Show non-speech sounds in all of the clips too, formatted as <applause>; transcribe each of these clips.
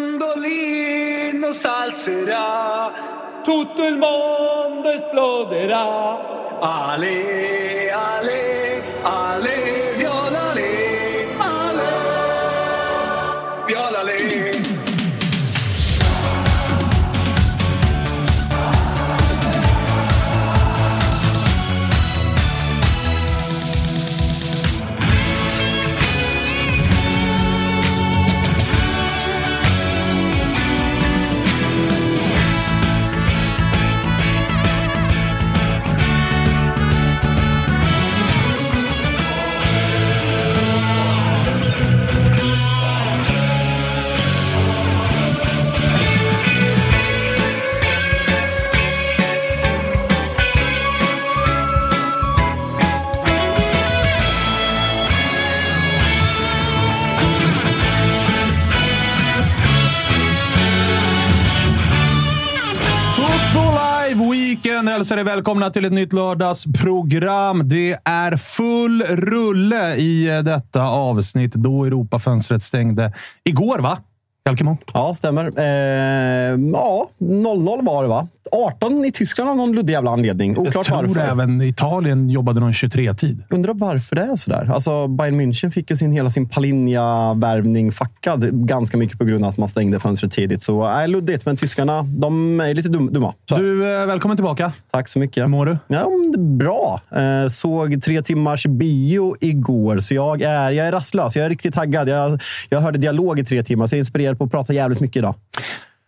Mandolino salzerà, tutto il mondo esploderà. Ale, ale, ale, hälsar er välkomna till ett nytt lördagsprogram. Det är full rulle i eh, detta avsnitt då Europafönstret stängde igår, va? Jalkemo? Ja, stämmer. Eh, ja, 0-0 var det va? 18 i Tyskland av någon luddig jävla anledning. Jag Oklart tror varför. även Italien jobbade någon 23-tid. Undrar varför det är sådär. Alltså, Bayern München fick ju sin, hela sin Palinja-värvning fackad ganska mycket på grund av att man stängde fönstret tidigt. Så äh, luddigt, men tyskarna de är lite dum, dumma. Så, Du, eh, välkommen tillbaka. tack så mycket. Hur mår du? Ja, bra. Eh, såg tre timmars bio igår, så jag är, jag är rastlös. Jag är riktigt taggad. Jag, jag hörde dialog i tre timmar, så jag är inspirerad på att prata jävligt mycket idag.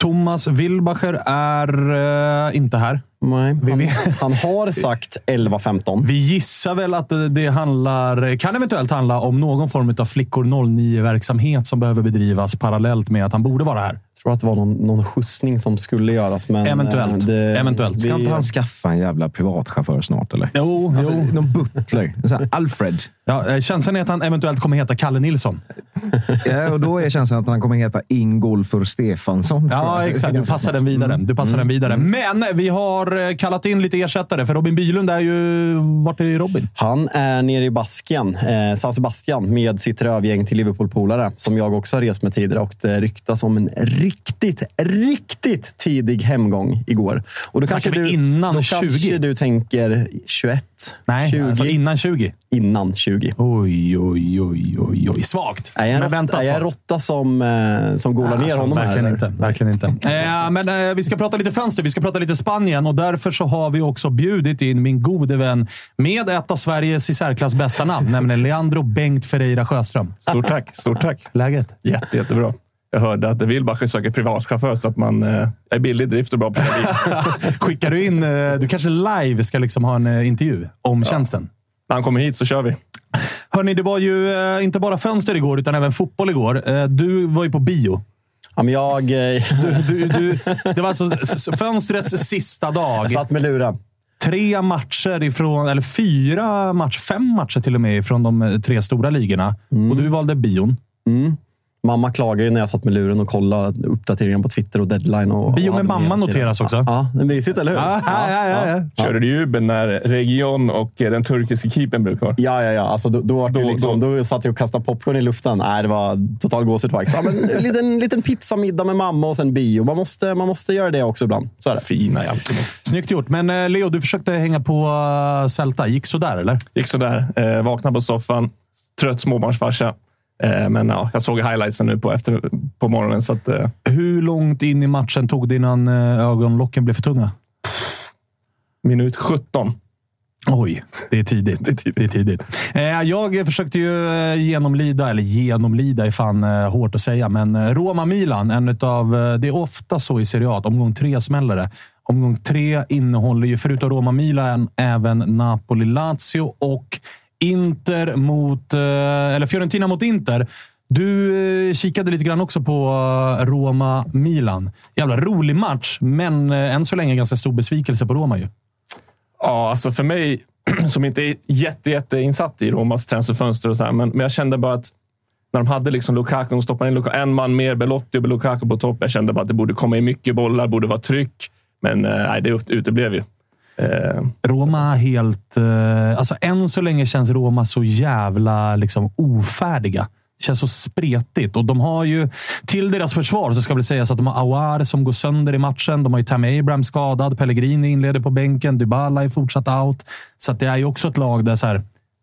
Thomas Wilbacher är eh, inte här. Nej, han, <laughs> han har sagt 11-15. Vi gissar väl att det- det handlar, kan eventuellt handla om någon form av flickor 09-verksamhet som behöver bedrivas parallellt med att han borde vara här. Jag tror att det var någon, någon skjutsning som skulle göras. Men Eventuellt. eh, Det, Eventuellt. Ska det- inte han skaffa en jävla privatchaufför snart eller? Jo, Alltså, någon butler. Alfred. Ja, eh, känslan är att han eventuellt kommer heta Kalle Nilsson. <laughs> Ja, och då är känslan att han kommer heta Ingolfur Stefansson. Ja, exakt. Du passar den vidare. Du passar den vidare. Men vi har eh, kallat in lite ersättare, för Robin Bylund är ju... Vart är Robin? Han är nere i Baskien, eh, San Sebastian, med sitt rövgäng till Liverpool-polare. Som jag också har rest med tidigare. Och det ryktas om en riktigt, riktigt tidig hemgång igår. Och då Snackar kanske vi du, innan då 20? kanske du tänker 21? Nej, 20? alltså innan 20. innan 20. Oj, oj, oj, oj, oj. Svagt. Är jag en Men råtta, väntat är jag råtta som, eh, som golar ner Alltså, honom här? verkligen eller? inte. Verkligen inte. <laughs> Eh, men eh, vi ska prata lite fönster. Vi ska prata lite Spanien och därför så har vi också bjudit in min gode vän med ett av Sveriges i särklass bästa namn, nämligen Leandro Bengt Ferreira Sjöström. Stort tack. Stort tack. Läget? Jätte, jättebra. Jag hörde att Wilbacher söker privatchaufför så att man eh, är billig i drift och bra på. <laughs> Skickar du in... Eh, du kanske live ska liksom ha en eh, intervju om tjänsten? När han kommer hit så kör vi. Hörni, det var ju eh, inte bara fönster igår, utan även fotboll igår. Eh, du var ju på bio. Ja, men jag, eh, <laughs> Du, du, det var alltså fönstrets sista dag. jag satt med luren. Tre matcher ifrån, eller fyra matcher, fem matcher till och med ifrån de tre stora ligorna. Och du valde bion. Mamma klagade ju när jag satt med luren och kollade uppdateringen på Twitter och deadline. Och, Bio och med mamma noteras också. Ja, det är mysigt, eller hur? Ja, ja, ja, ja, ja. Körde du jubel när Region och eh, den turkiska keepern blev kvar? Ja, ja, ja. Alltså, då, då, Då- liksom, då. satt jag och kastade popcorn i luften. Nej, det var total gåshud faktiskt. Ja, men en <laughs> liten, liten pizzamiddag med mamma och sen bio. Man måste, man måste göra det också ibland. Så är det. Fina hjälten. Snyggt gjort. Men eh, Leo, du försökte hänga på eh, Celta. Gick sådär, eller? Gick sådär. Eh, vaknade på soffan. Trött småbarnsfarsa. Eh, men ja, jag såg highlightsen nu på, efter, på morgonen. Så att, eh, Hur långt in i matchen tog det innan eh, ögonlocken blev för tunga? minut 17. Oj, <laughs> det är tidigt. Det är tidigt. Eh, jag försökte ju genomlida, eller genomlida är fan hårt att säga, men Roma-Milan, en utav, det är ofta så i Serie A att omgång tre smäller det. Omgång tre innehåller ju, förutom Roma-Milan, även Napoli-Lazio och Inter mot, eh, eller Fiorentina mot Inter. Du eh, kikade lite grann också på eh, Roma-Milan. Jävla rolig match, men än så länge ganska stor besvikelse på Roma ju. Ja, alltså för mig <clears throat> som inte är jätte, jätteinsatt i Romas transferfönster och så här, men, men jag kände bara att när de hade liksom Lukaku, och stoppade in Lukaku, en man mer, Belotti och Lukaku på topp. Jag kände bara att det borde komma in mycket bollar, borde vara tryck. Men nej, det uteblev ju. Eh, Roma helt... Eh, alltså än så länge känns Roma så jävla liksom, ofärdiga. Det känns så spretigt. Och de har ju, till deras försvar så ska väl sägas att de har Awar som går sönder i matchen. De har ju Tammy Abraham skadad. Pellegrini inleder på bänken. Dybala är fortsatt out. Så att det är ju också ett lag där så här,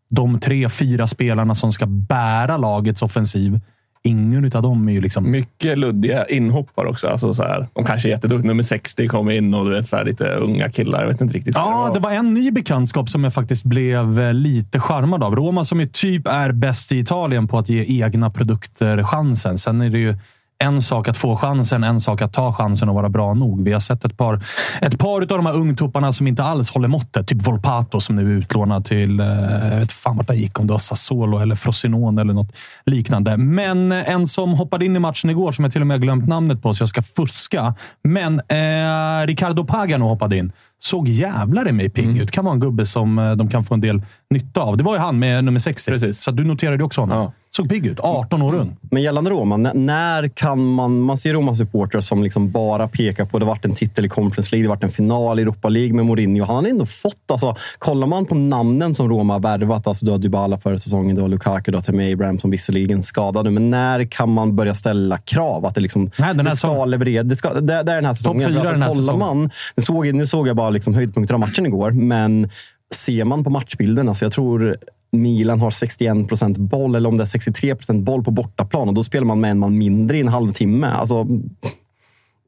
de tre, fyra spelarna som ska bära lagets offensiv, ingen av dem är ju liksom... mycket luddiga inhoppar också. Alltså så här, de kanske är jätteduktiga. Nummer 60 kom in och du vet, så här, lite unga killar. Jag vet inte riktigt. Ja, det var en ny bekantskap som jag faktiskt blev eh, lite charmad av. Roma som ju typ är bäst i Italien på att ge egna produkter chansen. Sen är det ju en sak att få chansen, en sak att ta chansen och vara bra nog. Vi har sett ett par, ett par av de här ungtupparna som inte alls håller måttet. Typ Volpato som nu är utlånad till, eh, jag vet fan vart han gick, om det var Sassuolo eller Frosinone eller något liknande. Men en som hoppade in i matchen igår, som jag till och med glömt namnet på, så jag ska fuska. Men eh, Ricardo Pagano hoppade in. Såg jävlar i mig pigg ut. Kan vara en gubbe som eh, de kan få en del nytta av. Det var ju han med nummer 60. Precis. Så du noterade också honom. Ja. Såg pigg ut. 18 år ung. Men gällande Roma, när kan man... Man ser Roma-supportrar som liksom bara pekar på det varit en titel i Conference League, det varit en final i Europa League med Mourinho. Han har ändå fått... Alltså, kollar man på namnen som Roma har värvat, alltså du har Dybala förra säsongen, du har Lukaku, du har Tammy Abraham som visserligen skadade. Men när kan man börja ställa krav? Att det, liksom, Nej, den här det ska säsongen. leverera. Det, ska, det, det är den här säsongen. fyra För alltså, den här säsongen. man, nu, såg, nu såg jag bara liksom höjdpunkter av matchen igår, men ser man på matchbilden, alltså jag tror Milan har 61 procent boll, eller om det är 63 procent boll på bortaplan. Och då spelar man med en man mindre i en halvtimme. Alltså,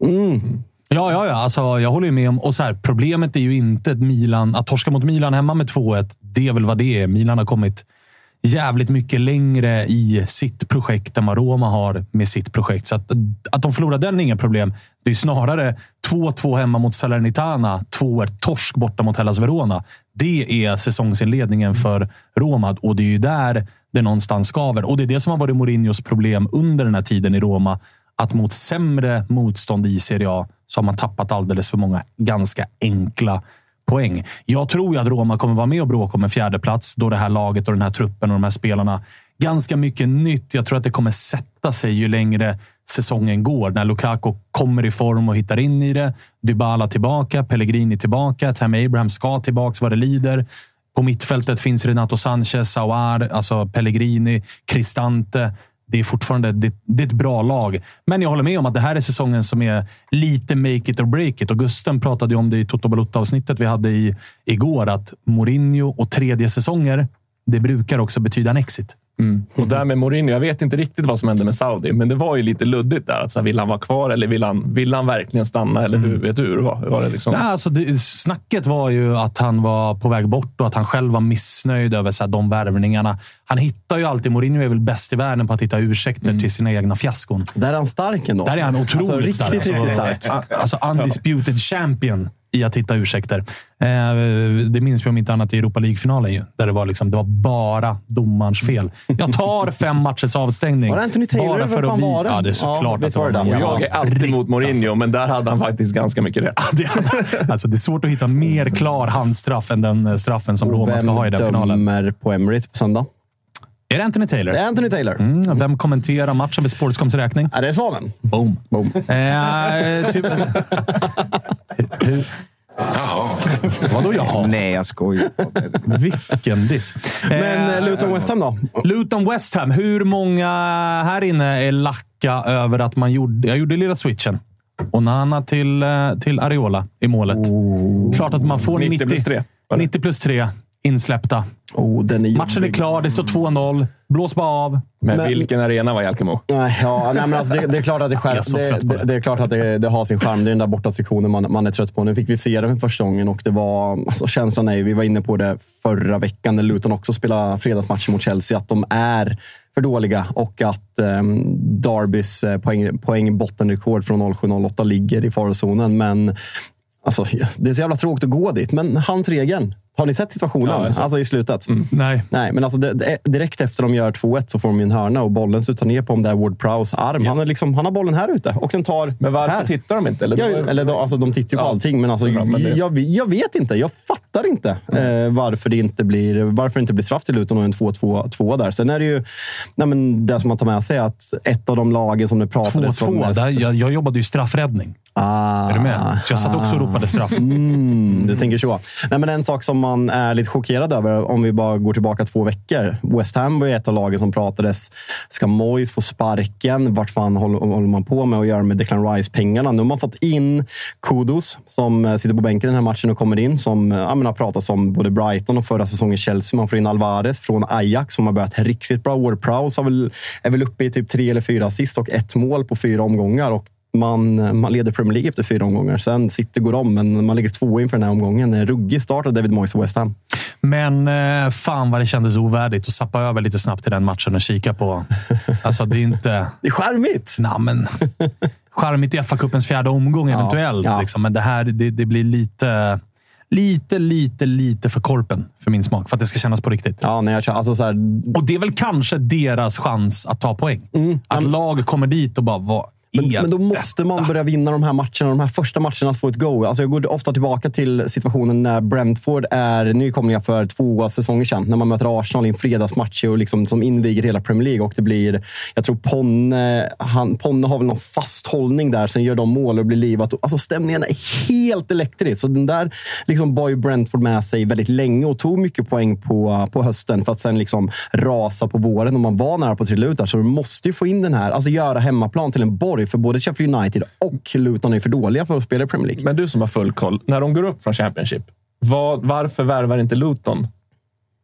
mm. Ja, ja, ja. Alltså, jag håller ju med om... Och så här, problemet är ju inte ett Milan... Att torska mot Milan hemma med 2-1, det är väl vad det är. Milan har kommit jävligt mycket längre i sitt projekt än vad Roma har med sitt projekt. Så att, att de förlorar den är inga problem. Det är snarare 2-2 hemma mot Salernitana, 2-1 torsk borta mot Hellas Verona. Det är säsongsinledningen för Roma och det är ju där det någonstans skaver. Och det är det som har varit Mourinhos problem under den här tiden i Roma. Att mot sämre motstånd i Serie A så har man tappat alldeles för många ganska enkla poäng. Jag tror ju att Roma kommer vara med och bråka om en fjärde plats då det här laget och den här truppen och de här spelarna ganska mycket nytt. Jag tror att det kommer sätta sig ju längre säsongen går. När Lukaku kommer i form och hittar in i det. Dybala tillbaka, Pellegrini tillbaka, Tammy Abraham ska tillbaka vad det lider. På mittfältet finns Renato Sanchez, Sauar, alltså Pellegrini, Cristante. Det är fortfarande det, det är ett bra lag. Men jag håller med om att det här är säsongen som är lite make it or break it. Och Gusten pratade ju om det i Toto Balutta-avsnittet vi hade i, igår. Att Mourinho och tredje säsonger, det brukar också betyda en exit. Och där med Mourinho, jag vet inte riktigt vad som hände med Saudi, men det var ju lite luddigt där. Alltså, vill han vara kvar eller vill han, vill han verkligen stanna? Eller hur, vet du hur det var? Hur var det liksom? Ja, alltså det, snacket var ju att han var på väg bort och att han själv var missnöjd över så här, de värvningarna. Han hittar ju alltid, Mourinho är väl bäst i världen på att hitta ursäkter till sina egna fiaskon. där är han stark ändå. Där är han otroligt alltså, riktigt, stark. Riktigt stark. Alltså undisputed champion i att hitta ursäkter. Eh, det minns vi om inte annat i Europa League-finalen ju. Där det var, liksom, det var bara domarens fel. Jag tar fem matchers avstängning. Var det Anthony Taylor? Bara för Vem att vi... var det? Ja, det är Ja, såklart visst att det var det jag är alltid mot Mourinho, alltså. men där hade han faktiskt ganska mycket rätt. Det, alltså, det är svårt att hitta mer klar handstraff än den eh, straffen som Roma ska ha i den finalen. dömer på Emirates på söndag? Är det Anthony Taylor? Det är Anthony Taylor. Mm, vem kommenterar matchen för Sportscoms räkning? Ja, det är Svanen. Boom. Boom. Eh, typ... <laughs> Vadå jaha? Nej, jag skojar. Vilken diss. Men Eh, eh, Luton West Ham då? Luton West Ham. Hur många här inne är lacka över att man gjorde, jag gjorde lilla switchen? Onana till, eh, till Areola i målet. Klart att man får 90 plus tre, var det? 90 plus 3 insläppta. Oh, den är Matchen är klar. Det står 2-0. Blås bara av. Men, Men- vilken arena var Jalkemo? Nej, ja, nej, men alltså det, det är klart att det, skär, det, det, det. är klart att det, det har sin charm. Det är den där borta sektionen man, man är trött på. Nu fick vi se det för första gången och det var, alltså känslan är, vi var inne på det förra veckan när Luton också spelade fredagsmatcher mot Chelsea, att de är för dåliga och att Darbys eh, poäng, poäng bottenrekord från 07-08 ligger i farozonen. Men alltså, det är så jävla tråkigt att gå dit. Men hans regeln. Har ni sett situationen? Ja, alltså i slutet? Nej. Nej, men alltså det, direkt efter de gör 2-1 så får de en hörna och bollen studsar ner på om det är Ward Prowse arm. Han, är liksom, han har bollen här ute och den tar Men varför här. tittar de inte? Eller, Ja, eller de, alltså, de tittar ju på Ja, allting, men alltså, jag, jag vet inte. Jag fattar inte eh, varför, det inte blir, varför det inte blir straff till Luton och en 2-2 där. Sen är det ju nej, men det som man tar med sig att ett av de lagen som det pratades om 2-2. mest... Där, jag, jag jobbade ju straffräddning. Ah, Är du med? Så jag satt också och ropade straff. Mm, du tänker så. Nej, men en sak som man är lite chockerad över, om vi bara går tillbaka två veckor. West Ham var ju ett av lagen som pratades. Ska Moyes få sparken? Vart fan håller, man på med att göra med Declan Rice-pengarna? Nu har man fått in Kudos, som eh, sitter på bänken i den här matchen och kommer in, som eh, ja, men har pratats om både Brighton och förra säsongen Chelsea. Man får in Alvarez från Ajax, som har börjat riktigt bra. Ward Prowse är väl uppe i typ tre eller fyra assist och ett mål på fyra omgångar. Och man, man leder Premier League efter fyra omgångar. Sen City går om, men man ligger två inför den här omgången. En Ruggig start av David Moyes och West Ham. Men eh, fan vad det kändes ovärdigt att sappa över lite snabbt i den matchen och kika på. <laughs> Alltså, det är inte... Det är charmigt! Nej, men... <laughs> Charmigt i FA-cupens fjärde omgång eventuellt. ja. Liksom. Men det här det, det blir lite, lite, lite, lite för korpen för min smak. För att det ska kännas på riktigt. Ja, när jag kör, alltså så här, Och det är väl kanske deras chans att ta poäng. Att lag kommer dit och bara, vad Mm. Men, är men då måste man börja vinna de här matcherna. De här första matcherna att få ett go. Alltså jag går ofta tillbaka till situationen när Brentford är nykomlingar för två säsonger sedan. När man möter Arsenal i en fredagsmatch och liksom, som inviger hela Premier League. Och det blir, jag tror Ponne, han, Ponne har väl någon fasthållning där. Sen gör de mål och blir livat. Alltså stämningen är helt elektrisk. Så den där liksom bar ju Brentford med sig väldigt länge och tog mycket poäng på, på hösten för att sen liksom rasa på våren. Och man var nära på att trilla ut där. Så du måste ju få in den här, alltså göra hemmaplan till en borg. För både Sheffield United och Luton är för dåliga för att spela i Premier League. Men du som har full koll. När de går upp från Championship, vad, varför värvar inte Luton?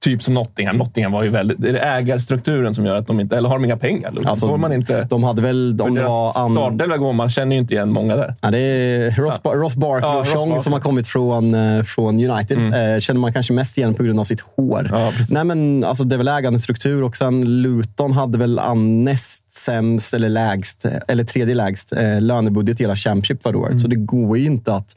Typ som Nottingham. Nottingham var ju väldigt... Är det ägarstrukturen som gör att de inte... Eller har de inga pengar? Alltså, Får man inte... De hade väl... Om det var an... startelva går man känner ju inte igen många där. Ja, det är Ross, Bar- Ross Barkley Ja, och Chong som har kommit från, eh, från United. Eh, känner man kanske mest igen på grund av sitt hår. Ja. Nej, men, alltså, det är väl ägandestruktur och sen Luton hade väl näst sämst eller lägst, eller tredje lägst eh, lönebudget i hela Championship förra året. Så det går ju inte att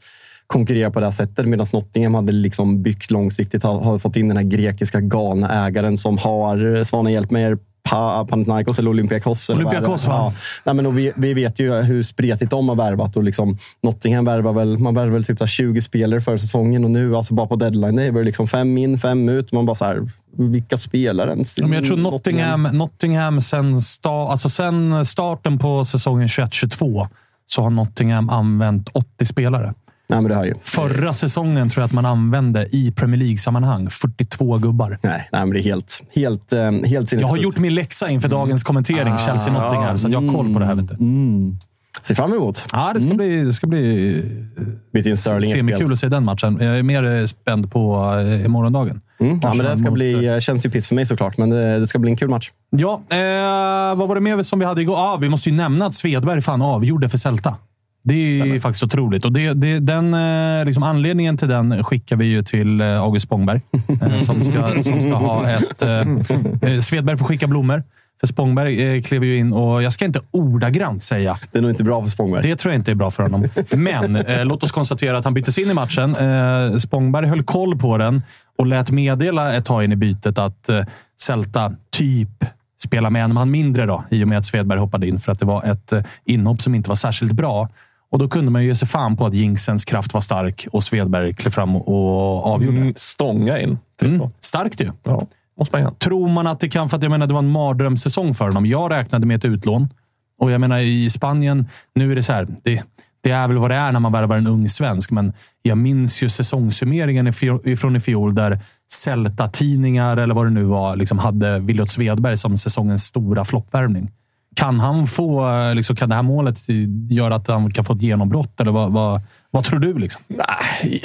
konkurrera på det här sättet. Medan Nottingham hade liksom byggt långsiktigt, har, har fått in den här grekiska galna ägaren som har, Svanen hjälp mig, Pa- Panathinaikos eller Olympiakos. det? Olympiakos, va? Ja. Nej, men och vi, vi vet ju hur spretigt de har värvat. Och liksom, Nottingham värvar väl, man värvar väl typ så här 20 spelare för säsongen och nu, alltså bara på deadline, det är väl liksom fem in, fem ut. Man bara så här, vilka spelar ens? Ja, men jag tror Nottingham, Nottingham sen, sta, alltså sen starten på säsongen 21-22 så har Nottingham använt 80 spelare. Nej, men det hör ju. Förra säsongen tror jag att man använde i Premier League-sammanhang 42 gubbar. Nej, nej, men det är helt, helt, eh, helt Jag har sinnessjukt. gjort min läxa inför dagens kommentering, Chelsea-Nottingham, så att jag har koll på det här. Vet du. Ser fram emot. Ja, det ska bli, det ska bli Byta in Sterling i semikul att se den matchen. Jag är mer eh, spänd på eh, morgondagen. Mm. Ja, men det ska mot, bli, känns ju piss för mig såklart, men det, det ska bli en kul match. Ja, eh, vad var det mer som vi hade igår? Ah, vi måste ju nämna att Svedberg fan avgjorde för Celta. Det är ju faktiskt otroligt. Och det, det, den, eh, liksom anledningen till den skickar vi ju till eh, August Spångberg. Eh, <laughs> som, ska, som ska ha ett... Eh, eh, Svedberg får skicka blommor. För Spångberg eh, klev ju in och jag ska inte ordagrant säga Det är nog inte bra för Spångberg. det tror jag inte är bra för honom. Men eh, låt oss konstatera att han byttes in i matchen. Eh, Spångberg höll koll på den och lät meddela ett tag in i bytet att eh, Celta typ spelar med en man mindre då, i och med att Svedberg hoppade in för att det var ett eh, inhopp som inte var särskilt bra. Och då kunde man ju ge sig fan på att Jinxens kraft var stark och Svedberg klev fram och avgjorde. Mm, stånga in. 3-2. Mm. Starkt ju. Ja, måste man. Tror man att det kan, för att jag menar, det var en mardrömssäsong för honom. Jag räknade med ett utlån. Och jag menar, i Spanien, nu är det så här. Det, det är väl vad det är när man värvar en ung svensk, men jag minns ju säsongssummeringen ifrån i fjol där Celta-tidningar, eller vad det nu var, liksom hade Williot Svedberg som säsongens stora floppvärvning. Kan han få, eh, liksom, kan det här målet göra att han kan få ett genombrott? Eller vad, vad, vad tror du? Liksom? Nej,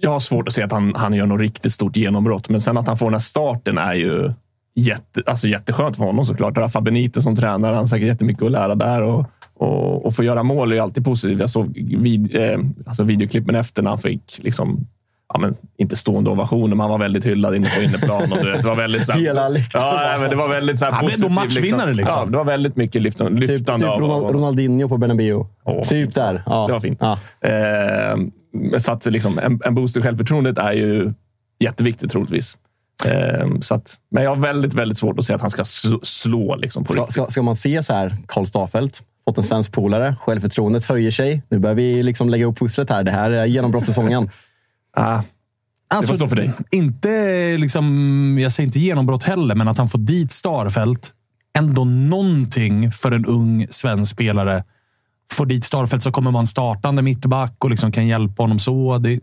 jag har svårt att se att han, han gör något riktigt stort genombrott. Men sen att han får den här starten är ju jätte, alltså jätteskönt för honom såklart. Rafa Benitez som tränare, han har säkert jättemycket att lära där. Och, och, och få göra mål är ju alltid positivt. Jag såg vid, eh, alltså videoklippen efter när han fick liksom, ja, men, inte stående ovationer, men han var väldigt hyllad inne på inneplan. Och, du vet, det var väldigt, så här, <laughs> Hela läktaren. ja, nej, men Det var väldigt så här, Han blev då matchvinnare, liksom. Ja, det var väldigt mycket lyftande, Typ, typ av, Ronald, av Ronaldinho på Bernabéu. Åh, typ där. Ja. Det var fint. Ja. Eh, så att liksom, en, en boost i självförtroendet är ju jätteviktigt troligtvis. Eh, så att, men jag har väldigt, väldigt svårt att se att han ska slå, liksom, på Ska, ska, ska man se så här, Karl Staffeldt, fått en svensk polare, självförtroendet höjer sig. Nu börjar vi liksom lägga upp pusslet här. Det här är genombrottssäsongen. <laughs> Ah, Alltså, får stå för dig. Inte, liksom, jag säger inte genombrott heller, men att han får dit Starfelt. Ändå någonting för en ung svensk spelare. Får dit Starfelt så kommer man startande mittback och liksom kan hjälpa honom så. Det är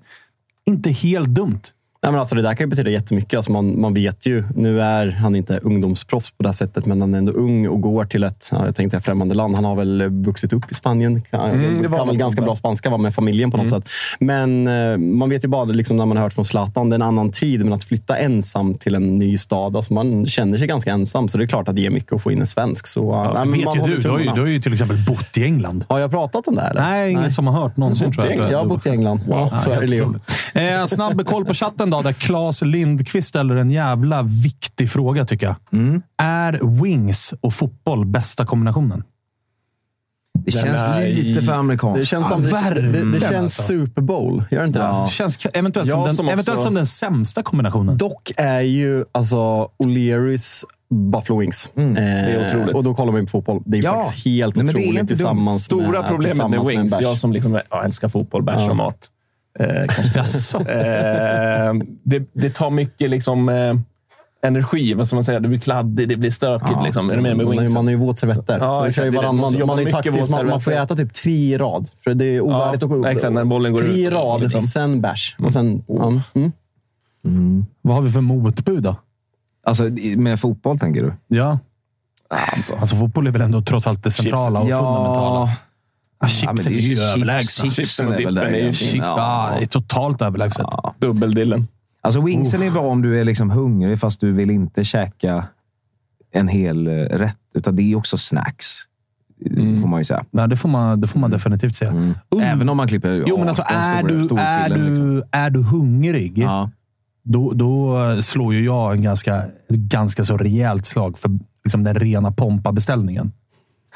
inte helt dumt. Nej, men alltså, det där kan ju betyda jättemycket. Alltså, man, man vet ju, nu är han inte ungdomsproffs på det här sättet, men han är ändå ung och går till ett ja, jag tänkte säga främmande land. Han har väl vuxit upp i Spanien. Kan, Mm, det var kan väl ganska bra spanska va, med familjen på något sätt. Men eh, man vet ju bara liksom, när man har hört från Zlatan, det är en annan tid. Men att flytta ensam till en ny stad, alltså, man känner sig ganska ensam. Så det är klart att det ger mycket att få in en svensk. Så, ja, men vet ju du. Du har ju, du har ju till exempel bott i England. Har jag pratat om det? här, Eller? Nej, ingen som har hört någonsin tror jag. Jag har bott i England. Ja, Ja, så är det. Eh, snabb koll på chatten då, där Claes Lindqvist ställer en jävla viktig fråga tycker jag. Mm. Är wings och fotboll bästa kombinationen? Det känns är lite för amerikanskt. Det känns som, det, det, det verkligen, känns alltså. Super Bowl. Gör det inte det? Det känns eventuellt, som den, som också- eventuellt som den sämsta kombinationen. Dock är ju alltså O'Learys Buffalo Wings. Mm, är otroligt. och då kollar man på fotboll. Det är Ja. faktiskt helt Nej, det otroligt tillsammans Stora med, problemet med wings, bärs. jag som liksom, ja, älskar fotboll, bärs och mat. Eh, kanske. <laughs> Eh, det, det tar mycket liksom, eh, energi. Vad ska man säga? Det blir kladdigt, det blir stökigt. Ja. liksom. Är du med med Man man har ju våtservetter. Ja, så exakt. kör ju Det är det. varann, Man är taktisk. Man, man får äta typ tre i rad. För det är ovärdigt Ja, att exakt, när bollen går Tre i rad, liksom. sen bärs. Och sen, ja, mm. Vad har vi för motbud då? Alltså, med fotboll tänker du? Ja. Alltså, Alltså fotboll är väl ändå trots allt det centrala och fundamentala. Ja, chipsen är ju överlägsna. Chipsen och dippen är ju. Chips, ja. det är totalt överlägset. dubbeldillen. Alltså wingsen är bra om du är liksom hungrig fast du vill inte käka en hel eh, rätt. Utan det är också snacks. Får man ju säga. Nej, det får man, det får man definitivt säga. Um, Även om man klipper jo, men alltså, 18 är, stora- du, är, storkillen, du, liksom. är du hungrig, Ja. då, då slår ju jag en ganska, ganska så rejält slag för liksom den rena Pompa-beställningen.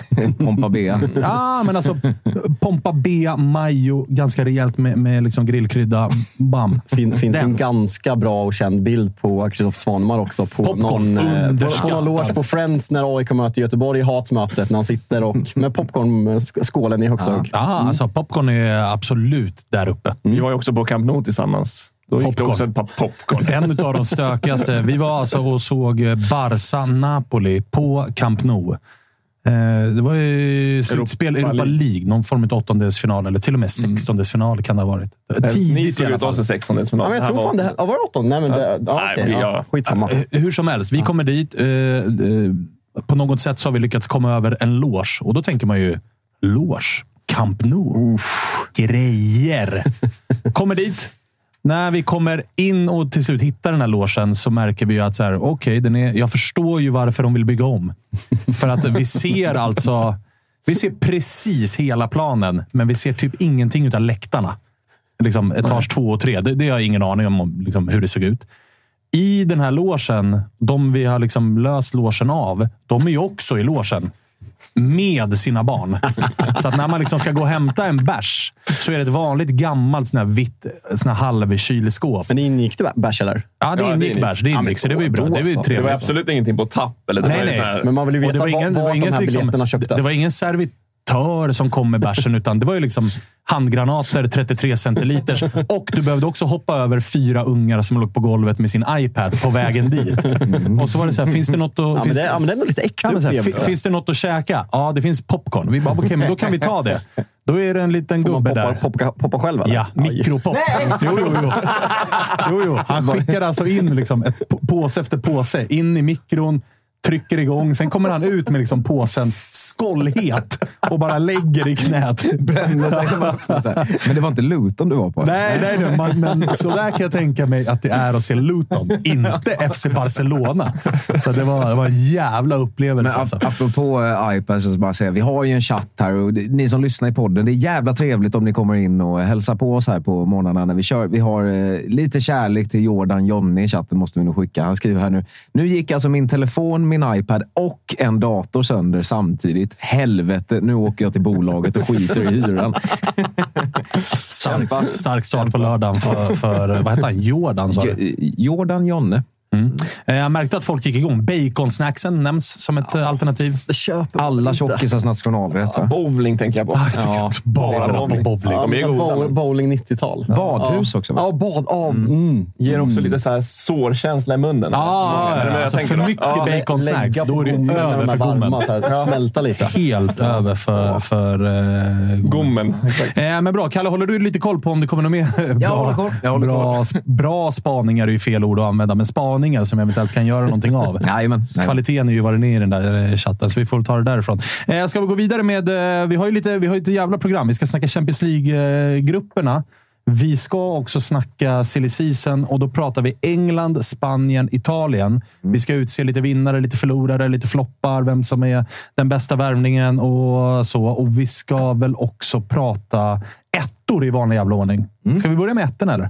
<laughs> Pompa B. Ja, men alltså Pompa B, majo, ganska rejält med, med liksom grillkrydda. Bam. fin, finns Den. en ganska bra och känd bild på Kristoffer Svanemar också. På Popcorn, någon, eh, på, någon loge på Friends när AIK möter Göteborg i hatmötet. När han sitter och med popcornskålen i högsta hugg. Ja, alltså popcorn är absolut där uppe. Vi var ju också på Camp Nou tillsammans. Då gick Popcorn. det också ett par popcorn. En av de stökigaste. Vi var alltså och såg Barca-Napoli på Camp Nou. Eh, Det var ju slutspel Europa Europa League. Någon form av åttondelsfinal, eller till och med sextondelsfinal kan det ha varit. Ni Tidigt i slog alla ut fall. oss i sextondelsfinal. Ja, men jag tror fan det här, var det åttonde? Nej, men det, ja, Nej, vi- ja, skitsamma. Eh, Hur som helst, vi kommer dit. eh, eh, På något sätt så har vi lyckats komma över en loge. Och då tänker man ju, loge? Camp Nou? Grejer! Kommer dit. När vi kommer in och till slut hittar den här logen så märker vi ju att så här, okej, den är, jag förstår ju varför de vill bygga om. För att vi ser alltså... Vi ser precis hela planen, men vi ser typ ingenting av läktarna. Liksom etage två och tre. Det, det har jag ingen aning om liksom, hur det såg ut. I den här logen, de vi har liksom löst logen av, de är ju också i logen. Med sina barn. Så att när man liksom ska gå och hämta en bärs så är det ett vanligt gammalt sån här vitt sån här halvkylskåp. Men ingick det bärs eller? Ja, det Ja, det ingick ingick. bärs. Det ingick, så det var ju bra. Det var ju så. Det var trevligt. absolut ingenting på tapp. Eller det Nej, var nej. så här, Men man vill ju Och veta det var ingen, var, det var de här liksom, biljetterna köptes. det var ingen servitör som kom med bärsen, utan det var ju liksom handgranater 33 centiliters. Och du behövde också hoppa över fyra ungar som låg på golvet med sin iPad på vägen dit. Och så var det så här, finns det något att... ja, finns det, ja, det är nog lite äkta Ja, här, upplevelse. fin- finns det något att käka? Ja, det finns popcorn. Vi bara, okej, men då kan vi ta det. Då är det en liten Får gubbe poppa, där. poppa, poppa själv eller? Ja, mikropop. Jo, jo, jo. jo, jo. Han skickade alltså in liksom ett på- påse efter påse in i mikron. Trycker igång. Sen kommer han ut med liksom påsen skållhet och bara lägger i knät. Bränner sig. Men det var inte Luton du var på? Nej, nej, nej man, men så där kan jag tänka mig att det är att se Luton, inte FC Barcelona. Så det var, det var en jävla upplevelse. Men alltså. ap- apropå uh, iPad, så bara säga, vi har ju en chatt här och det, ni som lyssnar i podden, det är jävla trevligt om ni kommer in och hälsar på oss här på morgnarna när vi kör. Vi har eh, lite kärlek till Jordan Jonny i chatten, måste vi nog skicka. Han skriver här nu. Nu gick alltså min telefon, min iPad och en dator sönder samtidigt. Helvete, nu åker jag till bolaget och skiter i hyran. Stark, stark start på lördagen för, för vad heter han? Jordan, sa du? Jordan Jonne. Eh, Jag märkte att folk gick igång. Baconsnacksen nämns som ett eh, alternativ. Köper Alla tjockisars nationalrätt. Va? Bowling tänker jag på. Ja, bara på bowling. bowling. Ja, Ja, bowling 90-tal. Badhus också, va? Ja, bad. Ja, mm. Ger också lite så här sårkänsla i munnen. Ja, jag alltså för då? mycket Ja, baconsnacks, då är det över för gommen. <laughs> Smälta lite. Helt över för, för eh, gommen. Eh, men bra. Kalle, håller du lite koll på om det kommer något mer bra, håller koll. Jag håller bra, bra spaningar är ju fel ord att använda, men spaningar som eventuellt kan göra någonting av. <laughs> Jajamän. Kvaliteten är ju vad den är i den där eh, chatten, så vi får ta det därifrån. Eh, ska vi gå vidare med... Eh, vi har ju lite, vi har ju ett jävla program. Vi ska snacka Champions League-grupperna. Vi ska också snacka silly season och då pratar vi England, Spanien, Italien. Vi ska utse lite vinnare, lite förlorare, lite floppar, vem som är den bästa värvningen och så. Och vi ska väl också prata ettor i vanlig jävla ordning. Ska vi börja med ettorna eller?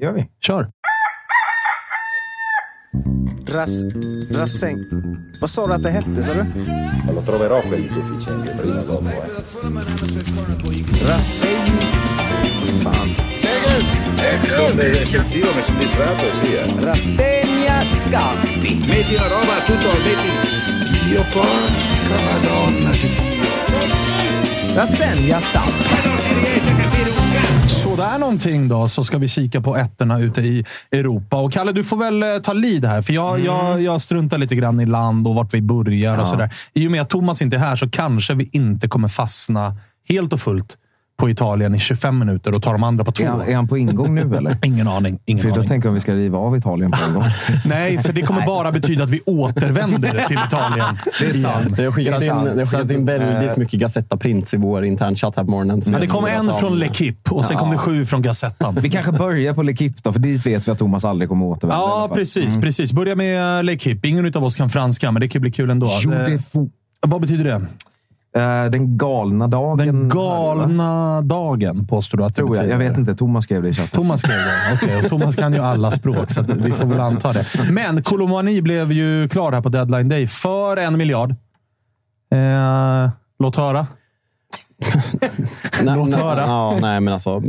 gör vi. Kör! Ras, rassäng. Vad sa du att det hette, sa du? Lo troverò quel deficiente prima o dopo. Eh. Rassäng. Fan. Sono eccessivo, mi sono distratto e sì. Eh. Rastegna Scarpi. Metti una roba, tutto, metti... Dio porca madonna. Rasegna Stampa. Sådär någonting då, så ska vi kika på ettorna ute i Europa. Och Kalle, du får väl eh, ta lead här, för jag, jag, jag struntar lite grann i land och vart vi börjar och sådär. I och med att Thomas inte är här så kanske vi inte kommer fastna helt och fullt på Italien i 25 minuter och ta de andra på två. Är han, är han på ingång nu eller? <laughs> Ingen aning. Ingen För jag aning. tänker om vi ska riva av Italien på en gång. <laughs> Nej, för det kommer bara betyda att vi återvänder till Italien. <laughs> Det är sant. Det har skickat in, det har skickat in väldigt eh, mycket Gazzetta Prints i vår internchatt här på morgonen. Ja, det jag kom en från L'Equipe och sen kom det sju från Gazettan. Vi kanske börjar på L'Equipe då, för dit vet vi att Thomas aldrig kommer återvända. Ja, precis. precis. Börja med L'Equipe. Ingen av oss kan franska, men det kan bli kul ändå. Jo, Eh, det får- Vad betyder det? Eh, Den galna dagen. Den galna dagen, påstår du att det Tror jag. Jag vet inte. Thomas skrev det i chatten. Thomas skrev det. Okej, och Thomas kan ju alla språk, så vi får väl anta det. Men Colomani blev ju klar här på deadline day för en miljard. Eh, låt höra. <laughs> Låt nej, höra. Ja, nej, men alltså,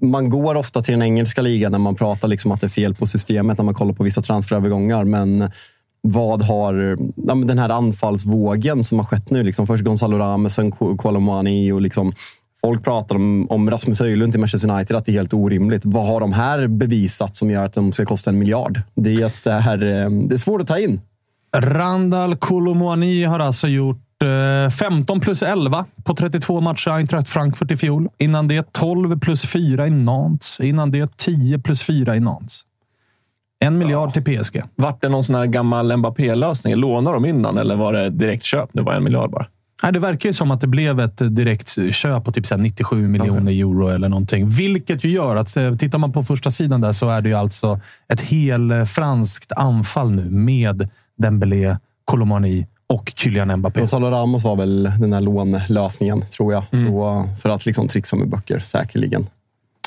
man går ofta till den engelska ligan när man pratar liksom att det är fel på systemet när man kollar på vissa transferövergångar. Men vad har ja, men den här anfallsvågen som har skett nu? Liksom, först Gonzalo Ramos, sen Colomani och liksom, Folk pratar om, om Rasmus Höjlund till Manchester United, att det är helt orimligt. Vad har de här bevisat som gör att de ska kosta en miljard? Det är, ett, det här, eh, det är svårt att ta in. Randall Colomani har alltså gjort eh, 15 plus 11 på 32 matcher i Eintracht Frankfurt i fjol. Innan det 12 plus 4 i Nantes. Innan det 10 plus 4 i Nantes. En miljard till PSG. Vart det någon sån här gammal Mbappé-lösning? Lånade de innan eller var det direkt köp? Det var en miljard bara. Nej, det verkar ju som att det blev ett direkt köp på typ så här 97 miljoner euro eller någonting. Vilket ju gör att, eh, tittar man på första sidan där så är det ju alltså ett hel eh, franskt anfall nu med Dembélé, Colomani och Kylian Mbappé. Gonzalo Ramos var väl den här lånlösningen, tror jag. Så, för att liksom trixa med böcker, säkerligen.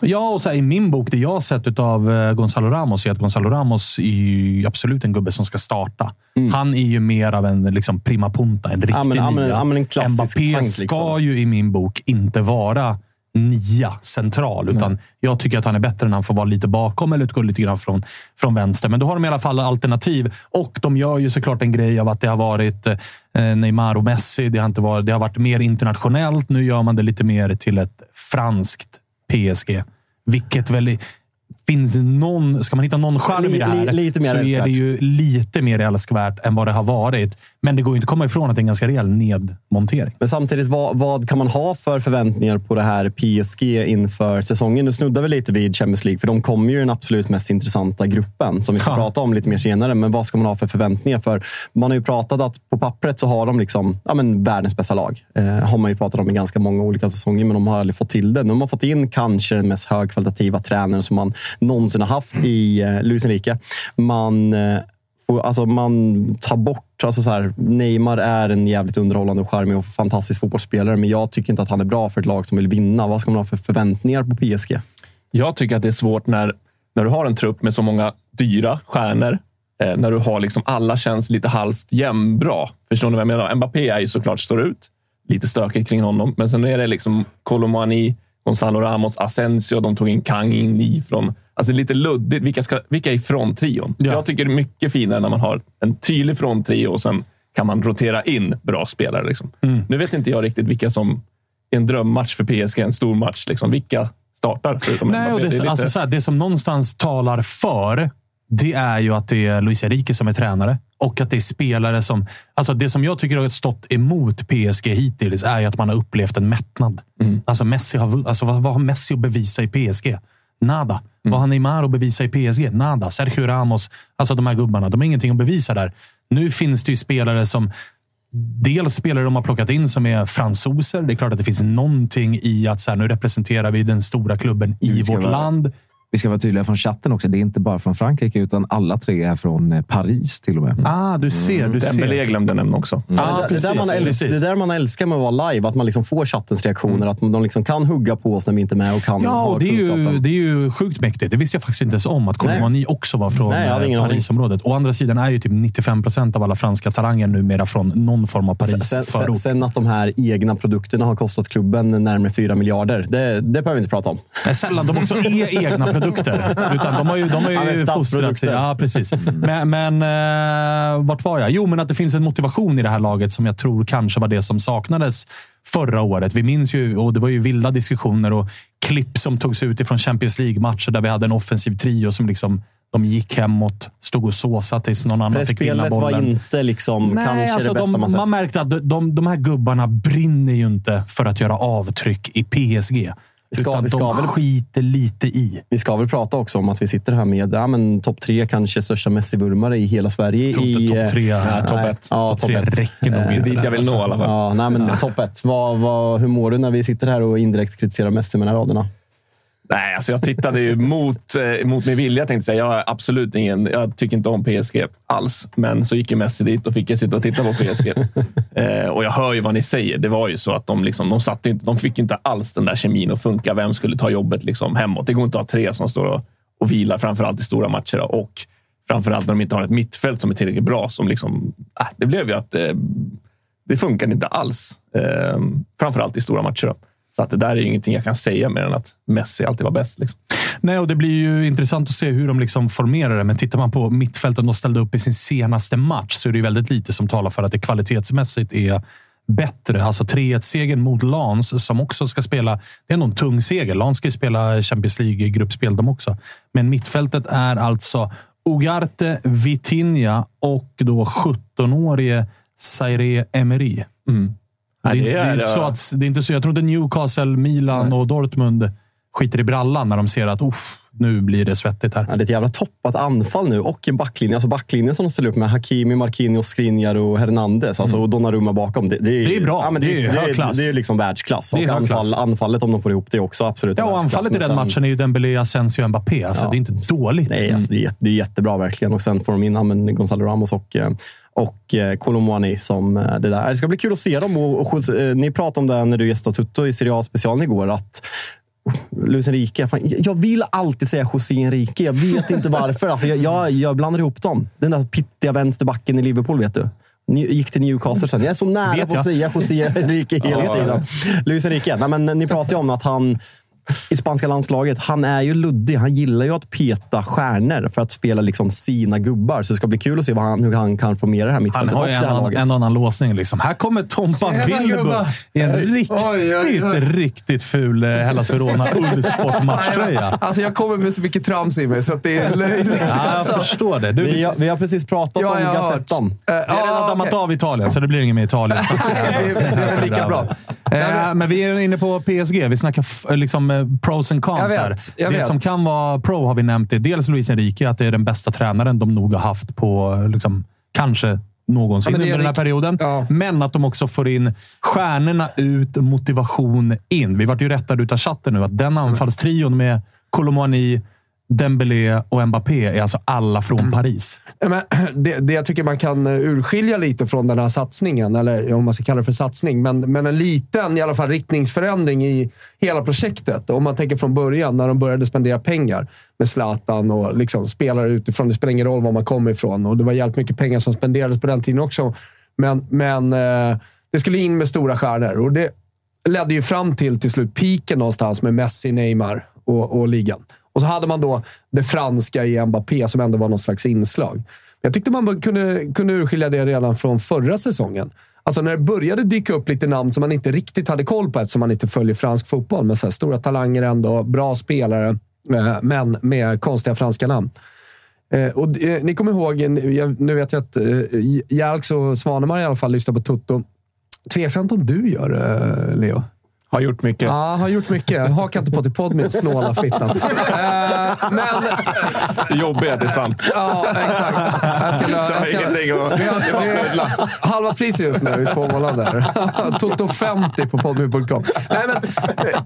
Ja, och så här, i min bok, det jag har sett av Gonzalo Ramos är att Gonzalo Ramos är ju absolut en gubbe som ska starta. Han är ju mer av en liksom, prima punta, en riktig Ja, men- ja, men- nia. ja, men en klassisk Mbappé tank, ska liksom. ju i min bok inte vara nia central, utan jag tycker att han är bättre när han får vara lite bakom eller utgå lite grann från, från vänster. Men då har de i alla fall alternativ och de gör ju såklart en grej av att det har varit eh, Neymar och Messi. Det har, inte varit, det har varit mer internationellt. Nu gör man det lite mer till ett franskt PSG. Vilket väl finns någon, ska man hitta någon charm i det här li- lite mer så är det ju lite mer älskvärt än vad det har varit. Men det går inte att komma ifrån att det är en ganska rejäl nedmontering. Men samtidigt, vad, vad kan man ha för förväntningar på det här PSG inför säsongen? Nu snuddar vi lite vid Champions League, för de kommer ju i den absolut mest intressanta gruppen som vi ska Ja. prata om lite mer senare. Men vad ska man ha för förväntningar? För man har ju pratat att på pappret så har de liksom, ja, men världens bästa lag. Eh, har man ju pratat om i ganska många olika säsonger, men de har aldrig fått till det. Nu har man fått in kanske den mest högkvalitativa tränaren som man någonsin har haft i eh, Luis Enrique. Man eh, alltså man tar bort... Alltså så här, Neymar är en jävligt underhållande, och charmig och fantastisk fotbollsspelare, men jag tycker inte att han är bra för ett lag som vill vinna. Vad ska man ha för förväntningar på PSG? Jag tycker att det är svårt när, när du har en trupp med så många dyra stjärnor. Eh, när du har liksom alla känns lite halvt jämnbra. Förstår ni vad jag menar? Mbappé är ju såklart står ut. Lite stökigt kring honom. Men sen är det liksom Colomani, Gonzalo Ramos, Asensio. De tog in Kang in från... Alltså lite luddigt. Vilka, ska, vilka är fronttrion? Ja. Jag tycker det är mycket finare när man har en tydlig fronttrio och sen kan man rotera in bra spelare. Liksom. Nu vet inte jag riktigt vilka som är en drömmatch för PSG, en stor match. Liksom. Vilka startar? Nej, och det, Det lite- alltså, så här, det som någonstans talar för, det är ju att det är Luis Enrique som är tränare. Och att det är spelare som... Alltså det som jag tycker har stått emot PSG hittills är ju att man har upplevt en mättnad. Alltså, Messi har, alltså vad, vad har Messi att bevisa i PSG? Nada. Vad har Neymar att bevisa i PSG? Nada. Sergio Ramos. Alltså de här gubbarna. De har ingenting att bevisa där. Nu finns det ju spelare som Dels spelare de har plockat in som är fransoser. Det är klart att det finns någonting i att så här, nu representerar vi den stora klubben i vårt vara- land. Vi ska vara tydliga från chatten också. Det är inte bara från Frankrike, utan alla tre är från eh, Paris till och med. Ah, du ser. Du Dembélé ser. glömde nämna också. Ja, det, det, där man älskar, det där man älskar med att vara live, att man liksom får chattens reaktioner. Att de liksom kan hugga på oss när vi inte är med och kan Ja, ha det är, ju, kunskapen. det är ju sjukt mäktigt. Det visste jag faktiskt inte ens om, att Colomani också var från Nej, eh. Parisområdet. Å andra sidan är ju typ 95 procent av alla franska talanger numera från någon form av Sen, sen, Paris-förort. sen att de här egna produkterna har kostat klubben närmare 4 miljarder, det, det behöver vi inte prata om. Men sällan de också är egna produkter. <laughs> Utan de har ju, de har Ja, ju fostrat sig. Ja, precis. Men, men eh, vart var jag? Jo, men att det finns en motivation i det här laget som jag tror kanske var det som saknades förra året. Vi minns ju, och det var ju vilda diskussioner och klipp som togs ut ifrån Champions League-matcher där vi hade en offensiv trio som liksom de gick hemåt, stod och såsade tills någon annan fick vinna Spelet var bollen. inte liksom Nej, kanske alltså det bästa de, man sett. man märkte att de, de, de här gubbarna brinner ju inte för att göra avtryck i PSG. Ska- utan vi ska de väl- skiter lite i. Vi ska väl prata också om att vi sitter här med ja, men topp tre, kanske största Messi-vurmare i hela Sverige. Jag tror inte i, topp tre. eh, Nej, topp ett. Ja, Topp topp tre räcker nog Eh, inte. Dit jag vill nå i alla fall. Ja, nej, men topp ett. Vad, vad, hur mår du när vi sitter här och indirekt kritiserar Messi med de här raderna? Nej, alltså jag tittade ju mot, eh, mot min vilja. Tänkte säga. Jag är absolut ingen... Jag tycker inte om PSG alls. Men så gick ju Messi dit och fick jag sitta och titta på PSG. <laughs> eh, och jag hör ju vad ni säger. Det var ju så att de, liksom, de, satt inte, de fick inte alls den där kemin att funka. Vem skulle ta jobbet liksom hemåt? Det går inte att ha tre som står och, och vilar, framförallt i stora matcher. då. Och framförallt när de inte har ett mittfält som är tillräckligt bra. Som liksom, äh, det blev ju att eh, det funkade inte alls. Eh, framförallt i stora matcher. Då. Så att det där är ju ingenting jag kan säga mer än att Messi alltid var bäst. Liksom. Nej, och det blir ju intressant att se hur de liksom formerar det. Men tittar man på mittfältet de ställde upp i sin senaste match så är det väldigt lite som talar för att det kvalitetsmässigt är bättre. Alltså 3-1-segern mot Lans som också ska spela. Det är ändå en tung seger. Lans ska ju spela Champions League-gruppspel de också. Men mittfältet är alltså Ugarte, Vitinha och då 17-årige Zaire Emery. Det, Nej, är- det det, är inte så att, det är inte så. Jag tror inte Newcastle, Milan och Dortmund skiter i brallan när de ser att Uff, nu blir det svettigt här. Ja, det är ett jävla toppat anfall nu och en backlinje. Alltså backlinjen som de ställer upp med Hakimi, Marquinhos, Skriniar och Hernandez. Alltså, och Donnarumma bakom. Det, det, är, Det är bra. Ja, men Det är hög det, klass. det är liksom världsklass. Det är Och anfall, anfallet, om de får ihop det, också absolut Ja, och anfallet i den sen- matchen är ju Dembélé, Asensio och Mbappé. Alltså, Ja. Det är inte dåligt. Nej, alltså, det, är, jätte- det är jättebra verkligen. Och sen får de in ja, Gonzalo Ramos och, eh, och eh, Colomwani som eh, det där. Det ska bli kul att se dem. Och, och, eh, ni pratade om det när du gästade Tutto i Serie A-specialen igår. Att Luis Enrique, fan, jag vill alltid säga José Enrique. Jag vet inte varför. Alltså, jag, jag, jag blandar ihop dem. Den där pittiga vänsterbacken i Liverpool, vet du. Gick till Newcastle sen. Jag är så nära på att säga José <laughs> Enrique hela tiden. Luis Enrique. Nej, men ni pratade ju om att han i spanska landslaget. Han är ju luddig. Han gillar ju att peta stjärnor för att spela liksom sina gubbar. Så det ska bli kul att se vad han, hur han kan få med det här Han mittfältet har och ju det en, annan- en annan låsning. Liksom. Här kommer Tompa Wilbur i en riktigt, Oj, oj, oj. riktigt ful eh, Hellas Verona Ullsport-matchtröja. Alltså jag kommer med så mycket trams i mig så att det är löjligt. Ja, jag Alltså. förstår det. Du, Vi har, vi har precis pratat Ja, om har. Gazettan. Eh, vi har redan ja, dammat av Italien, så det blir inget mer Italien. <laughs> Det är- det är väl lika bra. Eh, men vi är inne på PSG. Vi snackar f- liksom, eh, pros and cons Jag vet, här. jag det vet. som kan vara pro har vi nämnt. Det. Dels Luis Enrique, att det är den bästa tränaren de nog har haft på liksom, kanske någonsin Ja, är under den här perioden. Ja. Men att de också får in stjärnorna ut, motivation in. Vi vart ju rättade utav chatten nu att den anfallstrion med Colomani, Dembélé och Mbappé är alltså alla från Mm. Paris. Men <clears throat> det, det jag tycker man kan eh, urskilja lite från den här satsningen, eller om man ska kalla det för satsning, men, men en liten i alla fall riktningsförändring i hela projektet. Om man tänker från början, när de började spendera pengar med Zlatan och liksom spelare utifrån. Det spelar ingen roll var man kommer ifrån och det var jävligt mycket pengar som spenderades på den tiden också. Men, men eh, det skulle in med stora stjärnor och det ledde ju fram till till slut piken någonstans med Messi, Neymar och, och ligan. Och så hade man då det franska i Mbappé som ändå var något slags inslag. Jag tyckte man kunde, kunde urskilja det redan från förra säsongen. Alltså när det började dyka upp lite namn som man inte riktigt hade koll på eftersom man inte följer fransk fotboll. Men så här, stora talanger ändå, bra spelare, eh, men med konstiga franska namn. Eh, och, eh, ni kommer ihåg, nu vet jag att Jalks och Svanemar i alla fall lyssnar på Toto. Tveksamt om du gör det, Leo. Har gjort mycket. Ja, har gjort mycket. Hakar inte på till podd med snåla fittan. <laughs> Eh, men... Det jobbiga det är sant. Ja, exakt. Jag ska, lö- jag ska, vi har, vi, halva priset just nu i två månader. <laughs> Toto 50 på podme.com. Nej, men eh,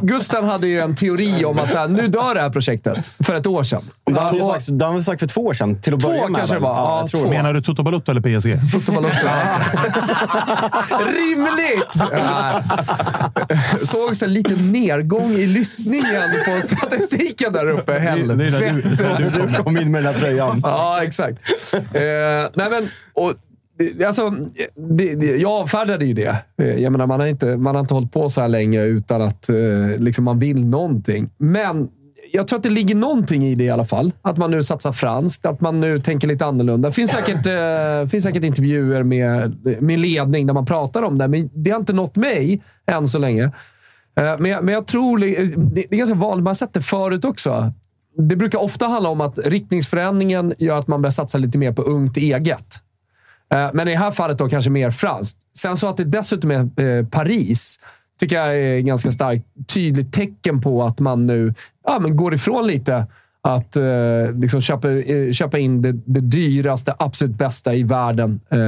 Gusten hade ju en teori om att så här, nu dör det här projektet. För ett år sedan. Det har vi sagt, det sagt för två år sedan, till att Två börja med. kanske det var. Ja, jag två. det. Menar du Toto Balotto eller PSG? Toto Balotto. <laughs> Rimligt! Ja. <laughs> Såg så en liten nedgång i lyssningen på statistiken där uppe. Det är där du- Helvete. det är där du kom in med den här tröjan. <laughs> Ja, exakt. Eh, nej men, och, alltså, det, det, jag avfärdade ju det. Eh, Jag menar, man, har inte, man har inte hållit på så här länge utan att eh, liksom man vill någonting. Men jag tror att det ligger någonting i det i alla fall. Att man nu satsar franskt, att man nu tänker lite annorlunda. Det finns säkert, eh, finns säkert intervjuer med, med ledning där man pratar om det, men det har inte nått mig än så länge. Eh, Men jag, men jag tror... Eh, det det är ganska vanligt. Man har sett det förut också. Det brukar ofta handla om att riktningsförändringen gör att man börjar satsa lite mer på ungt eget. Eh, Men i det här fallet då kanske mer franskt. Sen så att det dessutom är eh, Paris tycker jag är ett ganska starkt tydligt tecken på att man nu ja, men går ifrån lite att eh, liksom köpa, eh, köpa in det, det dyraste, absolut bästa i världen. Eh.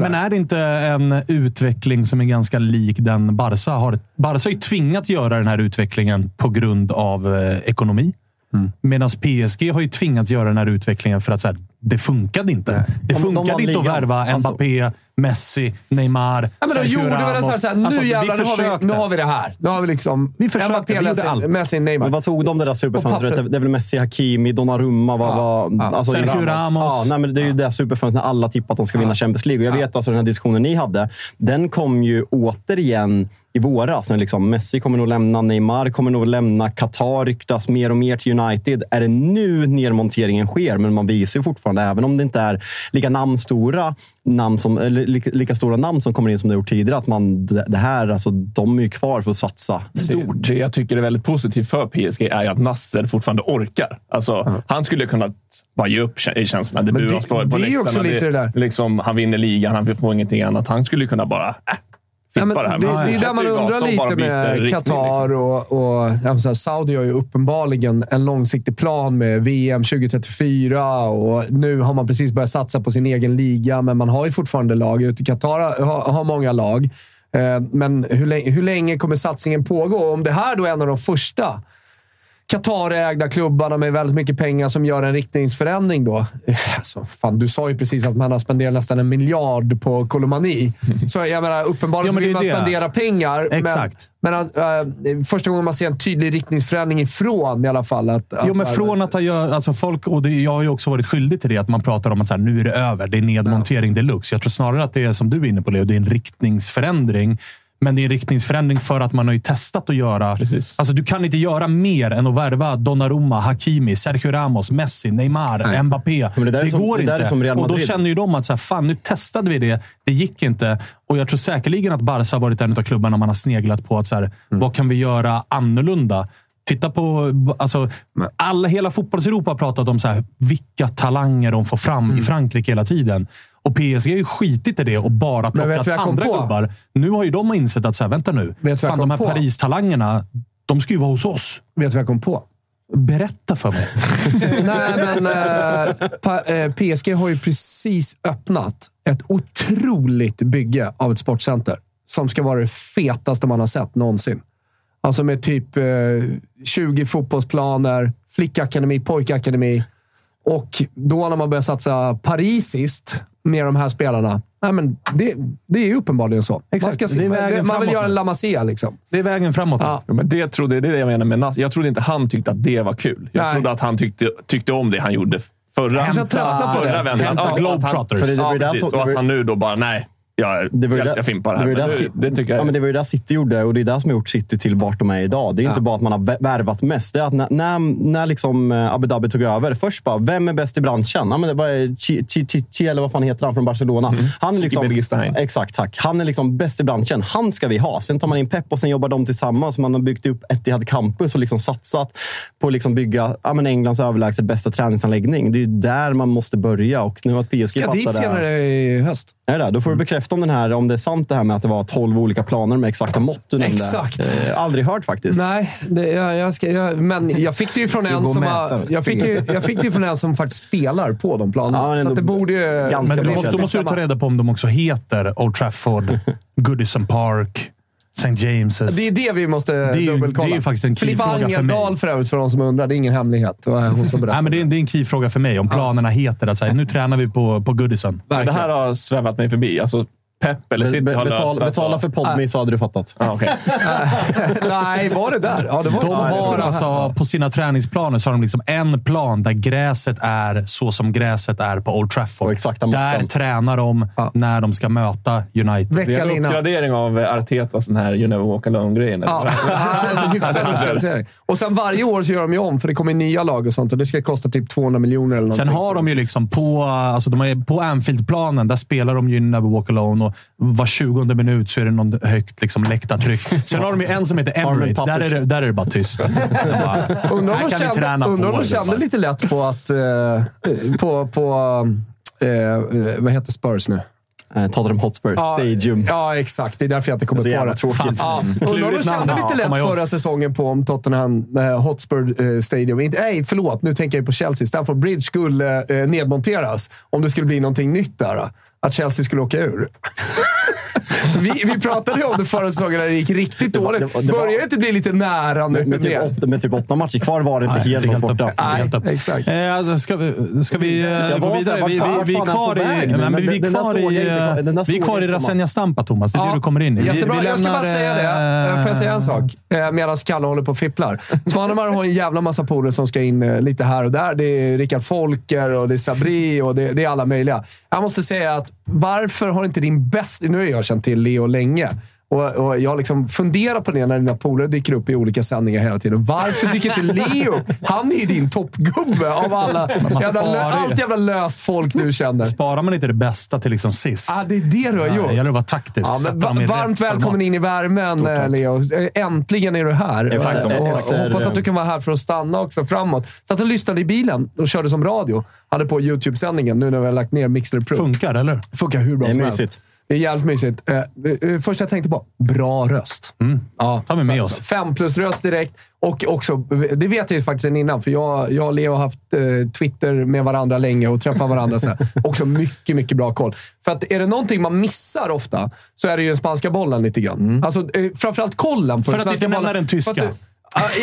Men är det inte en utveckling som är ganska lik den Barca har? Barca har ju tvingats göra den här utvecklingen på grund av eh, ekonomi. Mm. Medan PSG har ju tvingats göra den här utvecklingen för att så här, det funkade inte. Det De- de funkade vann inte att värva Alltså- Messi, Messi, Neymar, Ja, men de Sergio gjorde väl så här, Ramos. så här, nu Alltså, vi jävlar, nu har, vi, nu har vi det här. Nu har vi liksom... Vi försökte, Mbappé, vi Messi, allt. Messi, Neymar. Men vad tog de det där superfönstret? Det är väl Messi, Hakimi, Donnarumma. Vad, Ja, vad, ja. Alltså, Sergio Ramos. Ja, nej, men det är ju det superfönstret när alla tippar att de ska vinna Champions League. Och jag vet alltså den här diskussionen ni hade. Den kom ju återigen i våras. När liksom Messi kommer nog lämna, Neymar kommer nog lämna, Qatar ryktas mer och mer till United. Är det nu nedmonteringen sker? Men man visar ju fortfarande, även om det inte är lika namnstora namn som, eller lika, lika stora namn som kommer in som det gjort tidigare, att man, det här, alltså, de är ju kvar för att satsa stort. Det, det jag tycker är väldigt positivt för PSG är ju att Nasser fortfarande orkar. Alltså, Han skulle kunna bara ge upp i känslorna. Det Men det- på, på det är ju också lite det där. Liksom, han vinner ligan, han får ingenting annat. Han skulle kunna bara... Äh, Ja, men det det, är där man undrar lite med Qatar liksom. och, och ja, Saudi har ju uppenbarligen en långsiktig plan med VM 2034 och nu har man precis börjat satsa på sin egen liga, men man har ju fortfarande lag. Ute i Qatar har, har många lag. Eh, Men hur länge, hur länge kommer satsningen pågå? Om det här då är en av de första Qatarägda klubbarna med väldigt mycket pengar som gör en riktningsförändring då. Alltså, fan, du sa ju precis att man har spenderat nästan en miljard på Kolomani. <laughs> Så jag menar, uppenbarligen Ja, vill man det. spendera pengar. Exakt. Men, men äh, första gången man ser en tydlig riktningsförändring ifrån i alla fall. Att, Jo, men från att ha gör, alltså folk, och det, jag har ju också varit skyldig till det, att man pratar om att så här, nu är det över. Det är nedmontering deluxe. Jag tror snarare att det är som du är inne på, Leo. Det är en riktningsförändring. Men det är en riktningsförändring för att man har ju testat att göra... Precis. Alltså, du kan inte göra mer än att värva Donnarumma, Hakimi, Sergio Ramos, Messi, Neymar, Mbappé. Men det det som- går det inte. och då känner ju de att så här, fan, nu testade vi det. Det gick inte. Och jag tror säkerligen att Barca har varit en av klubbarna man har sneglat på. att så här, Mm. Vad kan vi göra annorlunda? Titta på... Alltså, alla, hela fotbollseuropa har pratat om så här, vilka talanger de får fram Mm. i Frankrike hela tiden. Och PSG har ju skitit i det och bara plockat andra på? klubbar. Nu har ju de insett att, så här, vänta nu. Vet Fan, de här? Paris-talangerna, de ska ju vara hos oss. Vet du vad jag kom på? Berätta för mig. <laughs> Nej, men eh, pa, eh, PSG har ju precis öppnat ett otroligt bygge av ett sportcenter som ska vara det fetaste man har sett någonsin. Alltså med typ eh, 20 fotbollsplaner, flickakademi, pojkakademi. Och då när man börjar satsa parisiskt med de här spelarna. Nej, men det, det är ju uppenbarligen så. Man, Exakt, ska se, det man, man vill göra en nu. La Masia liksom. Det är vägen framåt. Ja. Ja, men det, trodde, det är det jag menar med Nas. Jag trodde inte han tyckte att det var kul. Jag Nej. trodde att han tyckte, tyckte om det han gjorde förra, det. förra vändan. Hämta Ja, Globetrotters. Ja, precis. Och att han nu då bara, nej. Jag, Det var ju jag, fimpar det här. var ju det jag Ja, men det var ju där City gjorde och det är det som har gjort City till vart de är idag. Det är ju inte bara att man har vä- värvat mest. Det är att när, när, när liksom eh, Abu Dhabi tog över, först bara, vem är bäst i branschen? Ja, men det var Chi, eller vad fan heter han från Barcelona? Han är liksom, exakt, tack. Han är liksom bäst i branschen. Han ska vi ha. Sen tar man in Pep och sen jobbar de tillsammans. Man har byggt upp Etihad Campus och liksom satsat på att liksom bygga ja, men Englands överlägset bästa träningsanläggning. Det är ju där man måste börja och nu att PSG Ska dit fattar det. senare i höst. Är det där? Då får du bekräfta om, den här, om det är sant det här med att det var 12 olika planer med exakta mått du nämnde. Exakt. Eh, aldrig hört faktiskt. Nej, det, jag, jag ska, jag, men jag fick det ju <laughs> från en som har, jag fick, ju, jag fick det från en som faktiskt spelar på de planerna. Ja, så att det borde ju... ganska Men bra då, måste du ta reda på om de också heter Old Trafford, <laughs> Goodison Park, St. James's. Det är det vi måste ju- dubbelkolla. det är ju faktiskt en Filippa keyfråga för Angeldal mig. för övrigt, för de som undrar. Det är ingen hemlighet. Det hon som Nej, men det, är, det är en key-fråga för mig, om planerna heter att säga, nu tränar vi på, på Goodison. Det här har svävat mig förbi. Alltså, Pep eller Be, City be, löst betala, alltså. betala för Podme så hade du fattat. Ja, okej. <laughs> Nej, var det där? Ja, det var De har alltså, på sina träningsplaner så har de liksom en plan där gräset är så som gräset är på Old Trafford. Där tränar de Ja. när de ska möta United. Det är Veckan en uppgradering av Artetas den här You never walk alone-grejen. Ja, <laughs> uppdatering. Och sen varje år så gör de ju om, för det kommer nya lag och sånt. Och det ska kosta typ 200 miljoner eller Sen har de ju liksom på, alltså de är på Anfield-planen, där spelar de ju Never Walk Alone och var 20 minut så är det någon högt liksom läktartryck. <laughs> Sen har de ju en som heter Emirates. Där är det, där är det bara tyst. <laughs> Undrar om de kände, träna undrar kände lite lätt på att... Eh, på, på eh, eh, vad heter Spurs nu? Eh, Tottenham Hotspur Stadium. Ja, exakt. Det är därför jag inte kommer på det. tråkigt. Ja. Mm. Undrar namn. kände Ja, lite lätt förra säsongen på om Tottenham eh, Hotspur eh, Stadium. Inte, nej, förlåt. Nu tänker jag på Chelsea. Stamford Bridge skulle eh, nedmonteras om det skulle bli någonting nytt där. Att Chelsea skulle åka ur. <laughs> vi, vi pratade ju om det förra säsongen när det gick riktigt var- dåligt. det det var- Börjar det inte bli lite nära nu? Med typ, åtta, med typ åtta matcher kvar var det inte Nej, helt det borta. upp. Det helt upp. Nej, exakt. Eh, alltså, ska vi, ska vi eh, gå vidare? Vi, vi, vi är kvar i, nej, men vi kvar i, vi kvar i inte komma. Rasenja Stampa, Thomas. Det är Ja, det du kommer in i. Vi- Jättebra. vi jag ska bara lämnar, säga det. eh, Får jag säga en sak? Eh, Medan Kalle håller på och fipplar. Svanemar har en jävla massa polare som ska in lite här och där. Det är Rickard Folker och det är Sabri och det, det är alla möjliga. Jag måste säga att varför har inte din bästa... Nu har jag känt till Leo länge. Och, och Jag har liksom funderat på det när dina polare dyker upp i olika sändningar hela tiden. Varför dyker inte Leo Han är ju din toppgubbe av alla. Jävla, allt jävla löst folk du känner. Sparar man inte det bästa till liksom sist? Ah, det är det du har gjort. Det gäller att vara taktisk. Ja, men va- varmt välkommen format. in i värmen, Leo. Äntligen är du här. Efter- Och- och- och hoppas att du kan vara här för att stanna också framåt. Satt och lyssnade i bilen och körde som radio. Hade på YouTube-sändningen nu när vi har lagt ner Mixler Pro. Funkar, eller? Funkar hur bra Det är som mysigt. helst. Det är jävligt mysigt. Eh, först jag tänkte på, bra röst. Ja, tar vi med så- oss. Fem plus röst direkt. Och också, det vet jag ju faktiskt innan, för jag, jag och Leo har haft eh, Twitter med varandra länge och träffat varandra. Så här. <laughs> Också mycket, mycket bra koll. För att är det någonting man missar ofta, så är det ju den spanska bollen lite grann. Alltså, eh, framförallt kollen på För den att svenska inte nämna bollen. den tyska.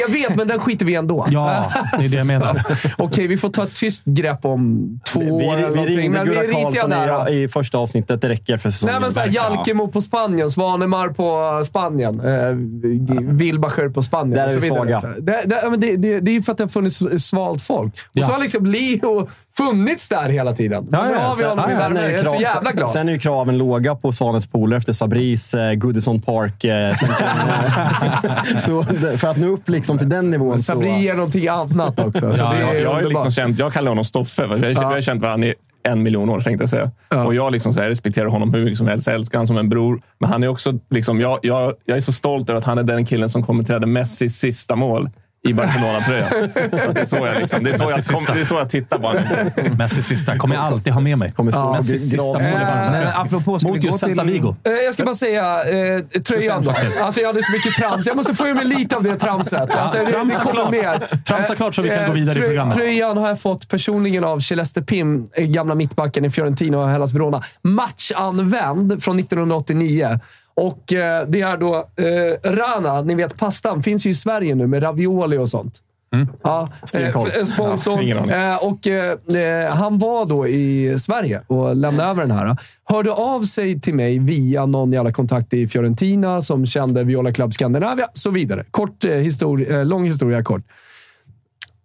Jag vet, men den skiter vi ändå. Ja, det är det jag menar. Okej, vi får ta ett tyst grepp om två Vi, år eller vi, vi ringde Men Gurra risiga Karlsson där. i, i första avsnittet. Det räcker för säsongen. Nej, men såhär. Jalkemo på Spanien, Svanemar på Spanien, eh, Wilbacher på Spanien Där är vi svaga. Det, det, det, det, är ju för att det har funnits svalt folk. Och Ja. så har liksom Leo funnits där hela tiden. Ja, nu ja, har vi sen- honom i ja, ja, Värmdö. Jag är så krav- jävla glad. Sen är ju kraven låga på Svanets Pool efter Sabris eh, Goodison Park. Eh, sen <laughs> så för att nå upp liksom till den nivån så... Sabri är någonting annat också. Så Ja, det är jag, jag, har liksom känt, jag kallar honom Stoffe. Jag, jag har känt varandra i en miljon år, tänkte jag säga. Och jag, liksom så här, respekterar honom hur mycket som helst. Jag älskar honom som en bror. Men han är också... Liksom, jag, jag, jag är så stolt över att han är den killen som kommenterade Messis sista mål i Barcelona-tröjan. Så Det är så jag, liksom, det är så jag, Messis kom, sista. det är så jag tittar på honom. Messis sista kommer jag alltid ha med mig. Kommer stå Messis sista mål i. Men apropå, ska Mot just. Celta Vigo. Eh, Jag ska bara säga eh, tröjan då. Alltså jag hade så mycket trams. Jag måste få ur mig lite av det tramset. Alltså, det, det tramsa kommer klart. mer. Tramsa Eh, klart så vi kan eh, gå vidare i programmet. Tröjan har jag fått personligen av Celeste Pim, gamla mittbacken i Fiorentina och Hellas Verona. Matchanvänd från 1989. Och eh, det är då eh, Rana, ni vet pastan, finns ju i Sverige nu med ravioli och sånt. Ja, Stenkoll. eh, sponsorn. Ja. Eh, och, eh, eh, han var då i Sverige och lämnade över den här. Hörde av sig till mig via någon jävla kontakt i Fiorentina som kände Viola Club Scandinavia, så vidare. Kort, eh, histori- lång historia kort.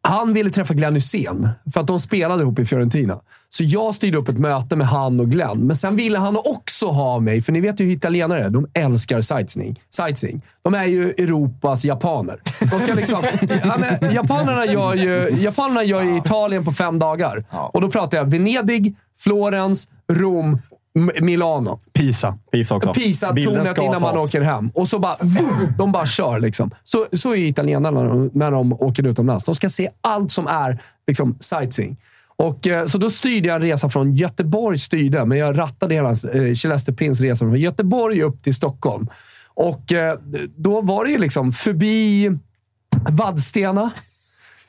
Han ville träffa Glenn Hysén för att de spelade ihop i Fiorentina. Så jag styrde upp ett möte med han och Glenn. Men sen ville han också ha mig, för ni vet ju hur italienare är. De älskar sightseeing. sightseeing. De är ju Europas japaner. De ska liksom, <laughs> ja, men, japanerna, gör ju, japanerna gör ju Italien på fem dagar. Och då pratar jag Venedig, Florens, Rom, Milano. Pisa. Pisa också. Pisa-tornet innan man åker hem. Och så bara... De bara kör liksom. Så, så är italienarna när de, när de åker utomlands. De ska se allt som är liksom, sightseeing. Och, eh, så då styrde jag en resa från Göteborg, styrde, men jag rattade hela eh, Celeste Pins resa från Göteborg upp till Stockholm. Och eh, då var det ju liksom förbi Vadstena.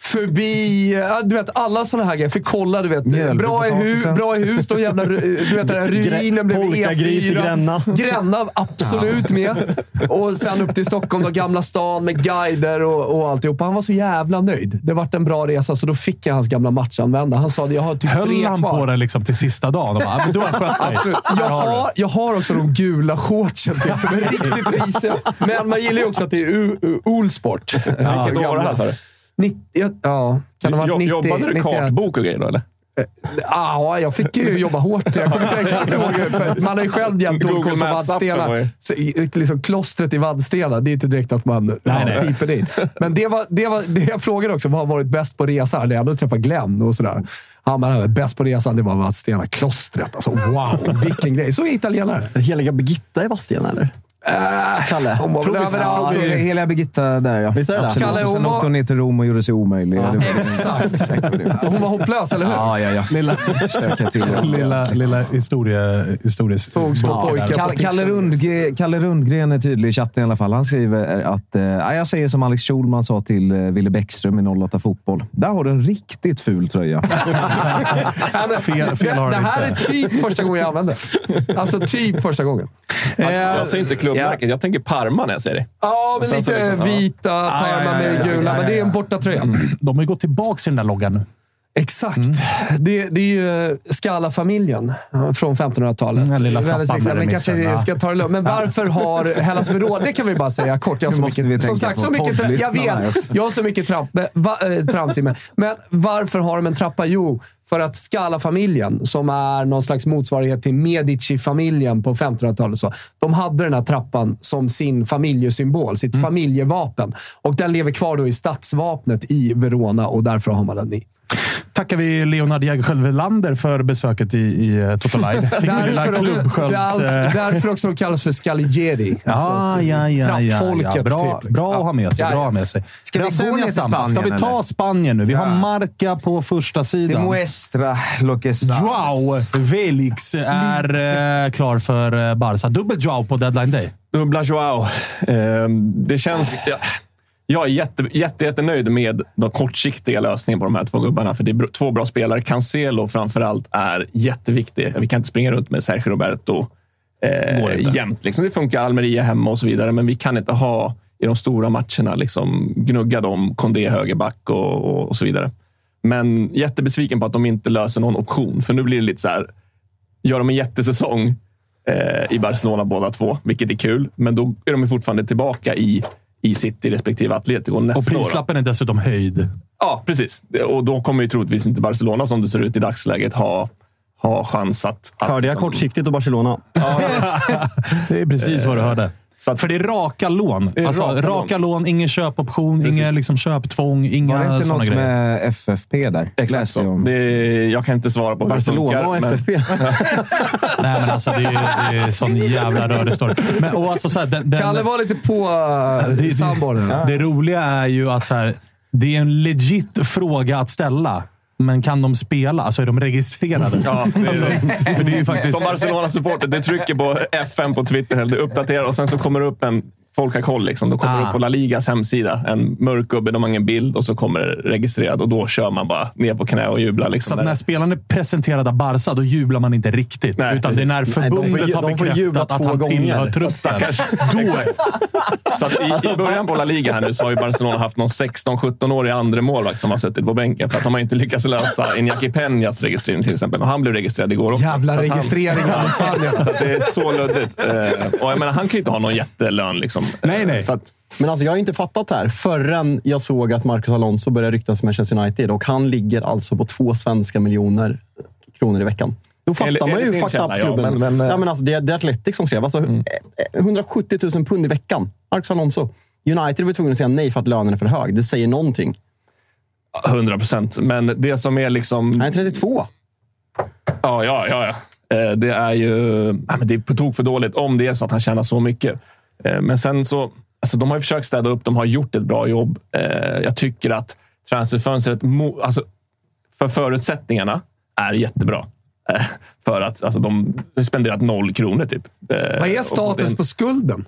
Förbi, ja, du vet alla såna här grejer. För kolla, du vet. Mjölby, Bra i, hus, bra i hus, de jävla, ru- du vet den här ruinen blev Polkagris i E4. Gränna. Gränna, absolut med. Och sen upp till Stockholm, då, Gamla stan med guider och, och alltihopa. Han var så jävla nöjd. Det vart en bra resa, så då fick jag hans gamla matchanvända. Han sa jag har typ Höll tre han kvar. på det liksom till sista dagen? Och bara, "Ja, men du har skött dig. Jag har du." har, jag har också de gula shortsen till, som är riktigt risiga. Men man gillar ju också att det är Olsport. Vilket år var det här, sa du? 90, ja, kan det ha varit Jo- 90, Jobbade du 91? kartbok och grejer då, eller? Ja, jag fick ju jobba hårt. Jag kommer inte exakt ihåg. För man har ju själv jämt dålig koll på Vadstena. Så, liksom, klostret i Vadstena, det är inte direkt att man ja, nej. piper dit. Men det, var, det, var, det jag frågade också, vad har varit bäst på resan? Det är ändå att träffa Glenn och sådär. Han bara, bäst på resan, det var Vadstena. Klostret. Alltså, wow, vilken grej. Så är italienare. Är det heliga Birgitta i Vadstena, eller? Kalle? Hon var väl överallt. Ja, Ja, heliga Birgitta där, ja. Visst är det. Kalle, hon sen var- åkte hon ner till Rom och gjorde sig omöjlig. Det var- Exakt. Exakt. Hon var hopplös, eller hur? Ja, ja, ja. Lilla, till lilla, lilla historia, historisk Kalle, Kalle, Rundgren, Kalle Rundgren är tydlig i chatten i alla fall. Han skriver att eh, ja, jag säger som Alex Schulman sa till eh, Ville Bäckström i 08 Fotboll. Där har du en riktigt ful tröja. <laughs> Ja, Fel- fel har det, det här är inte. typ första gången jag använder. Alltså typ första gången. Jag säger inte klubbmärket, jag tänker Parma när jag säger det. Ja, men lite liksom, ja. vita, Parma ja, ja, med ja, gula. ja, ja, Men det är en ja. bortatröja. De har ju gått tillbaka till den där loggan nu. Exakt. Det, det är ju Skala-familjen från 1500-talet. Den lilla trappan där Men kanske ska ta det lugnt. Men varför har Hellas Verona... Det kan vi bara säga kort. Jag har så mycket, som sagt, så mycket, jag vet, jag har så mycket tramp, va, äh, trams i mig. Men varför har de en trappa? Jo, för att Skala-familjen, som är någon slags motsvarighet till Medici-familjen på 1500-talet, så, de hade den här trappan som sin familjesymbol, sitt Mm. familjevapen. Och den lever kvar då i stadsvapnet i Verona och därför har man den i. Tackar vi Leonard Jägerskiöld för besöket i, i eh, Toto Live. <laughs> Fick Därför också, klubbskölds... därför, eh, därför också de kallas för Scaligeri. Ja, <laughs> Alltså, ja, ja, ja, trappfolket, ja. Bra, typ, liksom. bra att ha med sig. Ja, Bra ja. med sig. Ska vi gå ner till stamma. Ska Spanien, vi ta eller? Spanien nu? Vi har Ja. Marca på första sidan. Muestra lo que. Joao Felix är eh, klar för eh, Barca. Dubbel Joao på deadline day. Dubbla Joao. Ehm, det känns... Jag, jag är jätte, jätte, jättenöjd med de kortsiktiga lösningarna på de här två gubbarna. För det är två bra spelare. Cancelo framförallt är jätteviktig. Vi kan inte springa runt med Sergio Roberto eh, jämt. Liksom. Det funkar Almeria hemma och så vidare, men vi kan inte ha i de stora matcherna liksom, gnugga dem, Kondé högerback och, och, och så vidare. Men jättebesviken på att de inte löser någon option, för nu blir det lite så här. Gör de en jättesäsong eh, i Barcelona båda två, vilket är kul, men då är de fortfarande tillbaka i, i City respektive Atletico Och nästa år. då. prislappen är dessutom höjd. Ja, precis. Och då kommer ju troligtvis inte Barcelona, som det ser ut i dagsläget, ha, ha chans att... att Hörde jag liksom- kortsiktigt och Barcelona? <laughs> Det är precis vad du hörde. Så att- För det är raka lån. är alltså, raka raka, lån, ingen köpoption, Precis. inga liksom, köptvång, Var det inga inte sådana något grejer. med FFP där? Exakt så. om. Det, jag kan inte svara på hur det Barcelona funkar. och men- FFP. <laughs> Nej, men alltså det är, det är sån jävla rörig story. Men, och alltså, så här, den, den, Kalle var lite på det- uh, sambon. det roliga är ju att så här, det är en legit fråga att ställa. Men kan de spela? Alltså är de registrerade? Ja, det är alltså, för det är ju faktiskt... Som Barcelona-supporter, det trycker på FN på Twitter, det uppdaterar och sen så kommer det upp en Folk har koll. Liksom. Då kommer Ah. upp på La Ligas hemsida. En mörk gubbe, de har ingen bild och så kommer det registrerad och då kör man bara ner på knä och jublar. Så Liksom, att när spelaren är presenterad av Barca, då jublar man inte riktigt. Nej, utan det är när Nej, de förbundet har de jubla bekräftat att han gånger. tillhör Så truppen. <laughs> Så i, I <laughs> början på La Liga här nu så har ju Barcelona haft någon 16-17-årig andre målvakt som har suttit på bänken för att de har inte lyckats lösa Iñaki Peñas registrering till exempel. Och han blev registrerad igår också. Jävla Så registreringar i <laughs> Spanien. Så det är så luddigt. Eh, och jag menar, han kan ju inte ha någon jättelön. Liksom. Nej, <laughs> nej. Eh, Så att, Men alltså, jag har inte fattat det här förrän jag såg att Marcus Alonso började ryktas Manchester United. Och han ligger alltså på två svenska miljoner kronor i veckan. Då fattar man ju fucked källa, ja, up-klubben. men- men, eh, ja, men alltså, det, är- det är Atletic som skrev. Alltså, eh, 170 000 pund i veckan. Marcus Alonso. United var tvungna att säga nej för att lönen är för hög. Det säger någonting. 100 procent. Men det som är liksom... Han är 32. Ja, ja, ja. ja. Eh, Det är ju det är på tok för dåligt om det är så att han tjänar så mycket. Eh, Men sen så, alltså de har ju försökt städa upp, de har gjort ett bra jobb. Eh, Jag tycker att transferfönstret, alltså för förutsättningarna, är jättebra. Eh, För att alltså, de har spenderat noll kronor typ. Vad är status in- på skulden?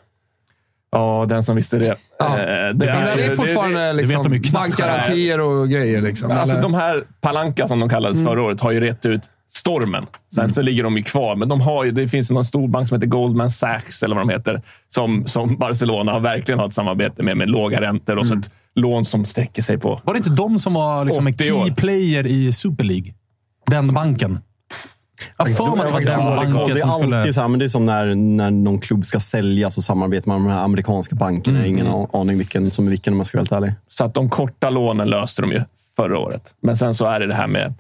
Ja, den som visste det. Ja. Det, Det är, det är fortfarande det- vet de ju liksom, bankgarantier och grejer. Liksom, Alltså, eller? de här Palanka som de kallades Mm. förra året har ju rätt ut stormen. Sen så ligger de ju kvar, men de har ju, det finns någon stor bank som heter Goldman Sachs, eller vad de heter, som, som Barcelona har verkligen har ett samarbete med, med låga räntor och så ett lån som sträcker sig på... Var det inte de som var liksom en 80 år. key player i Super League? Den banken. Jag för mig att det var den banken det är som skulle... alltid så här, men det är som när, när någon klubb ska säljas och samarbetar med de här amerikanska bankerna. Har ingen aning vilken som är vilken om jag ska vara helt ärlig. Så att de korta lånen löste de ju förra året. Men sen så är det det här med...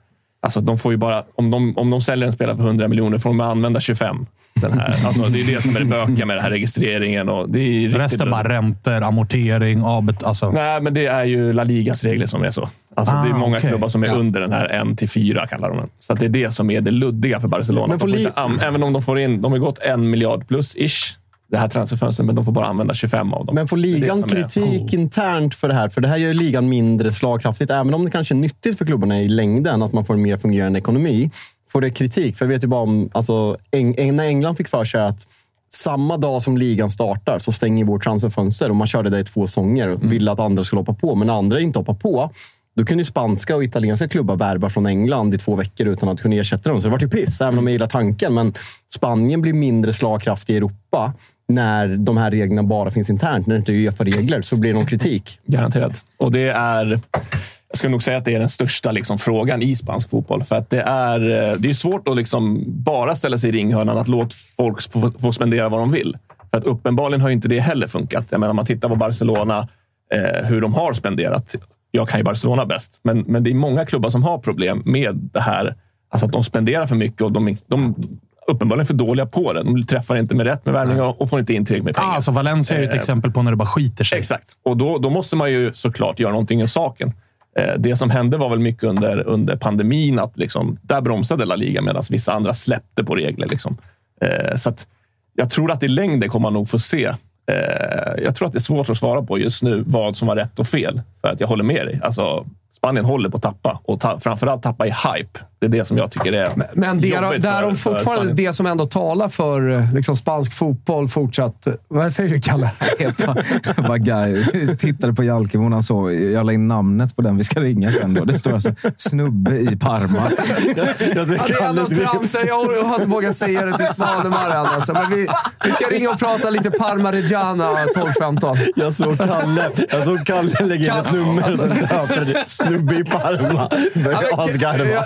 Alltså de får ju bara, om, de, om de säljer en spelare för 100 miljoner får de använda 25. Den här. <laughs> Alltså det är det som är det bökiga med den här registreringen. Och det är riktigt Resten bara räntor, amortering, avbet... Alltså. Nej, men det är ju La Ligas regler som är så. Alltså, det är Ah, många okej. klubbar som är Ja. under den här 1 till 4 kallar de den. Så att det är det som är det luddiga för Barcelona. Men De li- inte även om de får in, de har gått en miljard plus ish det här transferfönstret, men de får bara använda 25 av dem. Men får Det är det ligan som är- kritik internt för det här? För det här gör ju ligan mindre slagkraftigt. Även om det kanske är nyttigt för klubbarna i längden att man får en mer fungerande ekonomi. Får det kritik? För jag vet ju bara om... Alltså, Eng- när England fick för sig att samma dag som ligan startar så stänger vårt transferfönster. Och man körde det i två säsonger och ville att andra skulle hoppa på. Men när andra inte hoppar på, då kunde ju spanska och italienska klubbar värva från England i två veckor utan att kunna ersätta dem. Så det var ju piss, även om jag gillar tanken. Men Spanien blir mindre slagkraftig i Europa när de här reglerna bara finns internt. När det inte är Uefa-regler så blir det någon kritik. Garanterat. Och det är... Jag skulle nog säga att det är den största liksom, frågan i spansk fotboll. För att det är, eh, det är svårt att liksom bara ställa sig i ringhörnan att låta folk få, få spendera vad de vill. För att uppenbarligen har inte det heller funkat. Jag menar, om man tittar på Barcelona, eh, hur de har spenderat. Jag kan ju Barcelona bäst, men, men det är många klubbar som har problem med det här. Alltså att de spenderar för mycket och de, de uppenbarligen för dåliga på det. De träffar inte med rätt med värvning och får inte in tillräckligt med pengar. Ah, alltså Valencia är ju ett Eh, exempel på när det bara skiter sig. Exakt. Och då, då måste man ju såklart göra någonting i saken. Eh, Det som hände var väl mycket under, under pandemin att liksom, där bromsade La Liga medan vissa andra släppte på regler. Liksom. Eh, Så att jag tror att i längden kommer man nog få se. eh, Jag tror att det är svårt att svara på just nu vad som var rätt och fel. För att jag håller med dig. Alltså, Spanien håller på att tappa och ta, framförallt tappa i hype. Det är det som jag tycker är Men det är, jobbigt där för- de för fortfarande Spanien. det som ändå talar för liksom, spansk fotboll fortsatt... Vad säger du, Kalle? Jag <laughs> tittade på Jalkemo när han så. Jag la in namnet på den vi ska ringa sen. Då. Det står alltså snubbe i Parma. <laughs> Ja, det är ändå trams. Jag har inte vågat säga det till Svanemar än. Alltså. Men vi, vi ska ringa och prata lite Parma Reggiana 12-15. Jag såg Kalle, jag såg Kalle lägga in ett nummer alltså- <laughs> snubbe i Parma. Ja, Började men, asgarva.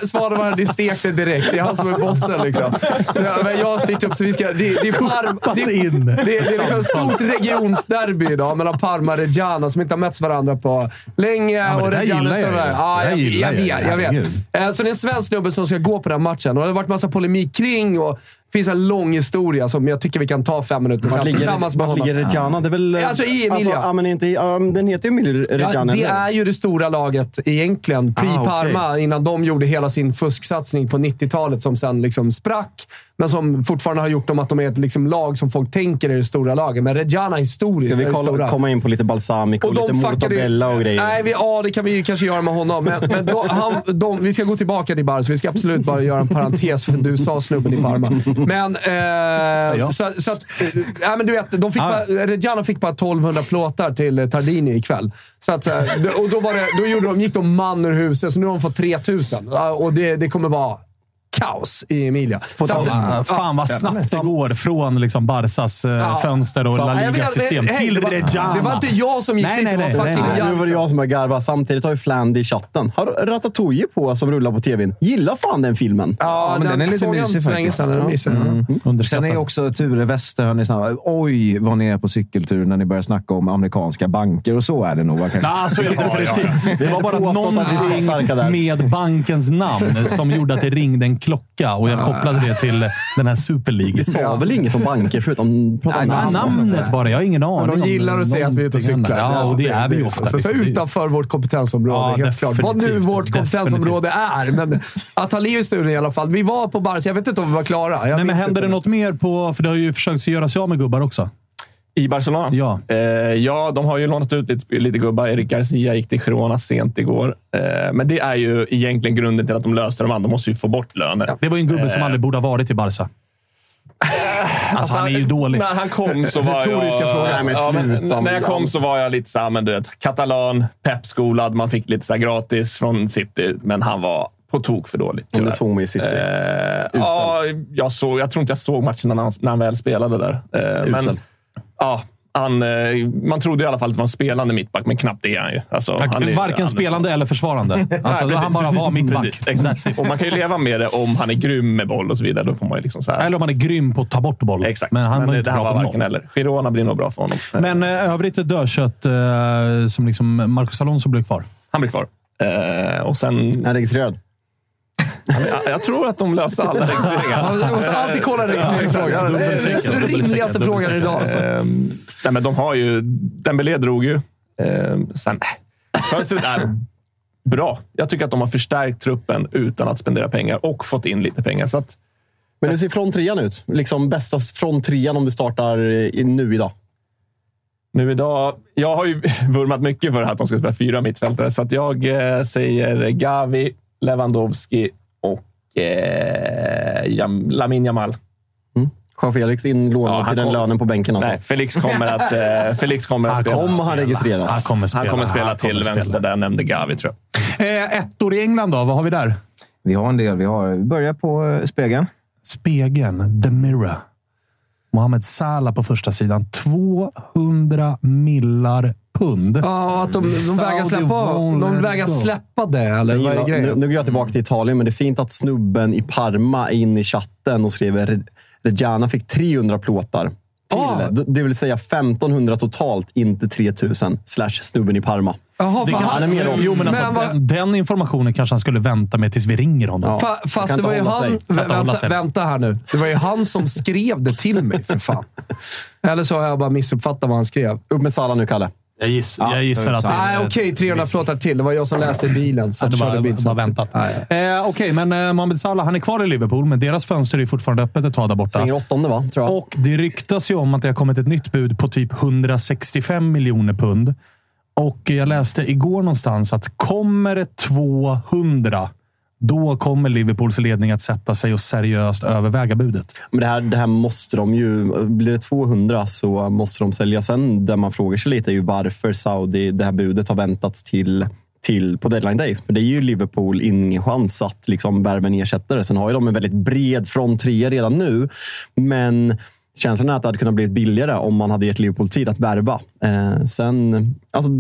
Stekt det direkt. Det är han som är bossen liksom. Så, men jag har styrt upp så vi ska... Det, det är Parma... Det, in. det, det är liksom stort regionsderby idag mellan Parma och Reggiana som inte har mötts varandra på länge. men och gillar står där. Ja, jag, jag, jag. vet. Jag vet. Eh, Så det är en svensk snubbe som ska gå på den matchen. Och det har varit massa polemik kring och finns en lång historia som jag tycker vi kan ta fem minuter sen tillsammans med honom. ligger Reggiana? Det är väl... Alltså, i Emilia. ja, men inte, ja, den heter ju Emilia Ja, Reggiana. det eller? är ju det stora laget egentligen. Pre-Parma, innan de gjorde hela sin fusksatsning på 90-talet som sen liksom sprack. Men som fortfarande har gjort dem att de är ett liksom lag som folk tänker är det stora laget. Men Reggiana historiskt Ska vi kolla, stora. komma in på lite balsamico och, lite fuckade- mortadella och grejer? Nej, vi, ja, det kan vi kanske göra med honom. Men, men då, han, de, vi ska gå tillbaka till Barca. Vi ska absolut bara göra en parentes för du sa snubben i Parma. Men, eh, så, så att, eh, ja, men du vet, de fick bara, Reggiana fick bara 1200 plåtar till eh, Tardini ikväll. Så att, eh, och då, var det, då gjorde de, gick de man ur huset, så nu har de fått 3000. Ja, Och det, det kommer vara kaos i Emilia. Så att, Ah, Fan vad snabbt det går från liksom Barsas eh, Ja. fönster och La Liga-system hej, till det var- Reggiana. det var inte jag som gick nej, dit, nej, det var nej, fucking nej, nej. Nej, nu var det jag som har garvat. Samtidigt har ju Flandy i chatten. Har Ratatouille på som rullar på tvn. Gillar fan den filmen. Ja, men den är lite mysig inte så länge faktiskt. Den mysig. Mm. Sen är också Ture Wester, hörni, snabbt. Oj, vad ni är på cykeltur när ni börjar snacka om amerikanska banker. Och så är det nog. så är det definitivt. Det var bara någonting med bankens namn som gjorde att det ringde en klocka och jag kopplade det till den här Super League. Vi sa väl inget om banker förutom Nej, namn. namnet bara. Jag har ingen aning. Men de om gillar att säga att vi är ute och cyklar. Ja, och det är vi ofta. Så, så utanför vårt kompetensområde, Ja, helt klart. Vad nu vårt kompetensområde är. Men att ha liv i studion i alla fall. Vi var på Barca. Jag vet inte om vi var klara. Jag Nej, men händer det något mer på... För det har ju försökt göra sig av med gubbar också. I Barcelona? Ja. Eh, ja, de har ju lånat ut lite, lite gubbar. Erik Garcia gick till Girona sent igår. Eh, men det är ju egentligen grunden till att de löste de andra. De måste ju få bort löner. Det var ju en gubbe som Eh. aldrig borde ha varit i Barca. <laughs> Alltså, han är ju dålig. När han kom så var Retoriska jag... frågor. Nej, men ja, men när jag kom så var jag lite såhär, men du vet, katalan, peppskolad. Man fick lite så gratis från City, men han var på tok för dålig. Om det tyvärr. såg mig i City. Eh, ja, jag, såg, jag tror inte jag såg matchen när han, när han väl spelade där. Eh, men. Ja, han, eh, man trodde i alla fall att det var en spelande mittback, men knappt det är han ju. Alltså, han är, Varken han är spelande eller försvarande. <laughs> Alltså, precis, han bara var mittback. Och man kan ju leva med det om han är grym med boll och så vidare. Då får man ju liksom så här. Eller om han är grym på att ta bort boll. Exakt. Men han var det, inte det här bra var på varken eller. Girona blir nog bra för honom. Men eh, övrigt dödkött eh, som liksom Marcos Alonso blev kvar. Han blir kvar. Eh, och sen... Är registrerad? Jag, jag tror att de löste alla registreringar. Du måste alltid kolla registreringsfrågan. Det är den rimligaste frågan idag. Alltså. Ehm, nej, men de har ju... Dembélé drog ju. Ehm, sen... Fönstret är bra. Jag tycker att de har förstärkt truppen utan att spendera pengar och fått in lite pengar. Så att, Men hur ser fronttrean ut? Liksom bästa fronttrean om du startar i, nu idag. nu idag... Jag har ju <laughs> vurmat mycket för att de ska spela fyra mittfältare, så jag eh, säger Gavi, Lewandowski eh, Jam, Lamin Jamal. Jean-Felix inlånad Ja, han till den kom- lönen på bänken alltså. Nej, Felix kommer att, eh, <laughs> Felix kommer att Han spela. Kommer han registreras? Han kommer spela. Han kommer spela Han kommer till spela. vänster där jag nämnde Gavi, tror jag. Eh, ettor i England då? Vad har vi där? Vi har en del. Vi har, vi börjar på eh, spegeln. Spegeln, The Mirror. Mohamed Salah på första sidan. 200 millar pund. Ja, att de, de, vägrar släppa, de vägrar go. släppa det, eller vad är nu, nu går jag tillbaka till Italien, men det är fint att snubben i Parma är inne i chatten och skriver Re- Reggiana fick 300 plåtar. Till, Ah. Det vill säga 1500 totalt, inte 3000. Slash snubben i Parma. Jaha, Det kanske, han är mer jo, men alltså, men vad- den, den informationen kanske han skulle vänta med tills vi ringer honom. Ja. Fa, fast det var inte ju han... sig. Vänta, vänta här nu. Det var ju han som skrev det till mig, för fan. <laughs> Eller så har jag bara missuppfattat vad han skrev. Upp med Salah nu, Kalle. Jag, giss, Ja, jag gissar att det Nej, okej. 300 plåtar till. Det var jag som läste i bilen. Så Ja, det var, var väntat. Eh, Okej, men eh, Mohamed Salah han är kvar i Liverpool, men deras fönster är fortfarande öppet ett tag där borta. Stänger åttonde, va? Tror jag. Och det ryktas ju om att det har kommit ett nytt bud på typ 165 miljoner pund. Och jag läste igår någonstans att kommer det 200, då kommer Liverpools ledning att sätta sig och seriöst överväga budet. Men det här, det här måste de ju... Blir det 200 så måste de sälja. Sen där man frågar sig lite är ju varför Saudi, det här budet har väntats till, till på deadline day. För det är ju Liverpool ingen chans att liksom värva en ersättare. Sen har ju de en väldigt bred front trea redan nu. Men känslan är att det hade kunnat bli billigare om man hade gett Liverpool tid att värva. Eh, sen alltså,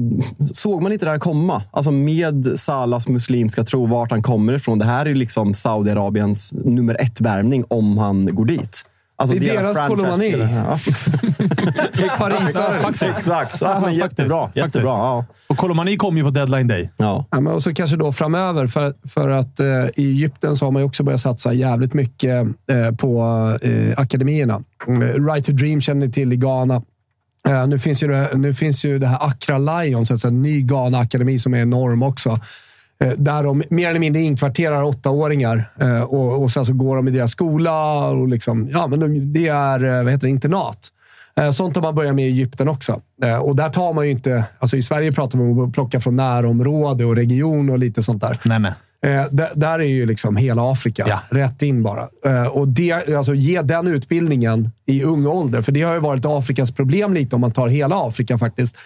såg man inte det här komma. Alltså, med Salas muslimska tro, vart han kommer ifrån. Det här är liksom Saudiarabiens nummer ett-värvning om han går dit. Alltså, Det är deras franchise- koloni. Ja. <laughs> Parisare. Exakt. Ja, men jättebra. Faktiskt. jättebra ja. Och Kolomani kom ju på deadline day. Ja. Ja, men och så kanske då framöver, för, för att eh, i Egypten så har man ju också börjat satsa jävligt mycket eh, på eh, akademierna. Mm, right to Dream känner ni till i Ghana. Eh, nu, finns ju det, nu finns ju det här Accra Lions, alltså en ny Ghana-akademi som är enorm också. Eh, där de mer eller mindre inkvarterar åttaåringar eh, och, och sen så går de i deras skola. Och liksom, ja, men de, det är eh, vad heter det, internat. Sånt har man börjat med i Egypten också. Och där tar man ju inte... Alltså I Sverige pratar vi om att plocka från närområde och region och lite sånt där. Nej, nej. Där, där är ju liksom hela Afrika. Ja. Rätt in bara. Och det, alltså, ge den utbildningen i ung ålder. För det har ju varit Afrikas problem lite, om man tar hela Afrika faktiskt.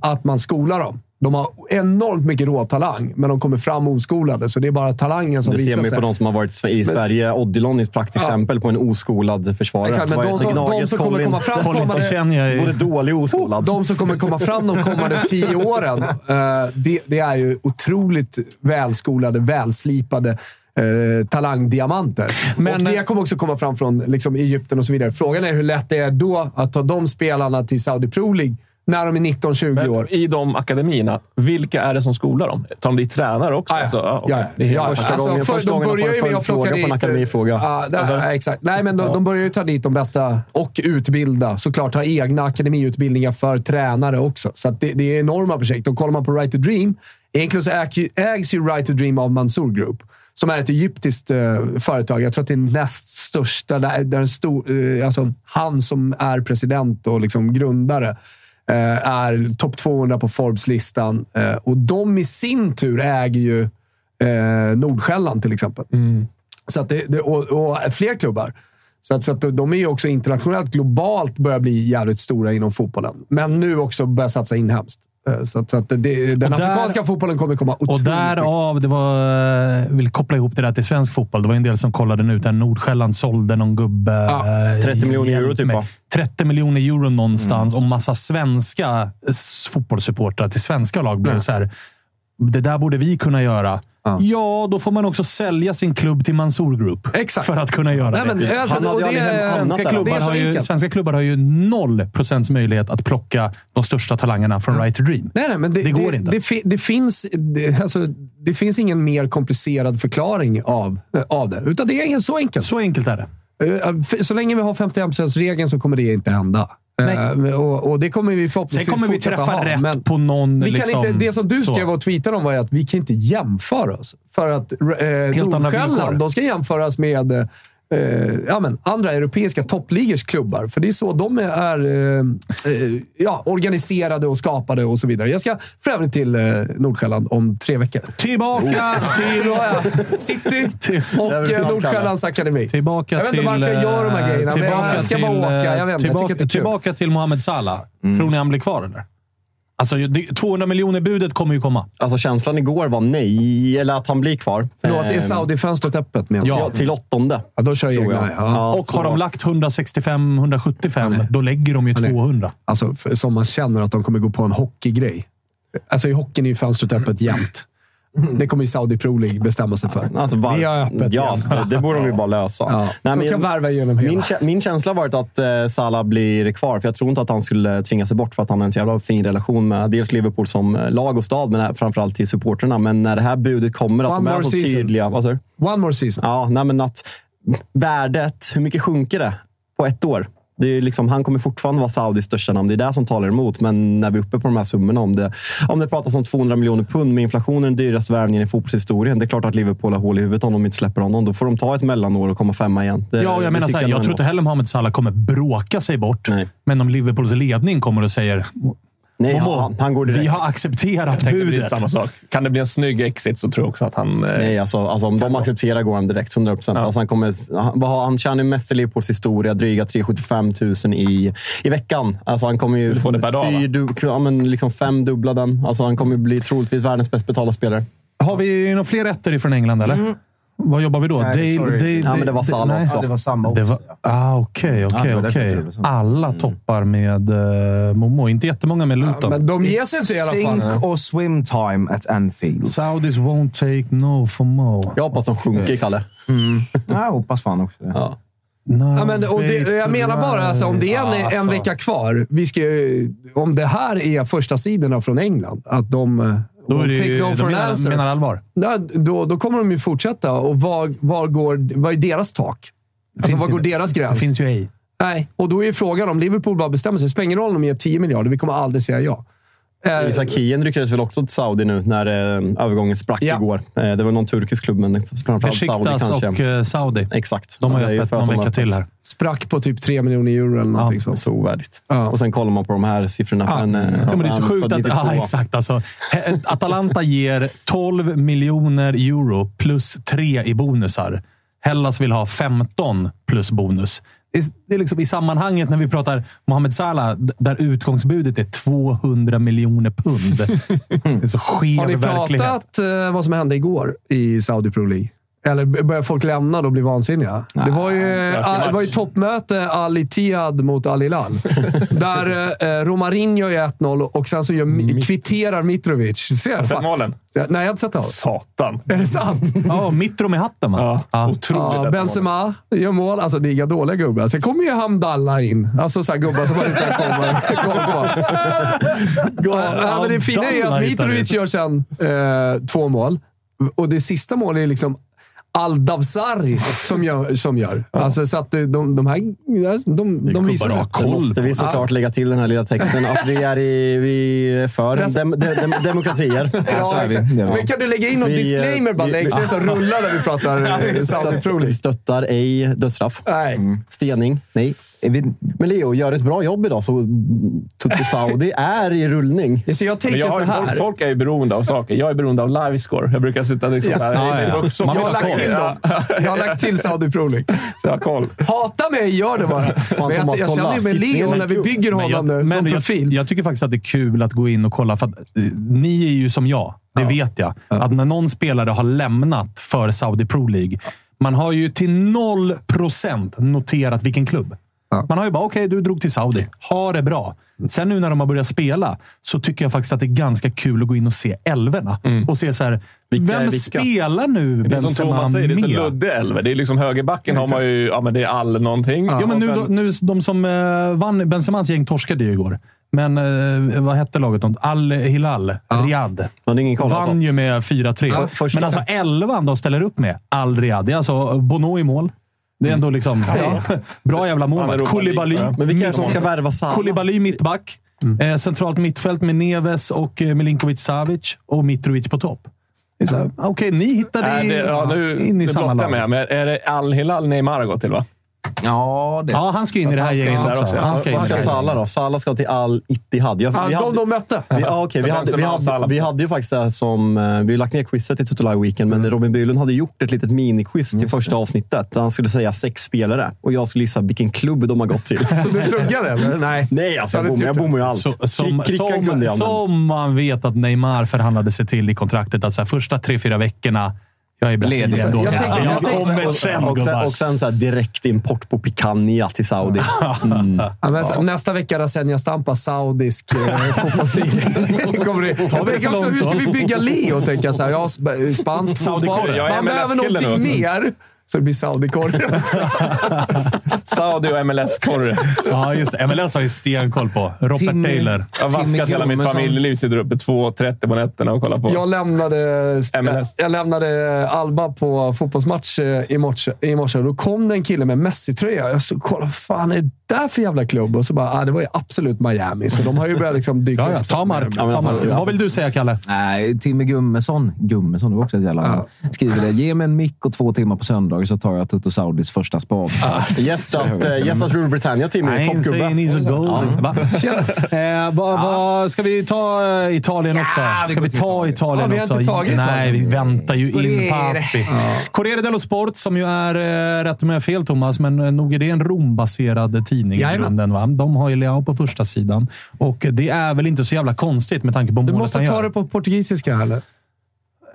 att man skolar dem. De har enormt mycket råtalang, men de kommer fram oskolade. Så det är bara talangen som Det ser visar man ju sig. på de som har varit i Sverige. Odilon är ett praktexempel på en oskolad försvarare. Exakt, men de som- de som kommer komma fram kommande- är Både dålig och oskolad. De som kommer komma fram de kommande <laughs> tio åren, eh, det, det är ju otroligt välskolade, välslipade eh, talangdiamanter. Men- och det kommer också komma fram från liksom, Egypten och så vidare. Frågan är hur lätt det är då att ta de spelarna till Saudi Pro League när de är 19-20 år. I de akademierna, vilka är det som skolar dem? Tar de dit tränare också? Ah, ja. Alltså, ja, okej. Ja, helt ja, första alltså, gången- för, första de gången börjar får ju med att plocka på en akademifråga. Ja, där, Alltså- exakt. Nej, men de, de börjar ju ta dit de bästa och utbilda. Såklart ha egna akademiutbildningar för tränare också. Så det, det är enorma projekt. Och kollar man på Right to Dream, egentligen så äg, ägs ju Right to Dream av Mansour Group. Som är ett egyptiskt eh, företag. Jag tror att det är näst största. Där, där en stor, eh, alltså, han som är president och liksom grundare är topp 200 på Forbes-listan. Eh, och de i sin tur äger ju eh, Nordsjälland till exempel. Så att det, det, och, och fler klubbar. Så att, så att de är ju också internationellt, globalt börjar bli jävligt stora inom fotbollen. Men nu också börjar satsa inhemskt. Eh, Så att, så att det, den Och där- afrikanska fotbollen kommer komma otroligt Och därav, det var, jag vill koppla ihop det där till svensk fotboll. Det var en del som kollade nu där Nordsjälland sålde någon gubbe. Ja, eh, 30 miljoner hjälp euro typ, va? 30 miljoner euro någonstans och massa svenska fotbollssupportrar till svenska lag. Blev så här, det där borde vi kunna göra. Ja. då får man också sälja sin klubb till Mansour Group. Exakt. För att kunna göra Nej, det. alltså, Han hade det, hamnat Svenska klubbar, Det har ju, svenska klubbar har ju noll procents möjlighet att plocka de största talangerna från Right to Dream. Nej, nej, men det, Det går det, inte. Det, det, finns, det, alltså, det finns ingen mer komplicerad förklaring av, av det. Utan det är så enkelt. Så enkelt är det. Eh, för- Så länge vi har 51%-regeln så kommer det inte hända. Eh, Och, och det kommer vi Sen förhoppningsvis kommer vi träffa ha. rätt men på någon... vi kan liksom, inte, det som du skrev och tweetade om var att vi kan inte jämföra oss. För att eh. Nordsjälland, de ska jämföras med eh, ja, men, andra europeiska toppligors klubbar. För det är så de är eh, eh, ja, organiserade och skapade och så vidare. Jag ska för övrigt till eh, Nordsjälland om tre veckor. Tillbaka <laughs> Så till... jag City och eh, Nordsjällands akademi. Tillbaka Jag vet inte till, varför jag gör de här eh, grejerna, men tillbaka jag ska till, bara åka. Jag vet inte, jag tillbaka, tycker att det är kul. tillbaka till Mohamed Salah. Mm. Tror ni han blir kvar eller? Alltså, det- 200 miljoner budet kommer ju komma. Alltså känslan igår var nej, eller att han blir kvar. Förlåt, är Ehm, Saudi-fönstret öppet? jag? Ja. till, åttonde. ja, då kör jag. Ja. Och har de lagt 165-175, då lägger de ju är- 200. Alltså, som man känner att de kommer gå på en hockeygrej. Alltså i hockeyn är ju fönstret öppet jämt. Det kommer ju Saudi Pro League bestämma sig för. Alltså, var... Vi har öppet ja, det, borde de ju bara lösa. Ja. Nej, men- kan värva igenom hela. Min, min känsla har varit att eh, Salah blir kvar, för jag tror inte att han skulle tvinga sig bort för att han har en så jävla fin relation med dels Liverpool som eh, lag och stad, men framförallt till supporterna. Men när det här budet kommer, att One de är så season. tydliga. Du? One more season. Ja, nej, men att värdet, hur mycket sjunker det på ett år? Det är liksom, han kommer fortfarande vara Saudis största namn. Det är det som talar emot. Men när vi är uppe på de här summorna, om det, om det pratas om 200 miljoner pund med inflationen, dyraste värvningen i fotbollshistorien. Det är klart att Liverpool har hål i huvudet om de inte släpper honom. Då får de ta ett mellanår och komma femma igen. Det, Ja, jag menar så här, jag tror inte heller Mohamed Salah kommer bråka sig bort. Nej. Men om Liverpools ledning kommer och säger Nej, han, han går direkt. vi har accepterat budet. samma sak. Kan det bli en snygg exit så tror jag också att han... eh, Nej, alltså, alltså om de accepterar går han direkt. 100 procent. Ja. Alltså, han, kommer, han, han tjänar mest i Liverpools historia. Dryga 375 000 i, i veckan. Alltså, han kommer ju Du får det per dag, va? fyrdu- ja, men liksom femdubbla den. Alltså, han kommer bli troligtvis världens bäst betalda spelare. Har vi några fler rätter ifrån England, eller? Vad jobbar vi då? Nej, sorry. Ja, men det var Salah nej. också. Ja, det var samma Det också. var, ah, okej, okej, det okej. det. Alla toppar med uh, Momo. Inte jättemånga med Luton. Men de ger sig inte i alla Sink fall. och swim time at Anfield. Saudis won't take no for Mo. Jag hoppas de sjunker, Kalle. <laughs> Jag hoppas fan också det. Ja. No, Ja, men, och det, jag menar bara, alltså, om det är en, Ja, alltså. en vecka kvar. Vi ska, om det här är första sidorna från England, att de... Då är det take ju, no de for an menar, answer. menar allvar. Ja, då, då kommer de ju fortsätta. Och var, var går, vad är deras tak? Alltså, var går deras Det gräns? finns ju ej. Nej, och då är frågan om Liverpool bara bestämmer sig. Det spelar ingen roll om de ger 10 miljarder. Vi kommer aldrig säga ja. Eh, Isak Hien ryckades väl också till Saudi nu när eh, övergången sprack Ja. igår. Eh, det var någon turkisk klubb, men framförallt Saudi Besiktas kanske. och Saudi. Exakt. De har ju öppet någon vecka till fått- här. sprack på typ 3 miljoner euro eller någonting sånt. Så ovärdigt. Ja. Och sen kollar man på de här siffrorna. Ja. för en, eh, Ja, men det är så sjukt att... 92. <laughs> Ja, exakt. Alltså, Atalanta ger 12 miljoner euro plus 3 i bonusar. Hellas vill ha 15 plus bonus. Det är, liksom I sammanhanget när vi pratar Mohamed Salah, där utgångsbudet är 200 miljoner pund. <laughs> Det är så skev Har ni verklighet. pratat eh, vad som hände igår i Saudi Pro League? Eller börjar folk lämna och bli vansinniga? det, var ju, stökig ah, det var ju toppmöte Al Ittihad mot Al Hilal. <laughs> där eh, Romarinho gör 1-0 och sen så gör, kvitterar Mitrovic. Ser du målen? Nej, jag har inte sett det. Satan. Är det sant? <laughs> Ja, Mitro med hatten, va? Ja, otroligt. Ja, detta mål. Benzema gör mål. Alltså, det är inga dåliga gubbar. Sen kommer ju Hamdallah in. Alltså så här gubbar som man inte har koll på-. <laughs> Ja, men det fina är att Mitrovic gör sen eh, två mål. Och det sista målet är liksom Aldavsari som gör. Som gör. Alltså, så att de, de, de här de, de visar gubbar sig. koll måste vi såklart lägga till den här lilla texten att vi är, i, vi är för dem, demokratier. Ja. Men kan du lägga in någon Vi, eh, disclaimer bara längst ner som rullar när vi pratar <laughs> eh, Saudi Pro Vi League? stöttar ej dödsstraff. Nej. Stening, nej. Men Leo, gör ett bra jobb idag så Tutu Saudi <laughs> är i rullning. Så jag tänker jag så har, här. folk, folk är ju beroende av saker. Jag är beroende av livescore. Jag brukar sitta liksom där. Ja, ja, ja. Så Man Jag har lagt till dem. Jag har lagt till Saudi Pro League. Så jag har koll. Hata mig, gör det bara. Men jag, jag känner ju med Leo är när vi bygger Men honom jag, nu men som jag, profil. jag tycker faktiskt att det är kul att gå in och kolla. För att, eh, ni är ju som jag. Det vet jag. Att när någon spelare har lämnat för Saudi Pro League. Man har ju till noll procent noterat vilken klubb. Man har ju bara, okej, du drog till Saudi. Ha det bra. Sen nu när de har börjat spela så tycker jag faktiskt att det är ganska kul att gå in och se älvorna. Och se så här, Vilka vem vilka? spelar nu Det är som Thomas säger, det är så luddig elver. Det är liksom högerbacken har man ju, ja men det är all någonting. Ja, men Och nu, sen- då, nu, de som eh, vann, Benzemas gäng torskade ju igår. Men eh, vad hette laget? Al-Hilal, Riyadh. Ingen koll. Vann Alltså. ju med 4-3. första- Men alltså elvan de ställer upp med, Al-Riyadh. Det är alltså Bono i mål. Det är ändå liksom... Ja, <laughs> bra jävla målvakt. Koulibaly. Men vilka är det som ska värva Salah? Koulibaly mittback. Eh, centralt mittfält med Neves och eh, Milinkovic Savic. Och Mitrovic på topp. Okej, ni hittade det, ja, nu in i samma lag. med. Men är det Al-Hilal Neymar har gått till, va? Ja, det. Ja, han ska in i det här gänget där också. Han ska in Vart ska Salah då? Salah ska till Al-Ittihad. Jag- Ja, vi de hade- de mötte. Vi, ja, okej, vi, hade, vi, hade, vi hade ju faktiskt det som... eh, Vi har lagt ner quizet i Tutolaj Weekend, men Robin Bylund hade gjort ett litet miniquiz till första avsnittet. Där han skulle säga sex spelare och jag skulle gissa vilken klubb de har gått till. Så du pluggar eller? <laughs> Nej. Nej, alltså jag Ja, det bommar, jag bommar ju allt. Så, som, som, men- som man vet att Neymar förhandlade sig till i kontraktet. Att så här, första tre, fyra veckorna, jag är Ledig. då. Jag tänker- jag jag kommer Och, sen och, sen, och sen så här direkt import på Picanha till Saudi. <laughs> Mm. Ja, Nästa vecka Rasenja Stampa, saudisk eh, <laughs> <laughs> jag långt hur ska vi bygga Leo? Tänker jag så här, ja, sp- spansk fotboll. Jag Man behöver någonting nu mer. Så det blir Saudikorre. <laughs> Saudi och MLS-korre. Ja, just det. MLS har ju stenkoll på. Robert Timmy- Taylor. Jag har vaskat hela mitt familjeliv. Sitter uppe 2.30 på nätterna och kollar på. Jag lämnade, MLS. jag lämnade Alba på fotbollsmatch eh, i morse. I morse. Då kom det en kille med Messi-tröja. Jag så kollade, vad fan är det där för jävla klubb? Och så bara, ah, det var ju absolut Miami. Så de har ju börjat liksom dyka Ja, ja. upp. Tamar. Ja, men Tamar. alltså- Vad vill du säga, Kalle? Nej, Timmy Gummesson. Gummesson, det var också ett jävla namn. Skriver det. Ge mig en mick och två timmar på söndag så tar jag Tutu Saudis första spad. Gästat, äh, gästat Rule Britannia, Timmy. Toppgubbe. he's a gold. Va? Eh, vad, ska vi ta eh, Italien också? Ska vi ta Italien. Italien Ja, vi har också? inte tagit Nej, Italien. vi väntar ju in. Papi. Corriere dello Sport, som ju är, eh, rätt om jag fel Thomas, men eh, nog är det en Rom-baserad tidning i grunden. Va? De har ju Leao på första sidan och det är väl inte så jävla konstigt med tanke på Du målet måste han ta gör. det på portugisiska, eller?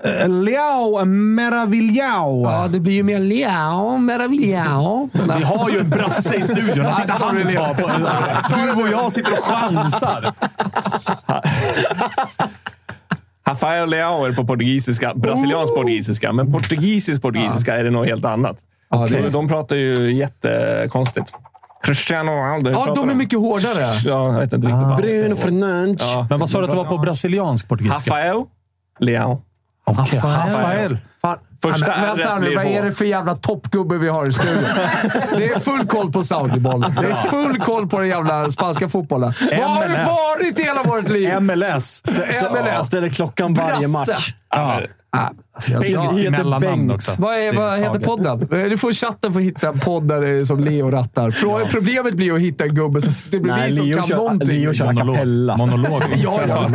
Eh, Leao Meravigliao. Ja, det blir ju mer Leao, Meravigliao. Vi <laughs> har ju en brasse i studion. Att inte sorry, han tar på det. Du och jag sitter och chansar. Rafael Leao är på portugisiska. Brasiliansk portugisiska. Men portugisisk portugisiska är det något helt annat. Ja, det är- de, de pratar ju jättekonstigt. Cristiano Ronaldo. Ja, de är mycket hårdare. Ja, jag vet inte riktigt vad. Bruno Fernandes. Ja. Men vad sa du att det var på brasiliansk portugisiska? Rafael Leao. Okej, Rafael. Första men, vänta nu, vad är det för jävla toppgubbe vi har i studion? Det är full koll på Saudiboll. Det är full koll på den jävla spanska fotbollen. Vad har det MLS. varit i hela vårt liv? MLS. MLS. Ställer klockan varje Brasse. match. Ja. Ah, alltså, jag, jag, mellannamn Bengt. också. vad är, vad heter podden? Eh, Du får chatten få hitta en podd där, som Leo rattar. Frå- Problemet blir att hitta en gubbe som sitter bredvid Nej, som kan kör- någonting. Leo kör- Monolog. Capella. Monolog. <laughs> Ja, ja.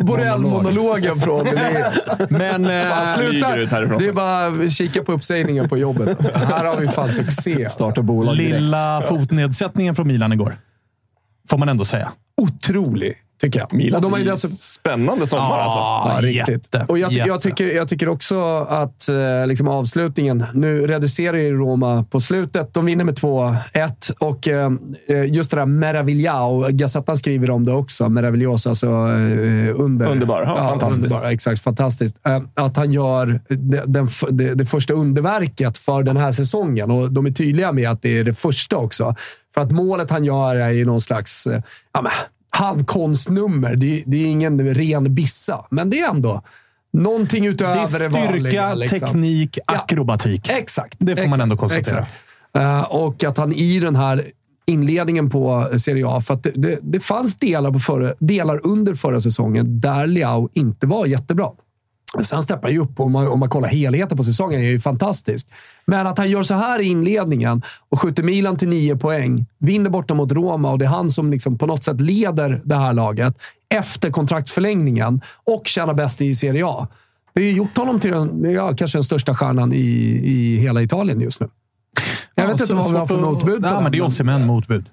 Borrell-monologen från Leo. Men... Ut Sluta! härifrån. Det är bara att kika på uppsägningen på jobbet. Alltså. Här har vi fan succé. Alltså. Starta bolag direkt. lilla fotnedsättningen från Milan igår. Får man ändå säga. Otrolig, tycker jag. Milan de har ju är dessutom spännande sommar alltså. Ja, riktigt. jätte, och jag, jag, tycker, jag tycker också att eh, liksom avslutningen... Nu reducerar ju Roma på slutet. De vinner med 2-1. Och eh, just det där Meravigliao. Gazettan skriver om det också. Meravigliosa, alltså eh, under. Underbar. Ja, fantastiskt. Underbar, exakt, fantastiskt. Eh, att han gör det, den, det, det första underverket för den här säsongen. Och de är tydliga med att det är det första också. För att målet han gör är ju någon slags... eh, Ja, men, halvkonstnummer. Det, det är ingen ren bissa, men det är ändå någonting Det utöver är det, styrka, vanliga. liksom. teknik, Ja. akrobatik. Exakt. Det får man exakt, ändå konstatera. Eh, och att han i den här inledningen på Serie A, för att det, det, det fanns delar, på förra, delar under förra säsongen där Leao inte var jättebra. Sen steppar han ju upp och om man, om man kollar helheten på säsongen är ju fantastisk. Men att han gör så här i inledningen och skjuter Milan till nio poäng, vinner borta mot Roma och det är han som liksom på något sätt leder det här laget efter kontraktförlängningen och tjänar bäst i Serie A. Det har ju gjort honom till den, ja, kanske den största stjärnan i, i hela Italien just nu. Jag vet inte vad vi har för motbud den, men det är Osimhen motbud.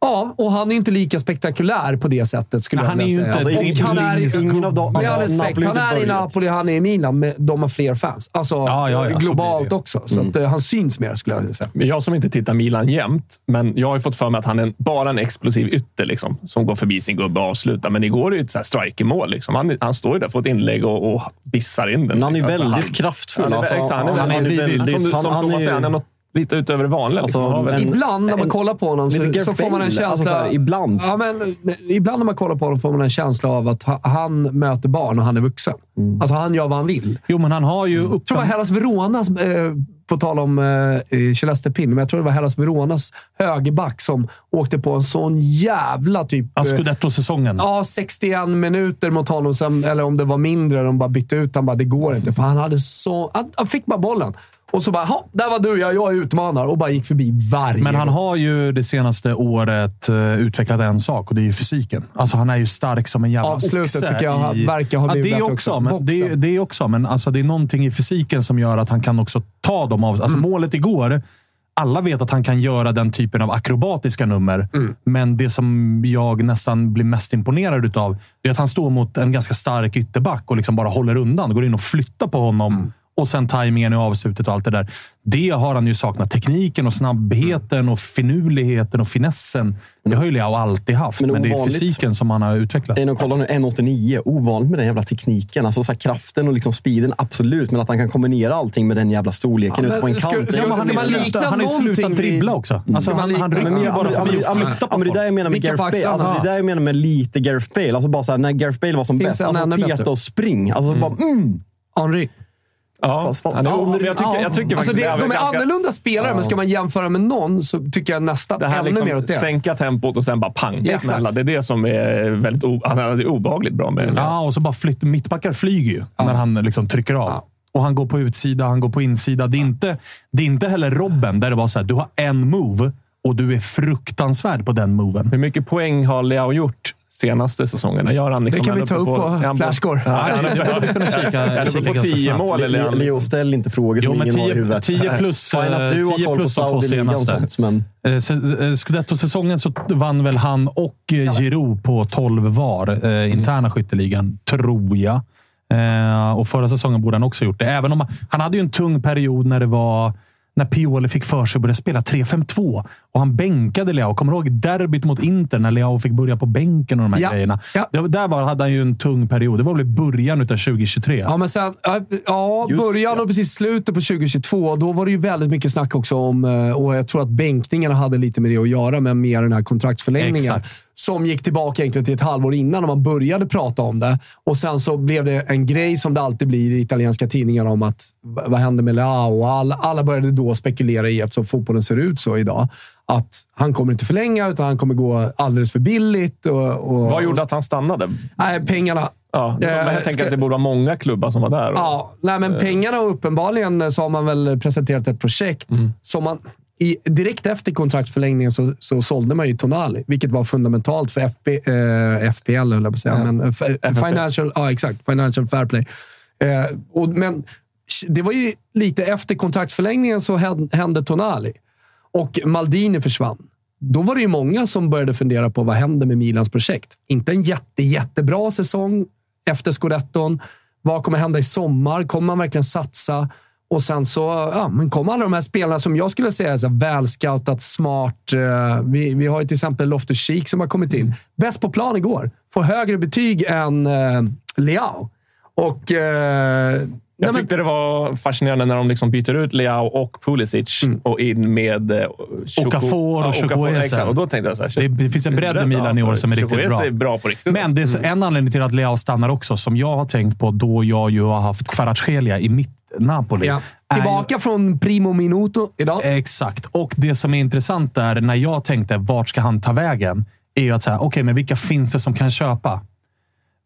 Ja, och han är inte lika spektakulär på det sättet skulle Nej, jag han är vilja ju säga. inte- det är han är, ingen- ingen av dem- med all alltså, respekt, han är inte i. Napoli, han är i Milan, men de har fler fans. Alltså, Ja, ja, ja, så globalt också. Så att, eh, han syns mer, skulle jag vilja säga. Jag som inte tittar Milan jämt, men jag har ju fått för mig att han är bara en explosiv ytter liksom, som går förbi sin gubbe och avslutar. Men igår är det ju ett så här strikermål. Liksom. Han, han står ju där, får ett inlägg och, och bissar in den. Men han är Alltså, väldigt han- kraftfull. Han är, alltså. exakt, han är, han är han- är han är något lite utöver det vanliga. Liksom. Alltså, väl- men- Ibland när man en- kollar på honom så, så får man en känsla... Alltså så här, ibland. Ja, men, ibland när man kollar på honom får man en känsla av att ha- han möter barn och han är vuxen. Mm. Alltså han gör vad han vill. Jo, men han har ju Jag tror det var. Hellas Veronas, eh, på tal om eh, Celeste Pin, men jag tror det var Hellas Veronas högerback som åkte på en sån jävla typ... Ja, eh, Scudetto-säsongen. Ja, 61 minuter mot honom, sen, eller om det var mindre. De bara bytte ut Han bara, det går inte. För han hade så... Han, han fick bara bollen. Och så bara, "Ha, där var du, jag, jag är utmanare. Och bara gick förbi varje Men han har ju det senaste året eh, utvecklat en sak och det är ju fysiken. Alltså han är ju stark som en jävla Avslutet oxe tycker jag i- verkar ha ja, blivit det är bättre också, också. men det, det också, men alltså det är någonting i fysiken som gör att han kan också ta dem av. Mm. Alltså målet igår, alla vet att han kan göra den typen av akrobatiska nummer, Mm. men det som jag nästan blir mest imponerad utav är att han står mot en ganska stark ytterback och liksom bara håller undan. Går in och flyttar på honom. Mm. Och sen tajmingen i avslutet och allt det där. Det har han ju saknat. Tekniken och snabbheten och finurligheten och finessen. Det har ju Leao alltid haft, men, Men det är fysiken som han har utvecklat. En och kolla nu, 1,89. Ovanligt med den jävla tekniken. Alltså så här, kraften och liksom speeden, absolut. Men att han kan kombinera allting med den jävla storleken Ja, ute på en ska- kant. ska- Ja, ska är man han har ju slutat dribbla också. Alltså, Ska man han, han rycker jag- bara ja, förbi men- och ja, flyttar men på Det är det jag menar med Vicka på Gareth Bale. Alltså, det är det jag menar med lite Gareth Bale. Alltså bara så här, när Gareth Bale var som Finns bäst. en Alltså peta och spring. Alltså bara mm. Henry. Ja, fan- han är, ja, men jag tycker, jag tycker Alltså faktiskt det, Leao de är ganska- annorlunda spelare, men ska man jämföra med någon så tycker jag nästan Det här ännu liksom mer åt det. sänka tempot och sen bara pang. Ja, exakt. smälla. Det är det som är väldigt o, det är obehagligt bra med Ja, och så bara flytt, mittbackar flyger ju när han liksom trycker av. Och han går på utsida, han går på insida. Det är inte, det är inte heller Robben där det var så här, du har en move och du är fruktansvärd på den moven. Hur mycket poäng har Leao gjort senaste säsongerna? Gör han liksom Det kan vi ta upp på är han Flashscore. Ja, är han Jag hade kunnat kika, är han på ganska 10 snabbt. mål eller Leo, liksom... ställ inte frågor som Jo, men ingen har i 10, huvudet. 10 plus, Fine att du eh, har 10 koll på plus de två Saudi-ligan och senaste. sånt, men... Eh, se- eh, Scudetto-säsongen så vann väl han och Giroud på 12 var. Eh, interna skytteligan, tror jag. Eh, och förra säsongen borde han också gjort det. Även om han, han hade ju en tung period när det var när Pioli fick för sig att börja spela 3-5-2 och han bänkade Leao. Kommer du ihåg derbyt mot Inter när Leao fick börja på bänken och de här Ja. grejerna? Ja. Det, där var, hade han ju en tung period. Det var väl i början av 2023. Ja, men sen, ja, Just, början ja. och precis slutet på 2022. Då var det ju väldigt mycket snack också om, eh, och jag tror att bänkningarna hade lite med det att göra, med mer den här kontraktsförlängningen. Exakt. Som gick tillbaka egentligen till ett halvår innan när man började prata om det. Och sen så blev det en grej som det alltid blir i italienska tidningar om att vad hände med Leao? Alla, alla började då spekulera i, eftersom fotbollen ser ut så idag, att han kommer inte förlänga utan han kommer gå alldeles för billigt. Och, och, Vad gjorde att han stannade? Nej, pengarna. Ja, Eh, jag tänker ska- att det borde vara många klubbar som var där. Och, Ja, nej, men pengarna och uppenbarligen så har man väl presenterat ett projekt som man... I, direkt efter kontraktsförlängningen så, så sålde man ju Tonali, vilket var fundamentalt för FB, eh, FPL, höll jag på att säga. Men, eh, f- financial, ja, exakt. Financial fair play. Eh, och, men det var ju lite efter kontraktsförlängningen så hän- hände Tonali och Maldini försvann. Då var det ju många som började fundera på vad händer med Milans projekt. Inte en jätte, jättebra säsong efter scudetton. Vad kommer hända i sommar? Kommer man verkligen satsa? Och sen så ja, men kom alla de här spelarna som jag skulle säga är så välscoutat, smart. Eh, vi, vi har ju till exempel Loftus Cheek som har kommit in. Bäst på plan igår. Får högre betyg än eh, Leao. Och... Eh, Jag nej, men- tyckte det var fascinerande när de liksom byter ut Leao och Pulisic och in med eh, Chuku- Okafor och ja, Chukwueze. exakt. Och då tänkte jag så här, shit, Det, det finns en bredd i Milan i år som är riktigt bra. är bra på riktigt. Men det är så- en anledning till att Leao stannar också, som jag har tänkt på då jag ju har haft Kvaratskhelia i mitt Napoli. ja. är Tillbaka från primo minuto idag. Exakt. Och det som är intressant där, när jag tänkte vart ska han ta vägen, är ju att säga, okej, men vilka finns det som kan köpa?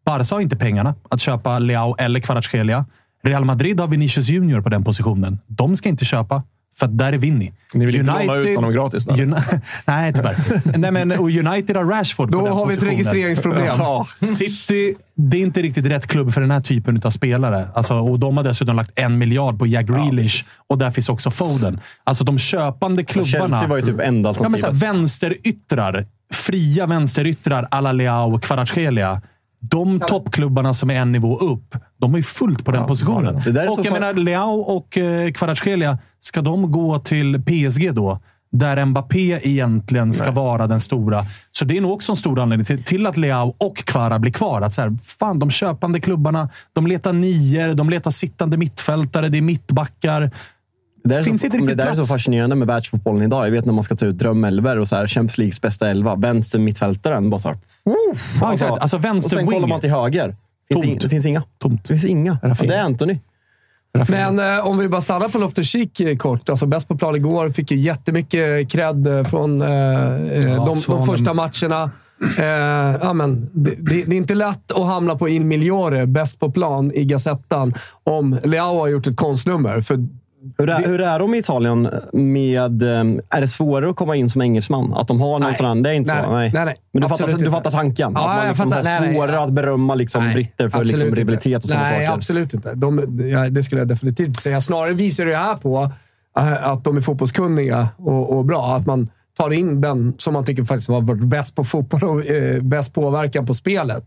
Barca har inte pengarna att köpa Leao eller Kvaratskhelia. Real Madrid har Vinicius Junior på den positionen. De ska inte köpa, för att där är Vinny. Ni vill inte låna ut honom gratis där? Uni- <laughs> Nej, tyvärr. Nej, men, och United har Rashford Då har vi ett registreringsproblem. Ja. City, det är inte riktigt rätt klubb för den här typen av spelare. Alltså, och de har dessutom lagt en miljard på Jack Grealish och där finns också Foden. Alltså de köpande klubbarna. Chelsea var ju typ enda Ja, men så här, alternativet. vänsteryttrar, fria vänsteryttrar alla Leao och Kvaratskhelia. De toppklubbarna som är en nivå upp, de är ju fullt på den positionen. Där är och jag fan- menar, Leao och eh, Kvaratskhelia, ska de gå till PSG då? Där Mbappé egentligen ska vara den stora. Så det är nog också en stor anledning till, till att Leao och Kvara blir kvar. Att så här, fan, de köpande klubbarna, de letar nior, de letar sittande mittfältare, det är mittbackar. Det där är, finns så, inte men riktigt det där är så plats. fascinerande med världsfotbollen idag. Jag vet när man ska ta ut drömelver och så här, Champions Leagues bästa elva. Vänster mittfältaren bara så här. Ja, exakt. Alltså och sen vänster kollar man wing. till höger. Finns Tomt. ing, det finns inga. Tomt. Det finns inga. Och det är Anthony. Men eh, om vi bara stannar på Loftus Cheek eh, kort. Alltså bäst på plan igår. Fick ju jättemycket cred eh, från eh, eh, de, de Svanen. första matcherna. Eh, ja, men, det, det, det är inte lätt att hamna på Il Migliore, bäst på plan, i Gazettan, om Leao har gjort ett konstnummer. För Hur är, hur är de i Italien med... eh, Är det svårare att komma in som engelsman? Att de har någon Nej. sån här, Det är inte Nej, så? nej, nej, nej. Men du fattar, du fattar tanken? Ja, att man liksom fattar. har Nej, nej. svårare att berömma liksom Nej, britter för liksom rivalitet och sådana Nej, saker? absolut inte. De, ja, det skulle jag definitivt säga. Snarare visar det här på eh, att de är fotbollskunniga och, och bra. Att man tar in den som man tycker faktiskt har varit bäst på fotboll och eh, bäst påverkan på spelet.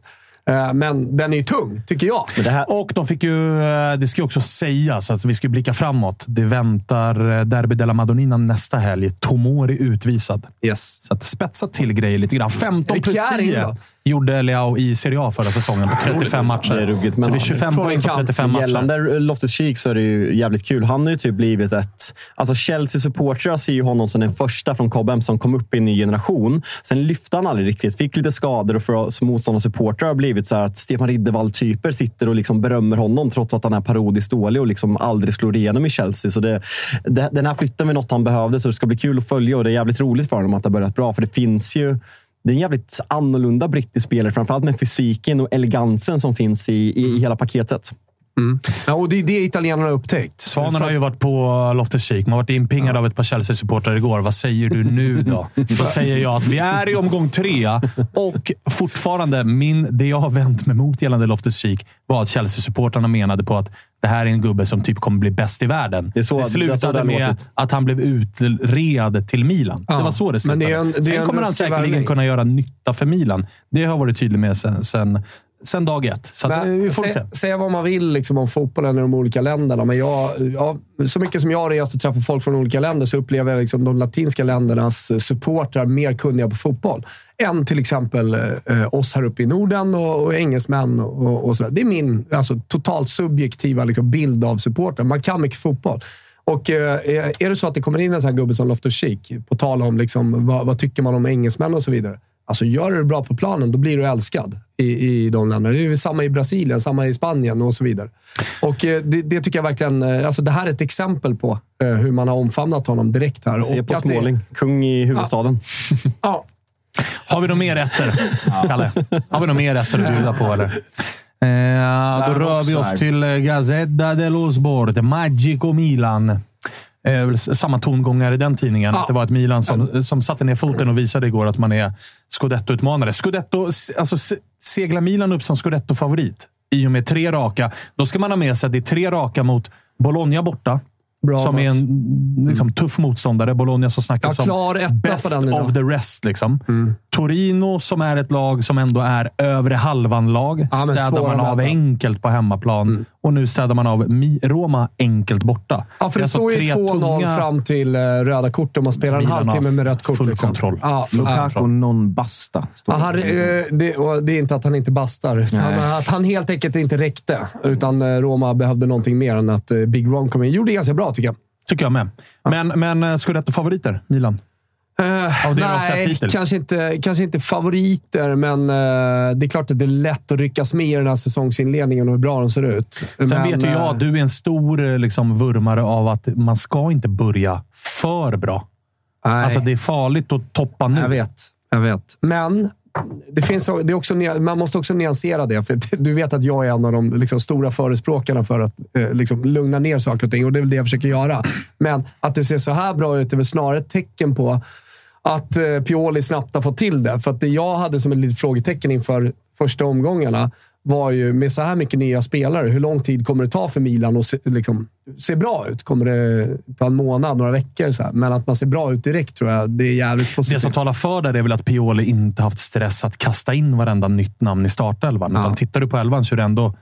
Eh, men den är ju tung, tycker jag. Här, Och de fick ju, eh, det ska ju också sägas, att vi ska blicka framåt. Det väntar eh, Derby della Madonnina nästa helg. Tomori utvisad. Yes. Så att spetsa till grejer lite grann. 15 plus Ricciardi 10 då? Gjorde Leao i Serie A förra säsongen på 35 matcher. Det är ruggigt, men så det är 25 från poäng på kant. 35 matcher. Gällande Loftus Cheek så är det ju jävligt kul. Han har ju typ blivit ett... Alltså Chelsea-supportrar ser ju honom som den första från Cobham som kom upp i en ny generation. Sen lyfte han aldrig riktigt. Fick lite skador och för oss motståndarsupportrar har blivit så att Stefan Riddervall-typer sitter och liksom berömmer honom trots att han är parodiskt dålig och liksom aldrig slår igenom i Chelsea. Så det, det, den här flytten var något han behövde, så det ska bli kul att följa och det är jävligt roligt för honom att det har börjat bra. För det finns ju... Det är en jävligt annorlunda brittisk spelare, framförallt med fysiken och elegansen som finns i, i, i hela paketet. Ja, och det är det italienarna har upptäckt. Svanen har ju varit på Loftus Cheek. Man har varit inpingad av ett par Chelsea-supportrar igår. Vad säger du nu då? <laughs> Då säger jag att vi är i omgång tre och fortfarande, min, det jag har vänt mig mot gällande Loftus Cheek var att Chelsea-supportrarna menade på att det här är en gubbe som typ kommer bli bäst i världen. Det så- det det det slutade har med låtit. att han blev utred till Milan. Ja, det var så det men slutade. det är en- det sen en kommer han säkerligen värvning. kunna göra nytta för Milan. Det har jag varit tydlig med sen, sen sen dag ett. Så Men vi får se. sä, säga vad man vill liksom, om fotbollen i de olika länderna, men jag, ja, så mycket som jag har rest och träffat folk från olika länder så upplever jag liksom, de latinska ländernas eh, supportrar mer kunniga på fotboll än till exempel eh, oss här uppe i Norden och, och engelsmän. Och, och sådär. Det är min alltså, totalt subjektiva liksom, bild av supportrar. Man kan mycket fotboll. Och eh, är det så att det kommer in en sån här gubbe som Loftus-Cheek, på tal om liksom, vad, vad tycker man om engelsmän och så vidare. Alltså, gör du det bra på planen, då blir du älskad i, i de länderna. Det är samma i Brasilien, samma i Spanien och så vidare. Och eh, det, det tycker jag verkligen... eh, Alltså, det här är ett exempel på eh, hur man har omfamnat honom direkt här. Se Och på att det- Småling. Kung i huvudstaden. <laughs> Ja, Har vi några mer rätter, Kalle? Har vi några mer rätter att bjuda på, eller? Eh, då rör vi oss till Gazzetta dello Sport. Magico Milan. Eh, samma tongångar i den tidningen. Ja. Att det var ett Milan som, som satte ner foten och visade igår att man är scudetto-utmanare. Scudetto, alltså, seglar Milan upp som scudetto-favorit i och med tre raka, då ska man ha med sig att det är tre raka mot Bologna borta. Bra som match. är en liksom, tuff motståndare. Bologna som snackas Ja, klar som best of the rest. Liksom. Torino som är ett lag som ändå är övre halvan-lag. Ja, städar man av möta. enkelt på hemmaplan. Och nu städar man av Mi- Roma enkelt borta. Ja, för det, är alltså står ju tre 2-0 tunga- fram till eh, röda kort och man spelar en halvtimme med rött kort. full liksom. kontroll. Ja. Lukaku non basta. han, det. eh, det, och det är inte att han inte bastar. Nej. Att han helt enkelt inte räckte. Utan eh, Roma behövde någonting mer än att Big Ron kom in. Gjorde det ganska bra, tycker jag. Tycker jag med. Men, men eh, Scudetto-favoriter, Milan? Sett nej, kanske inte, kanske inte favoriter, men eh, det är klart att det är lätt att ryckas med i den här säsongsinledningen och hur bra de ser ut. Sen men, vet ju jag att du är en stor liksom, vurmare av att man ska inte börja för bra. nej. Alltså, det är farligt att toppa nu. Jag vet. Jag vet. Men det finns, det är också, man måste också nyansera det. För <laughs> du vet att jag är en av de liksom, stora förespråkarna för att eh, liksom, lugna ner saker och ting. Och det är väl det jag försöker göra. Men att det ser så här bra ut är väl snarare ett tecken på att eh, Pioli snabbt har fått till det. För att det jag hade som ett litet frågetecken inför första omgångarna var ju med så här mycket nya spelare, hur lång tid kommer det ta för Milan att se, liksom, se bra ut? Kommer det ta en månad, några veckor? Så här? Men att man ser bra ut direkt tror jag, det är jävligt positivt. Det som talar för det är väl att Pioli inte haft stress att kasta in varenda nytt namn i startelvan. Ja. Utan tittar du på elvan så är det ändå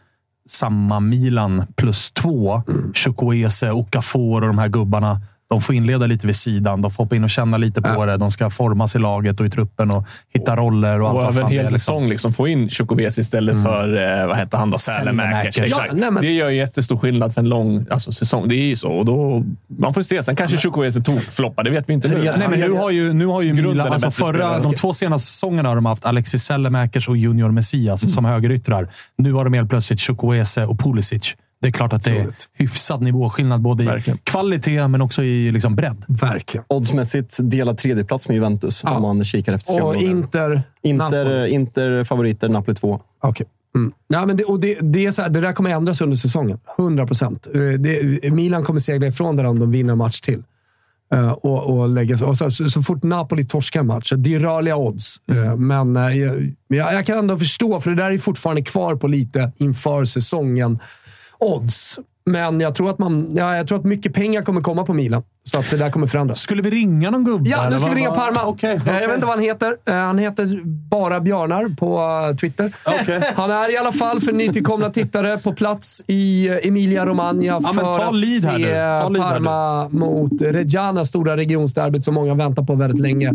samma Milan plus två. Mm. Chukwueze, Okafor och de här gubbarna. De får inleda lite vid sidan. De får hoppa in och känna lite på det. De ska formas i laget och i truppen och hitta roller och allt Och vad över en hel är. Liksom. säsong liksom få in Chukwueze istället för, eh, vad hette han då? Sälemäkers. Sälemäkers. Ja, nej, men- Det gör ju jättestor skillnad för en lång alltså, säsong. Det är ju så. Och då, man får se. Sen kanske tog floppar. Det vet vi inte nu. Nej, men nu har ju, nu har ju Milan, är alltså förra, de två senaste säsongerna har de haft Alexis Sellemäkers och Junior Messias Mm. som högeryttrar. Nu har de helt plötsligt Chukwueze och Pulisic. Det är klart att det är hyfsad nivåskillnad både i Verkligen. kvalitet men också i liksom bredd. Verkligen. Oddsmässigt delad tredjeplats med Juventus Ja. om man kikar efter Och. Inter... Inter, Napoli. Inter favoriter, Napoli 2. Okej. Mm. Ja, men det, och det, det, är så här, det där kommer ändras under säsongen. 100 procent. Milan kommer segla ifrån det om de vinner en match till. Eh, och, och, lägga, sig- och så, så, så fort Napoli torskar en match, det är rörliga odds. Eh, men eh, jag, jag, jag kan ändå förstå, för det där är fortfarande kvar på lite inför säsongen. Odds. Men jag tror, att man, ja, jag tror att mycket pengar kommer komma på Milan. Så att det där kommer förändras. Skulle vi ringa någon gubbe? Ja, nu ska vi ringa Parma. Okej, Eh, okej. Jag vet inte vad han heter. Eh, Han heter bara Björnar på eh, Twitter. Okej. <laughs> Han är i alla fall för nytillkomna tittare på plats i eh, Emilia Romagna för ta att se Parma mot Reggiana, stora regionsderbyt som många väntar på väldigt länge.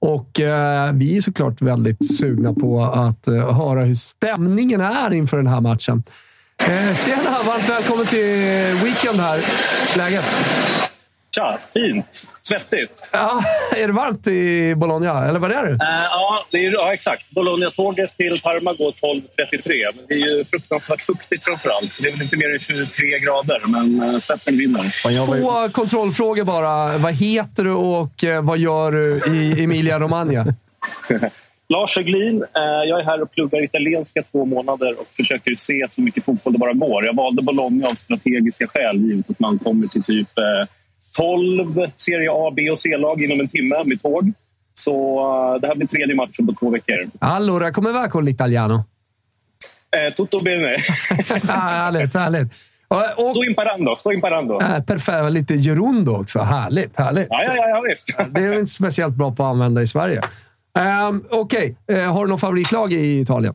Och eh, vi är såklart väldigt sugna på att eh, höra hur stämningen är inför den här matchen. Eh, tjena! Varmt välkommen till Weekend här. Läget? Tja, fint. Svettigt. Ja, är det varmt i Bologna? Eller vad är det? Eh, ja, det är, ja, exakt. Bologna-tåget till Parma går 12.33. Men det är ju fruktansvärt fuktigt framför allt. Det är väl inte mer än 23 grader, men uh, svetten vinner. Två kontrollfrågor bara. Vad heter du och eh, vad gör du i Emilia Romagna? <laughs> Lars Höglin, eh, jag är här och pluggar italienska två månader och försöker se så mycket fotboll det bara går. Jag valde Bologna av strategiska skäl, givet att man kommer till typ eh, 12 Serie A, B och C-lag inom en timme med tåg. Så eh, det här blir tredje matchen på två veckor. Allora, come va con l'italiano? Eh, tutto bene. <laughs> Härligt, härligt. Och, och, Sto imparando, sto imparando. äh, perfekt. Lite gerundo också. Härligt, härligt. Ja, ja, ja, ja visst. Det är inte speciellt bra på att använda i Sverige. Um, Okej, Eh, har du någon favoritlag i Italien?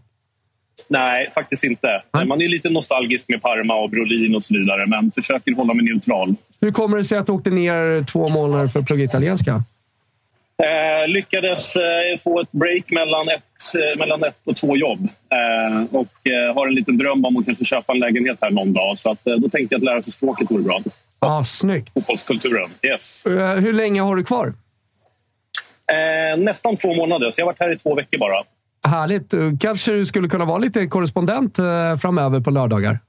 Nej, faktiskt inte. Man är lite nostalgisk med Parma och Brolin och så vidare, men försöker hålla mig neutral. Hur kommer det sig att du åkte ner två månader för att plugga italienska? Eh, lyckades eh, få ett break mellan ett, eh, mellan ett och två jobb. Eh, och eh, har en liten dröm om att kanske köpa en lägenhet här någon dag. Så att, då tänkte jag att lära sig språket vore bra. Ah, snyggt. Fotbollskulturen. Yes. Hur länge har du kvar? Eh, nästan två månader, så jag har varit här i två veckor bara. Härligt. Kanske du skulle kunna vara lite korrespondent eh, framöver på lördagar?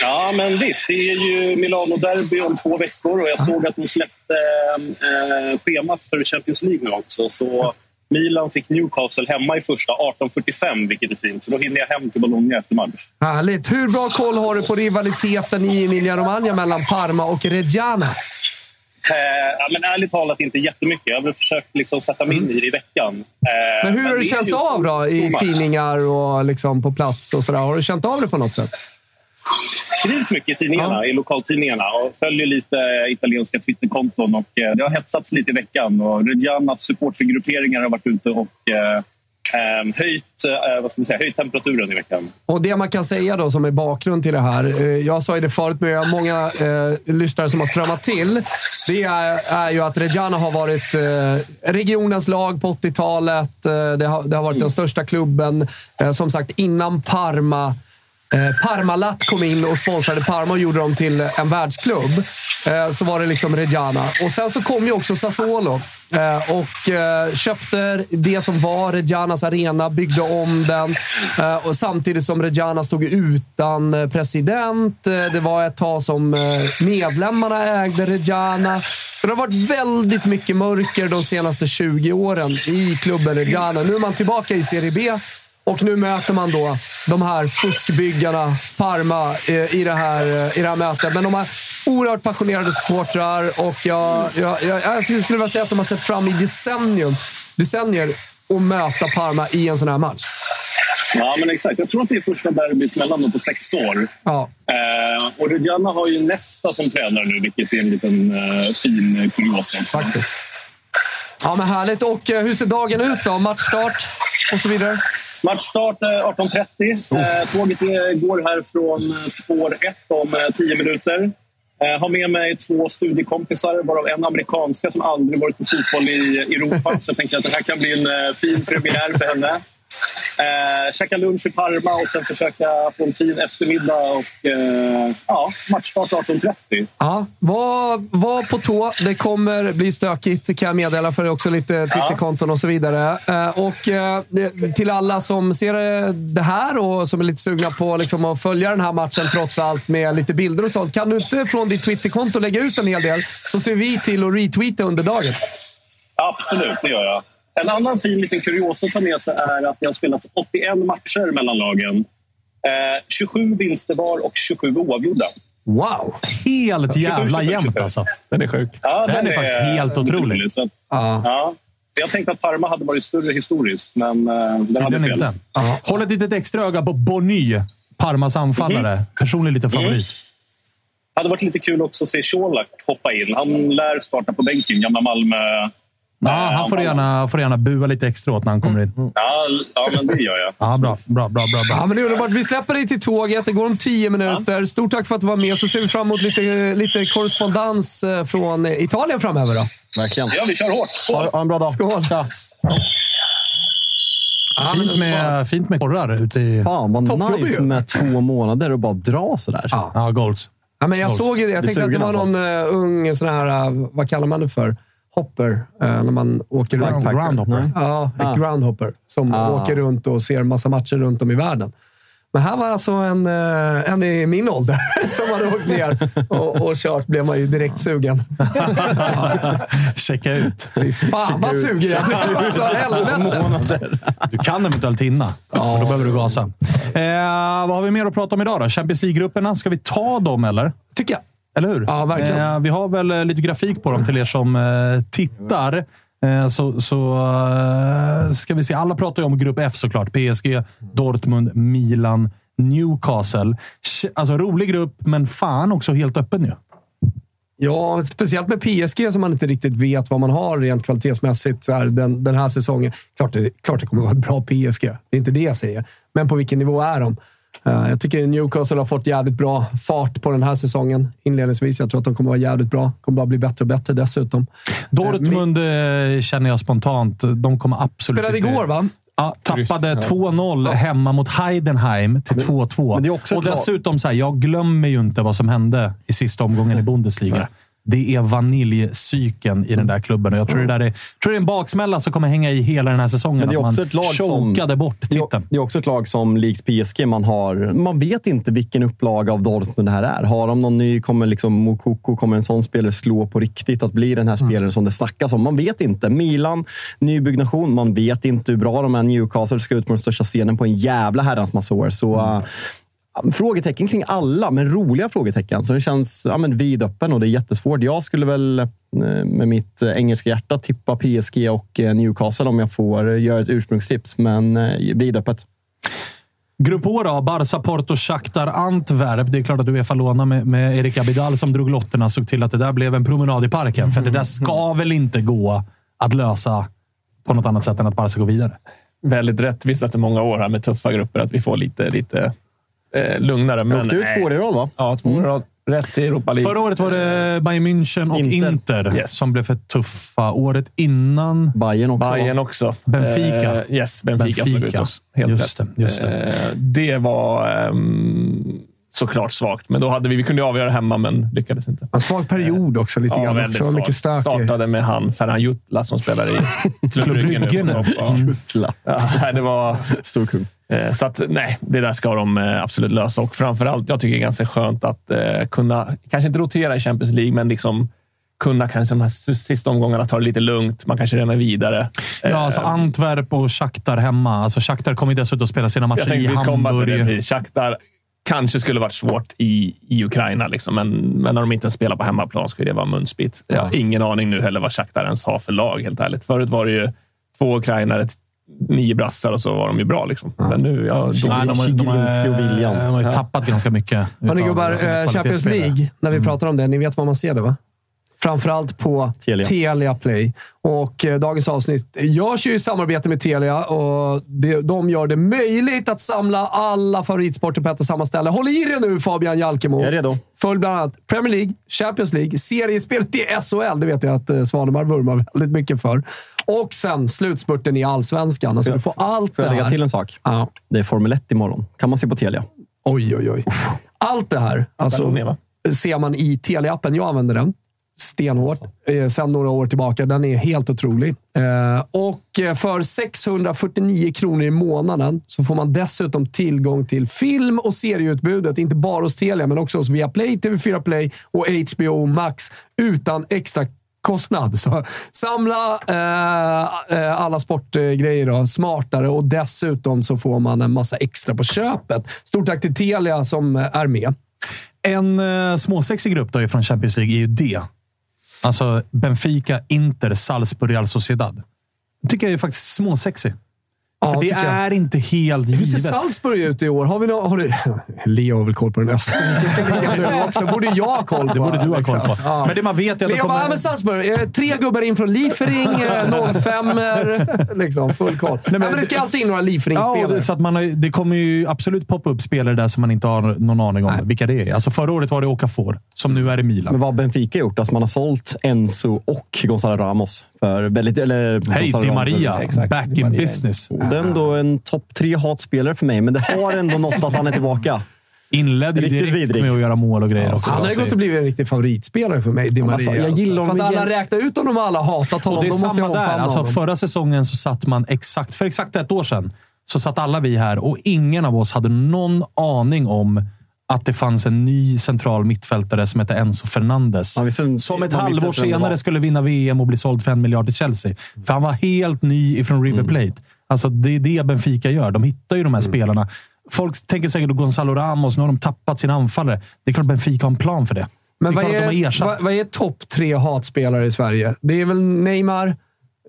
Ja, men visst. Det är ju Milano-derby om två veckor och jag såg att de släppte eh, schemat för Champions League nu också. Så Milan fick Newcastle hemma i första 18.45, vilket är fint. Så då hinner jag hem till Bologna efter match. Härligt. Hur bra koll har du på rivaliteten i Emilia-Romagna mellan Parma och Reggiana? Eh, ja, men ärligt talat inte jättemycket. Jag har försökt liksom sätta mig in i det i veckan. Eh, Men hur har det känts av då i tidningar och liksom på plats? och sådär? Har du känt av det på något sätt? skrivs mycket i tidningarna, i lokaltidningarna och följer lite italienska Twitterkonton. Och, eh, det har hetsats lite i veckan och Reggianas supportergrupperingar har varit ute och eh, eh, höjt, eh, vad ska man säga, höjt temperaturen i veckan. Och Det man kan säga då som är bakgrund till det här. eh, Jag sa ju det förut, men jag har många eh, lyssnare som har strömmat till. Det är, är ju att Reggiana har varit eh, regionens lag på 80-talet. Eh, det, har, det har varit den största klubben. Eh, som sagt, innan Parma Eh, Parmalat kom in och sponsrade Parma och gjorde dem till en världsklubb. Eh, så var det liksom Reggiana. Och sen så kom ju också Sassuolo eh, och köpte det som var Reggianas arena, byggde om den. Och samtidigt som Reggiana stod utan president. Det var ett tag som medlemmarna ägde Reggiana. Så det har varit väldigt mycket mörker de senaste 20 åren i klubben Reggiana. Nu är man tillbaka i Serie B. Och nu möter man då de här fuskbyggarna, Parma, eh, i det här, eh, i det här mötet. Men de har oerhört passionerade supportrar och jag, jag, jag, jag skulle vilja säga att de har sett fram i decennium, decennier att möta Parma i en sån här match. Ja, men exakt. Jag tror att det är första derbyt mellan dem på sex år. Ja. Eh, och Reggiana har ju nästa som tränare nu, vilket är en liten eh, fin kuriosa. Faktiskt. Ja, men härligt. Och eh, hur ser dagen ut då? Matchstart och så vidare? Matchstart eh, 18.30. Eh, tåget är- går här från eh, spår 1 om eh, 10 minuter. Eh, har med mig två studiekompisar, varav en amerikanska som aldrig varit på fotboll i Europa. Så jag tänker att det här kan bli en eh, fin premiär för henne. Eh, käka lunch i Parma och sen försöka få en fin eftermiddag. Och, eh, ja, matchstart 18.30. Ja, var, var på tå. Det kommer bli stökigt kan jag meddela, för det är också lite Twitterkonton och så vidare. Eh, Och eh, till alla som ser det här och som är lite sugna på liksom att följa den här matchen trots allt med lite bilder och sånt. Kan du inte från ditt Twitterkonto lägga ut en hel del så ser vi till att retweeta under dagen. Absolut, det gör jag. En annan fin liten kuriosa att ta med sig är att det har spelats 81 matcher mellan lagen. Eh, 27 vinster var och 27 oavgjorda. Wow! Helt jävla 27, jämnt 27. alltså. Den är sjuk. Ja, Den är faktiskt helt otrolig. Så, att- Ja. ja. Jag tänkte att Parma hade varit större historiskt, men eh, den hade fel. inte. Håll ett litet extra öga på Bonny, Parmas anfallare. Personlig liten favorit. Det hade varit lite kul också att se Colak hoppa in. Han lär starta på bänken, gamla Malmö. Ja, han får gärna, får gärna bua lite extra åt när han kommer in. Ja, ja, men det gör jag. Ja, bra, bra, bra, bra, Ja, bra. men det är underbart. Vi släpper dig till tåget. Det går om tio minuter. Stort tack för att du var med. Så ser vi fram emot lite, lite korrespondens eh, från Italien framöver. Då. Verkligen. Ja, vi kör hårt. Ha, ha en bra dag. Skål! Ja, Fint med, fint med korrar ute i... Fan vad Toppjobb nice ju. med två månader och bara dra sådär. Ja. Ja, goals. Ja, men jag såg ju det. Jag tänkte att det var sugen, någon uh, ung sån här, uh, vad kallar man det för? Hopper. uh, när man åker runt. Ground- Groundhopper. Ja, ett Ah. groundhopper. Som Ah. åker runt och ser massa matcher runt om i världen. Men här var alltså en, eh, en i min ålder <laughs> som hade åkt ner och, och kört. blev man ju direkt sugen. <laughs> Checka ut. Fy fan vad sugen jag blev. <laughs> Så helvete. Du kan eventuellt hinna, men då behöver du gasa. Eh, vad har vi mer att prata om idag då? Champions League-grupperna. Ska vi ta dem, eller? Tycker jag. Eller hur? Ja, verkligen. Eh, vi har väl eh, lite grafik på dem till er som eh, tittar. Eh, så så eh, ska vi se. Alla pratar ju om grupp F såklart. PSG, Dortmund, Milan, Newcastle. Alltså rolig grupp, men fan också helt öppen ju. Ja, speciellt med PSG som man inte riktigt vet vad man har rent kvalitetsmässigt så här, den, den här säsongen. Klart det, klart det kommer vara ett bra PSG. Det är inte det jag säger. Men på vilken nivå är de? Eh, jag tycker Newcastle har fått jävligt bra fart på den här säsongen inledningsvis. Jag tror att de kommer vara jävligt bra. kommer bara bli bättre och bättre dessutom. Dortmund eh, känner jag spontant. De kommer absolut Spelade inte... igår, va? Ja, tappade 2-0 hemma mot Heidenheim till 2-2. men det är också Och dessutom, så här, jag glömmer ju inte vad som hände i sista omgången i Bundesliga. Det är vaniljcykeln i den där klubben och jag tror, det, där är, tror det är en baksmälla som kommer hänga i hela den här säsongen. Men det är att också man ett lag som- chokade bort Det är- titeln. Det är också ett lag som likt PSG, man, har, man vet inte vilken upplaga av Dortmund det här är. Har de någon ny, kommer liksom Mokoko, kommer en sån spelare slå på riktigt? Att bli den här Mm. spelaren som det snackas om? Man vet inte. Milan, nybyggnation. Man vet inte hur bra de är. Newcastle ska ut på den största scenen på en jävla herrans massa år. Så, Mm. Frågetecken kring alla, men roliga frågetecken. Så det känns ja, men vidöppen och det är jättesvårt. Jag skulle väl eh, med mitt eh, engelska hjärta tippa PSG och eh, Newcastle om jag får göra ett ursprungstips, men vidöppet. Grupp H då. Barca, Porto, Shakhtar, Antwerp. Det är klart att Uefa lånar med, med Erik Abidal som drog lotterna såg till att det där blev en promenad i parken. För det där ska väl inte gå att lösa på något annat sätt än att Barca går vidare? Väldigt rättvist efter många år här med tuffa grupper att vi får lite, lite eh, lugnare. Men, åkte ut nej. två i rad, va? Ja, två i rad. Rätt i Europa League. Förra året var det Bayern München och Inter, Inter. Yes. som blev för tuffa. Året innan... Bayern också. Bayern också. Benfica. Eh, yes, Benfica, slog ut oss. Helt Just rätt. det, just det. Eh, det var ehm, såklart svagt, men då hade vi, vi kunde avgöra hemma, men lyckades inte. En svag period också lite Ja, grann. väldigt Också. Mycket i- Startade med han Ferhan Jutla som spelar i <laughs> Klubb Brygge nu. Topp. <laughs> Ja. Ja, det var... Stor kung. Eh, Så att, nej, det där ska de eh, absolut lösa. Och framförallt, jag tycker det är ganska skönt att eh, kunna, kanske inte rotera i Champions League, men liksom kunna kanske de här sista omgångarna ta det lite lugnt. Man kanske redan är vidare. Ja, alltså Antwerp och Shakhtar hemma. Alltså Shakhtar kommer dessutom att spela sina matcher i. Hamburg. Shakhtar kanske skulle varit svårt i, i Ukraina, liksom, men, men när de inte spelar på hemmaplan ska det vara munsbit. Jag har ingen aning nu heller vad Shakhtar ens har för lag, helt ärligt. Förut var det ju två ukrainare, nio brassar och så var de ju bra. Liksom. Men nu, ja, Nej, de, har- de, Zielinski och William. de har ju tappat ganska mycket. Hörni gubbar, sina eh, Champions. League, när vi pratar om det. Ni vet var man ser det, va? Framförallt på Telia. Telia, Play. Och eh, dagens avsnitt görs ju i samarbete med Telia och det, de gör det möjligt att samla alla favoritsporter på ett och samma ställe. Håll i dig nu Fabian Jalkemo! Jag är redo. Följ bland annat Premier League, Champions League, seriespelet i SHL. Det vet jag att eh, Svanemar vurmar väldigt mycket för. Och sen slutspurten i Allsvenskan. Alltså, du får allt Får jag lägga till en sak? Ja. Det är Formel 1 imorgon. kan man se på Telia. Oj, oj, oj. Allt det här alltså, va? ser man i Telia-appen. Jag använder den stenhårt eh, sedan några år tillbaka. Den är helt otrolig. Eh, och eh, för 649 kronor i månaden så får man dessutom tillgång till film och serieutbudet. Inte bara hos Telia, men också hos Viaplay, TV4 Play och HBO Max utan extra kostnad. Så samla eh, eh, alla sportgrejer då, smartare och dessutom så får man en massa extra på köpet. Stort tack till Telia som eh, är med. En uh, småsexig grupp då från Champions League är ju det. Alltså Benfica, Inter, Salzburg, Real Sociedad. Det tycker jag är faktiskt småsexig. Ja, För det tycker jag. är inte helt Hur ser givet. Salzburg ut i år? Har vi nå- har du, <laughs> Leo har väl koll på den österrikiska <laughs> ligan nu också. borde jag ha koll på. Det borde du ha koll på. Ja. Men det man vet är att det Leo bara, kommer... ja, men Salzburg. Eh, tre gubbar in från Liefering, eh, <laughs> 05 liksom, Full koll. Nej, men, det ska alltid in några Ja, Liefering-spelare. det, så att man har, det kommer ju absolut poppa upp spelare där som man inte har någon aning om vilka det är. Alltså förra året var det Okafor, som nu är i Milan. Men vad har Benfica gjort? Alltså man har sålt Enzo och Gonzalo Ramos. För väldigt, eller Hej, Di. Maria. Exakt, Back in Maria. business. Det är ändå en topp tre hatspelare för mig, men det har ändå något att han är tillbaka. Inledde ju direkt vidrig. med att göra mål och grejer också. Alltså, det har gått att bli en riktig favoritspelare för mig, Di men Maria. alltså, jag gillar alltså. För att alla räknar ut honom och alla hatat honom. Och det är måste jag samma där. Alltså, förra säsongen så satt man exakt, för exakt ett år sedan så satt alla vi här och ingen av oss hade någon aning om att det fanns en ny central mittfältare som hette Enzo Fernandes. Ja, visst, som ett halvår var. senare skulle vinna VM och bli såld för en miljard till Chelsea. För han var helt ny ifrån River Mm. Plate. Alltså, det är det Benfica gör. De hittar ju de här spelarna. Folk tänker säkert att Gonzalo Ramos, nu har de tappat sina anfallare. Det är klart Benfica har en plan för det. Men det är vad de är, ersatt. vad, vad är topp tre hatspelare i Sverige? Det är väl Neymar,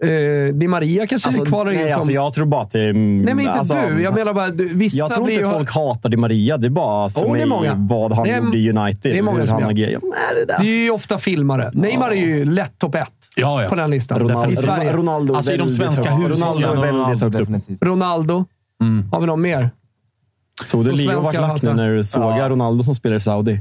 Eh, Di Maria kanske Alltså, kvalar in nej, som... alltså, jag tror bara att det är... Nej, men inte alltså, du. Jag menar bara, du, vissa Jag tror inte ju... folk hatar Di Maria. Det är bara för det mig är många. vad han Det är- gjorde i United. det är många som han gör. Nej, det är ju ofta filmare. Neymar är ju lätt topp ett Ja, ja. på den listan. Ronaldo, I Sverige. Ronaldo Alltså, i de svenska husen. Ronaldo är väldigt högt upp. Ronaldo. Har vi någon mer? Såg du Leo vart lack nu när du såg Ronaldo som spelar i Saudi?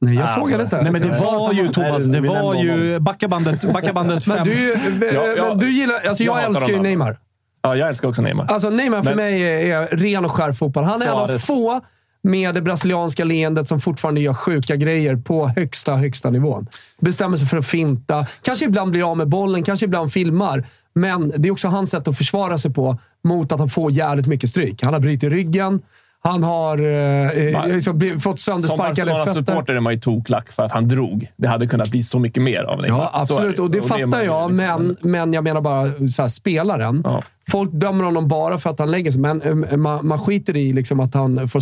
Nej, jag Alltså, såg det inte. Nej, men det var ju Thomas. Det var ju backa bandet, backa bandet Men fem. du, Ja, ja. men du gillar... Alltså jag, Jag älskar ju. Neymar. Ja, jag älskar också Neymar. Alltså Neymar för Men- mig är, ren och skär fotboll. Han är en av få med det brasilianska leendet som fortfarande gör sjuka grejer på högsta, högsta nivån. Bestämmer sig för att finta. Kanske ibland blir av med bollen, kanske ibland filmar. Men det är också hans sätt att försvara sig på mot att han får jävligt mycket stryk. Han har brutit ryggen. Han har eh, eh, liksom fått Som söndersparkade fötter. Barcelona-supporter är man ju toklack för att han drog. Det hade kunnat bli så mycket mer av Neymar. Ja, absolut. Och det är fattar ju jag, liksom- men, men jag menar bara så här, spelaren. Ja. Folk dömer honom bara för att han lägger sig, men eh, man, man skiter i liksom att han får,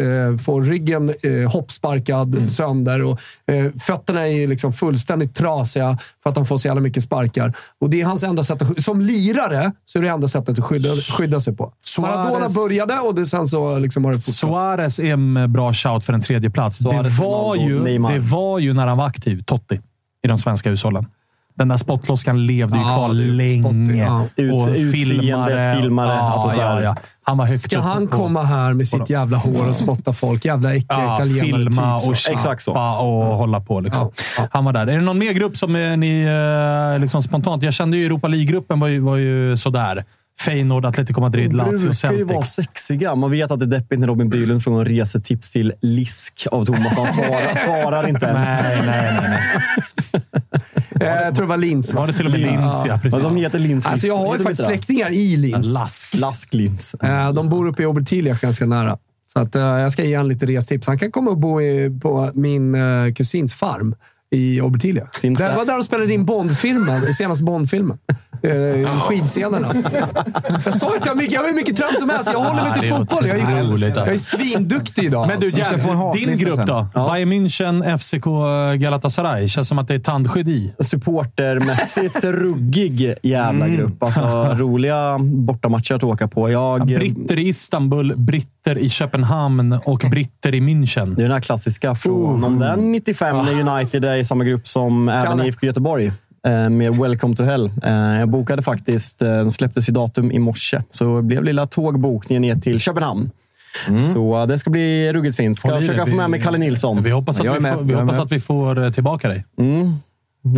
eh, får ryggen eh, hoppsparkad Mm. sönder och eh, fötterna är ju liksom fullständigt trasiga för att han får så jävla mycket sparkar. Och det är hans enda sätt att, Som lirare så är det enda sättet att skydda, skydda sig på. Suarez- Maradona började och det, sen så liksom har det fortsatt. Suarez är en bra shout för en tredje plats. Det var, Ronaldo, ju, Neymar. det var ju när han var aktiv, Totti, i de svenska hushållen. Den där spottloskan levde ju Ja, kvar länge. Ja. Ut- och utseendet, filmare, Ja, alltså ja, ja. Han var högt Ska upp han på- komma här med sitt jävla hår och spotta folk? Jävla äckliga Ja, italienare. filma typ och chappa och hålla på. Liksom. Han var där. Är det någon mer grupp som eh, ni eh, liksom spontant... Jag kände ju Europa League-gruppen var ju, var ju sådär. Feyenoord, Atletico Madrid, De Lazio, brukar ju vara Celtic. sexiga. Man vet att det är deppigt när Robin Bylund frågar om resetips till Lisk av Thomas. Han svarar, <laughs> svarar inte ens. Nej, nej, nej. nej. Eh, Jag tror det var Linz. va? Var det till och med Linz? Ja, precis. Men de heter Linz. Alltså jag har ju faktiskt släktingar i Linz. Lask. Lask Linz. Eh, De bor uppe i Obertilja ganska nära. Så att, eh, jag ska ge honom lite restips. Han kan komma och bo i, på min kusins farm i Obertilja. Finns Det var där de spelade in Bond-filmen, senaste Bond-filmen. Eh, skidscenerna. Jag sa att jag har mycket, jag har hur mycket trams som helst. Jag håller mig till fotboll. Jag är, otroligt, alltså. jag är svinduktig idag. Men du, en din grupp sen. då? Bayern München, FCK, Galatasaray. Känns som att det är tandskydd i. Supportermässigt <laughs> ruggig jävla Mm. grupp. Alltså, <laughs> roliga bortamatcher att åka på. Jag, Britter i Istanbul, britter i Köpenhamn och britter i München. det är den här klassiska från om det är 95 när United är i samma grupp som även Kalle. IFK Göteborg. eh, Med Welcome to Hell. Eh, Jag bokade faktiskt, eh, de släpptes i datum i morse, så det blev lilla tågbokningen ner till Köpenhamn. Så eh, det ska bli ruggigt fint. Ska försöka det. få med mig Kalle Nilsson. Vi hoppas att, vi får, vi, hoppas att vi får tillbaka dig. Mm.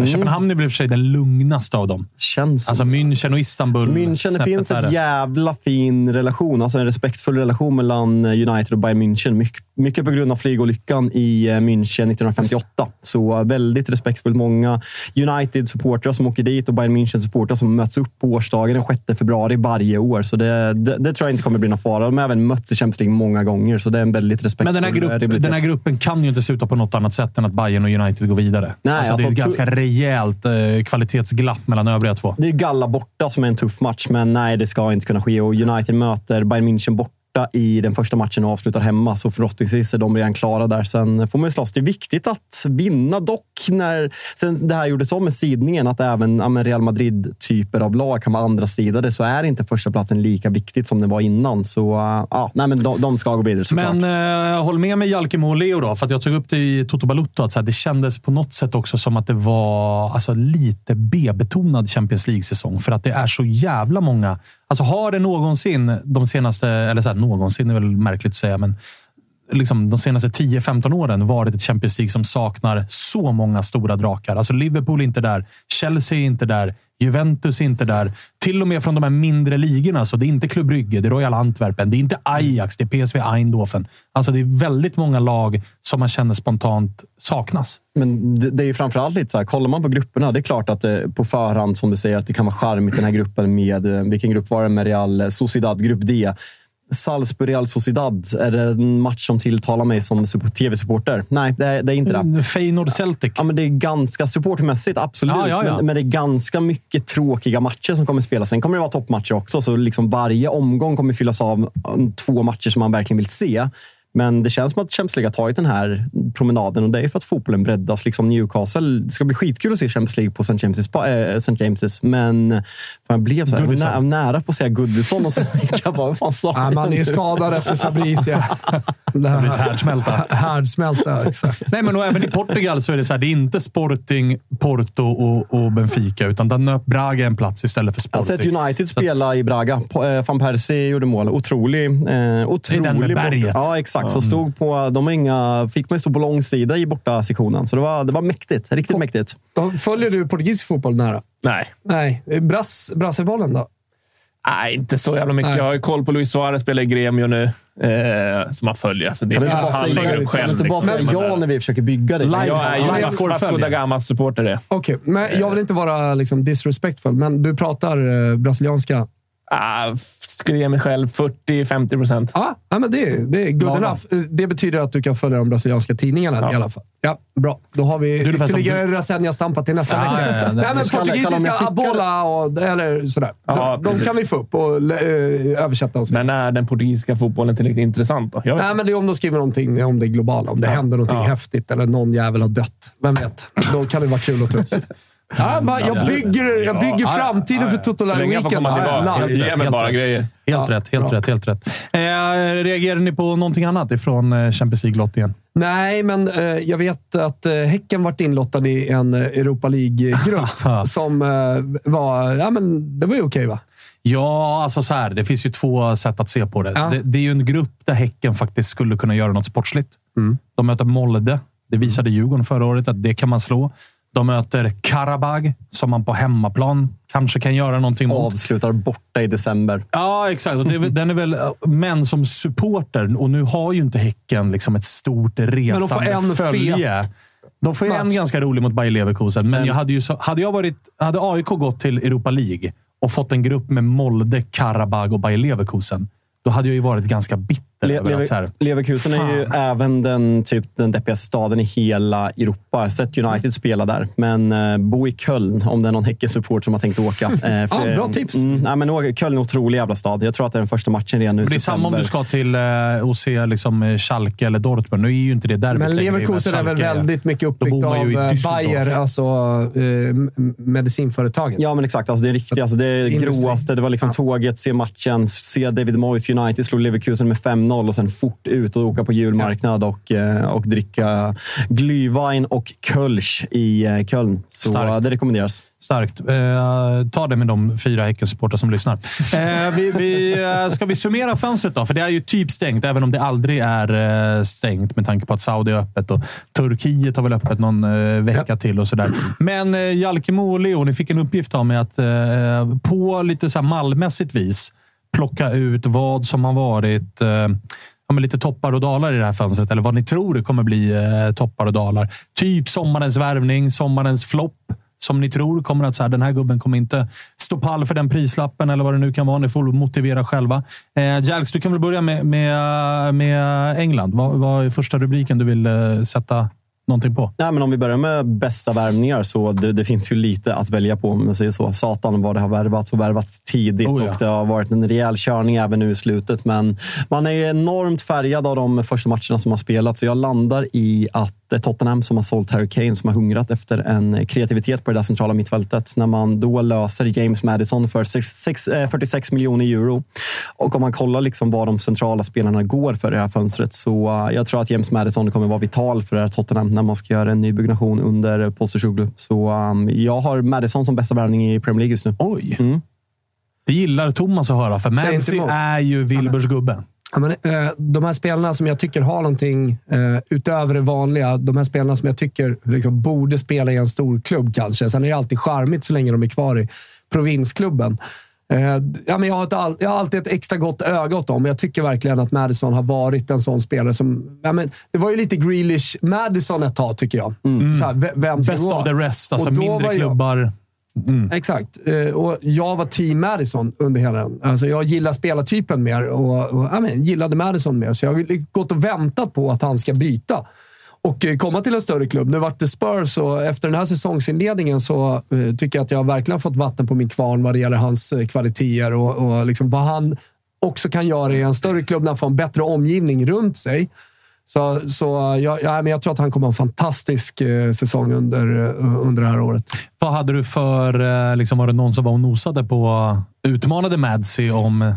Köpenhamn är väl i och för sig den lugnaste av dem. Känns Alltså München och Istanbul. München, det finns ett jävla fin relation. Alltså en respektfull relation mellan United och Bayern München. Mycket, mycket på grund av flygolyckan i eh, München 1958. Så eh, väldigt respektfullt. Många United-supportrar som åker dit och Bayern München-supportrar som möts upp på årsdagen den 6 februari varje år. Så det, det, det tror jag inte kommer bli någon fara. De har även mötts i Champions League många gånger, så det är en väldigt respektfull Men den här, eh, grupp, den här gruppen kan ju inte sluta på något annat sätt än att Bayern och United går vidare. Nej, alltså, det är alltså, ganska rejält eh, kvalitetsglapp mellan övriga två. Det är Galla borta som är en tuff match, men nej, det ska inte kunna ske. Och United möter Bayern München borta i den första matchen och avslutar hemma, så förhoppningsvis är de redan klara där. Sen får man ju slåss. Det är viktigt att vinna dock. När, sen det här gjordes om med sidningen, att även ja, men Real Madrid-typer av lag kan vara andra sidade, så är inte första platsen lika viktigt som det var innan. Så uh, ja, nej, men de, de ska gå vidare såklart. Men eh, håll med mig Jalkemo och Leo då, för att jag tog upp det i Toto Balotto Att så här, det kändes på något sätt också som att det var alltså, lite B-betonad Champions League-säsong. För att det är så jävla många. Alltså har det någonsin de senaste, eller så här, någonsin är väl märkligt att säga, men liksom, de senaste 10-15 åren varit ett Champions League som saknar så många stora drakar. Alltså Liverpool är inte där, Chelsea är inte där, Juventus är inte där. Till och med från de här mindre ligorna. Så det är inte Club Brygge, det är Royal Antwerpen, det är inte Ajax, det är PSV Eindhoven. Alltså det är väldigt många lag som man känner spontant saknas. Men det, är ju framförallt lite så här, kollar man på grupperna, det är klart att eh, på förhand, som du säger, att det kan vara charmigt den här gruppen med, eh, vilken grupp var det med Real Sociedad, grupp D. Salzburg Real Sociedad, är det en match som tilltalar mig som supp- tv-supporter? Nej, det är, det är inte det. Mm, Feyenoord Celtic. Ja, men det är ganska supportmässigt, absolut. Ja, ja, ja. Men, men det är ganska mycket tråkiga matcher som kommer spelas. Sen kommer det vara toppmatcher också, så liksom varje omgång kommer fyllas av um, två matcher som man verkligen vill se. Men det känns som att Champions League har tagit den här promenaden och det är för att fotbollen breddas. Liksom Newcastle, det ska bli skitkul att se Champions League på St. James's, äh, St. James's men fan, jag blev så här, Goodison. nä, nära på att säga Goodison och sen <laughs> jag bara, vad fan sa Ja, jag man är ju skadad efter Sabricia. <laughs> Härdsmälta. <laughs> Härdsmälta, exakt. Nej, men och även i Portugal så är det så här, det är inte Sporting, Porto och, och Benfica, utan där nöp Braga en plats istället för Jag har Sporting. sett United spela i Braga. Eh, Van Persie gjorde mål. Otrolig. Eh, otrolig den med berget. Ja, exakt. Så stod på, de inga, fick man stå på långsida i borta sektionen. Så det var, det var mäktigt. Riktigt mäktigt. Följer du portugisisk fotboll nära? Nej. Nej. Brass, brassebollen då? Nej, inte så jävla mycket. Nej. Jag har ju koll på Luis Suarez, spelar i Gremio nu. Eh, som man följer. Så det Kan du inte han bara säga, lägger upp kan själv. inte bara liksom. säga ja när vi försöker bygga det? Live- Jag är ju Vasco da följer. Gamas supporter det. Okej, men jag vill inte vara liksom, disrespectful, men du pratar eh, brasilianska. Ah, skulle ge mig själv 40-50 procent. Ja, ja, men det, är- det är good Lagom. enough. Det betyder att du kan följa de brasilianska tidningarna Ja. i alla fall. Ja, bra. Då har vi som ytterligare Rasenja-stampa till nästa Ja, vecka. ja, ja. Nej, men Du portugisiska abola och eller sådär. Ja, de, de kan vi få upp och eh, översätta. Och så. Men är den portugisiska fotbollen tillräckligt intressant då? Jag vet Nej, men det är om de skriver någonting om det globala. Om det händer någonting Ja. häftigt eller någon jävel har dött. Vem vet? Då kan det vara kul att ta <laughs> upp. Ja, bara, jag bygger, jag bygger Ja, framtiden ja, ja. för Toto Så länge jag får Weekend. komma tillbaka. live. Ge mig Helt bara rätt. grejer. Helt Ja, rätt, helt rätt, helt rätt. Eh, reagerar ni på någonting annat ifrån eh, Champions League-lottningen? Nej, men eh, jag vet att eh, Häcken varit inlottad i en Europa League-grupp <laughs> som eh, var... Ja, men det var ju okej, va? Ja, alltså så här. Det finns ju två sätt att se på det. Ja. det. Det är ju en grupp där Häcken faktiskt skulle kunna göra något sportsligt. De möter Molde. Det visade Djurgården förra året att det kan man slå. De möter Karabag, som man på hemmaplan kanske kan göra någonting mot. Avslutar borta i december. Ja, exakt. Och det, den är väl, men som supporter, och nu har ju inte Häcken liksom ett stort resande de får en följe. fet De får ju en ganska rolig mot Bayer Leverkusen, men jag hade, ju så, hade, jag varit, hade AIK gått till Europa League och fått en grupp med Molde, Karabag och Bayer Leverkusen, då hade jag ju varit ganska bitter Le- här, Leverkusen är ju även den, typ, den deppigaste staden i hela Europa. Jag har sett United spela där, men eh, bo i Köln om det är någon Häcken-support som har tänkt åka. <laughs> Eh, för- Ja, bra tips. Mm, nej, men Köln är en otrolig jävla stad. Jag tror att det är den första matchen redan nu det är samma om du ska till eh, och se liksom, eh, Schalke eller Dortmund. Nu är ju inte det derbyt Men Leverkusen är väl väldigt mycket uppbyggt av eh. Bayer, alltså eh, medicinföretaget. Ja, men exakt. Alltså, det är riktigt. Alltså, det är gråaste. Det var liksom tåget, se matchen, se David Moyes United slå Leverkusen med 5-0 och sen fort ut och åka på julmarknad och, eh, och dricka Glühwein och Kölsch i eh, Köln. Så Starkt. det rekommenderas. Starkt. Eh, ta det med de fyra Häckensupportrar som lyssnar. Eh, vi, vi, eh, ska vi summera fönstret då? För det är ju typ stängt, även om det aldrig är eh, stängt med tanke på att Saudi är öppet och Turkiet har väl öppet någon eh, vecka till och sådär. Men eh, Jalkemo och Leo, ni fick en uppgift av mig att eh, på lite så här mallmässigt vis plocka ut vad som har varit eh, ja, men lite toppar och dalar i det här fönstret. Eller vad ni tror det kommer bli eh, toppar och dalar. Typ sommarens värvning, sommarens flopp. Som ni tror kommer att så här, den här gubben kommer inte stå pall för den prislappen eller vad det nu kan vara. Ni får motivera själva. Eh, Jalks, du kan väl börja med, med, med England. Vad, vad är första rubriken du vill eh, sätta någonting på? Nej, men om vi börjar med bästa värvningar så det, det finns ju lite att välja på. Om man säger så. Satan vad det har värvats och värvats tidigt Oh ja. och det har varit en rejäl körning även nu i slutet. Men man är ju enormt färgad av de första matcherna som har spelats. Så jag landar i att Tottenham som har sålt Harry Kane som har hungrat efter en kreativitet på det där centrala mittfältet. När man då löser James Madison för sex- sex- eh, 46 miljoner euro. Och om man kollar liksom vad de centrala spelarna går för i det här fönstret så eh, jag tror att James Madison kommer vara vital för det här Tottenham när man ska göra en nybyggnation under Postecoglou. Så um, jag har Madison som bästa värvning i Premier League just nu. Oj! Mm. Det gillar Thomas att höra, för Madsi är ju Wilburs gubbe. Ja, men, eh, de här spelarna som jag tycker har någonting eh, utöver det vanliga. De här spelarna som jag tycker liksom, borde spela i en stor klubb kanske. Sen är det alltid charmigt så länge de är kvar i provinsklubben. Eh, ja, men jag, har all- jag har alltid ett extra gott öga åt dem. Jag tycker verkligen att Madison har varit en sån spelare som... Ja, men, det var ju lite Grealish-Madison ett tag, tycker jag. Så här, ve- vem ska Best of the rest. Alltså mindre var jag- klubbar. Exakt. Eh, Och jag var team Madison under hela den. Alltså jag gillar spelartypen mer och, och ja, men, gillade Madison mer. Så jag har gått och väntat på att han ska byta och eh, komma till en större klubb. Nu vart det Spurs och efter den här säsongsinledningen så eh, tycker jag att jag verkligen har fått vatten på min kvarn vad det gäller hans eh, kvaliteter och, och liksom vad han också kan göra i en större klubb när han får en bättre omgivning runt sig. Så, så jag, ja, men jag tror att han kommer ha en fantastisk eh, säsong under, under det här året. Vad hade du för... eh, Liksom, var det någon som var och nosade på... Utmanade Madsy om...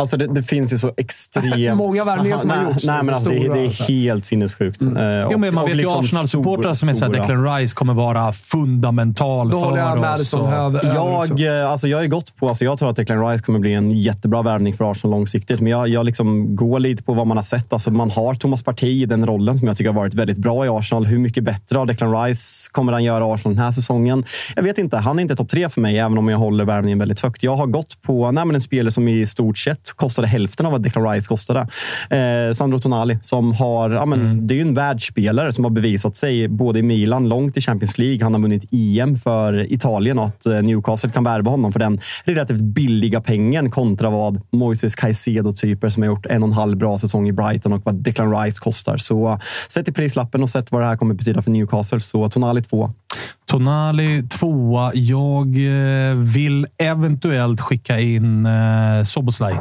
Alltså det, det finns ju så extremt... <laughs> Många värvningar som har gjorts Nej, men så alltså, det, stora, det är alltså. helt sinnessjukt. Eh, Jo, och- men man och vet ju liksom Arsenal-supportrar som är såhär. Declan Rice kommer vara fundamental Då jag för med oss. som och- också. Jag, eh, alltså jag är gott på, alltså jag tror att Declan Rice kommer bli en jättebra värvning för Arsenal långsiktigt. Men jag, jag liksom går lite på vad man har sett. Alltså man har Thomas Partey i den rollen som jag tycker har varit väldigt bra i Arsenal. Hur mycket bättre av Declan Rice kommer han göra Arsenal den här säsongen? Jag vet inte. Han är inte topp tre för mig, även om jag håller värvningen väldigt högt. Jag har gått på nej, men en spelare som i stort sett kostade hälften av vad Declan Rice kostade. Eh, Sandro Tonali, som har, ja, men, det är ju en världsspelare som har bevisat sig både i Milan, långt i Champions League. Han har vunnit EM för Italien och att eh, Newcastle kan värva honom för den relativt billiga pengen kontra vad Moises Caicedo-typer som har gjort en och en halv bra säsong i Brighton och vad Declan Rice kostar. Så sett i prislappen och sett vad det här kommer betyda för Newcastle, så Tonali två. Tonali tvåa. Jag eh, vill eventuellt skicka in eh, Soboslaj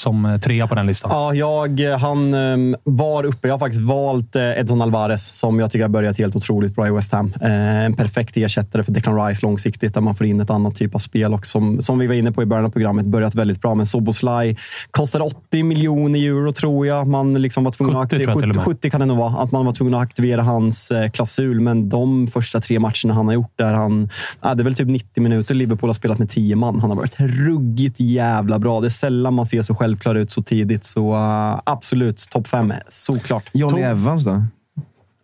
som eh, trea på den listan. Ja, jag, han ehm, var uppe. Jag har faktiskt valt eh, Edson Alvarez som jag tycker har börjat helt otroligt bra i West Ham. Eh, En perfekt ersättare för Declan Rice långsiktigt där man får in ett annat typ av spel. Och som, som vi var inne på i början av programmet, börjat väldigt bra. Men Soboslaj kostade 80 miljoner euro tror jag. Man liksom var tvungen 70 att och 70, med. 70 kan det nog vara. Att man var tvungen att aktivera hans eh, klausul. Men de första tre matcherna han har gjort där han... Ja, det är väl typ 90 minuter Liverpool har spelat med 10 man. Han har varit ruggigt jävla bra. Det är sällan man ser så självklar ut så tidigt. Så uh, absolut, topp fem. Såklart. Johnny Evans då?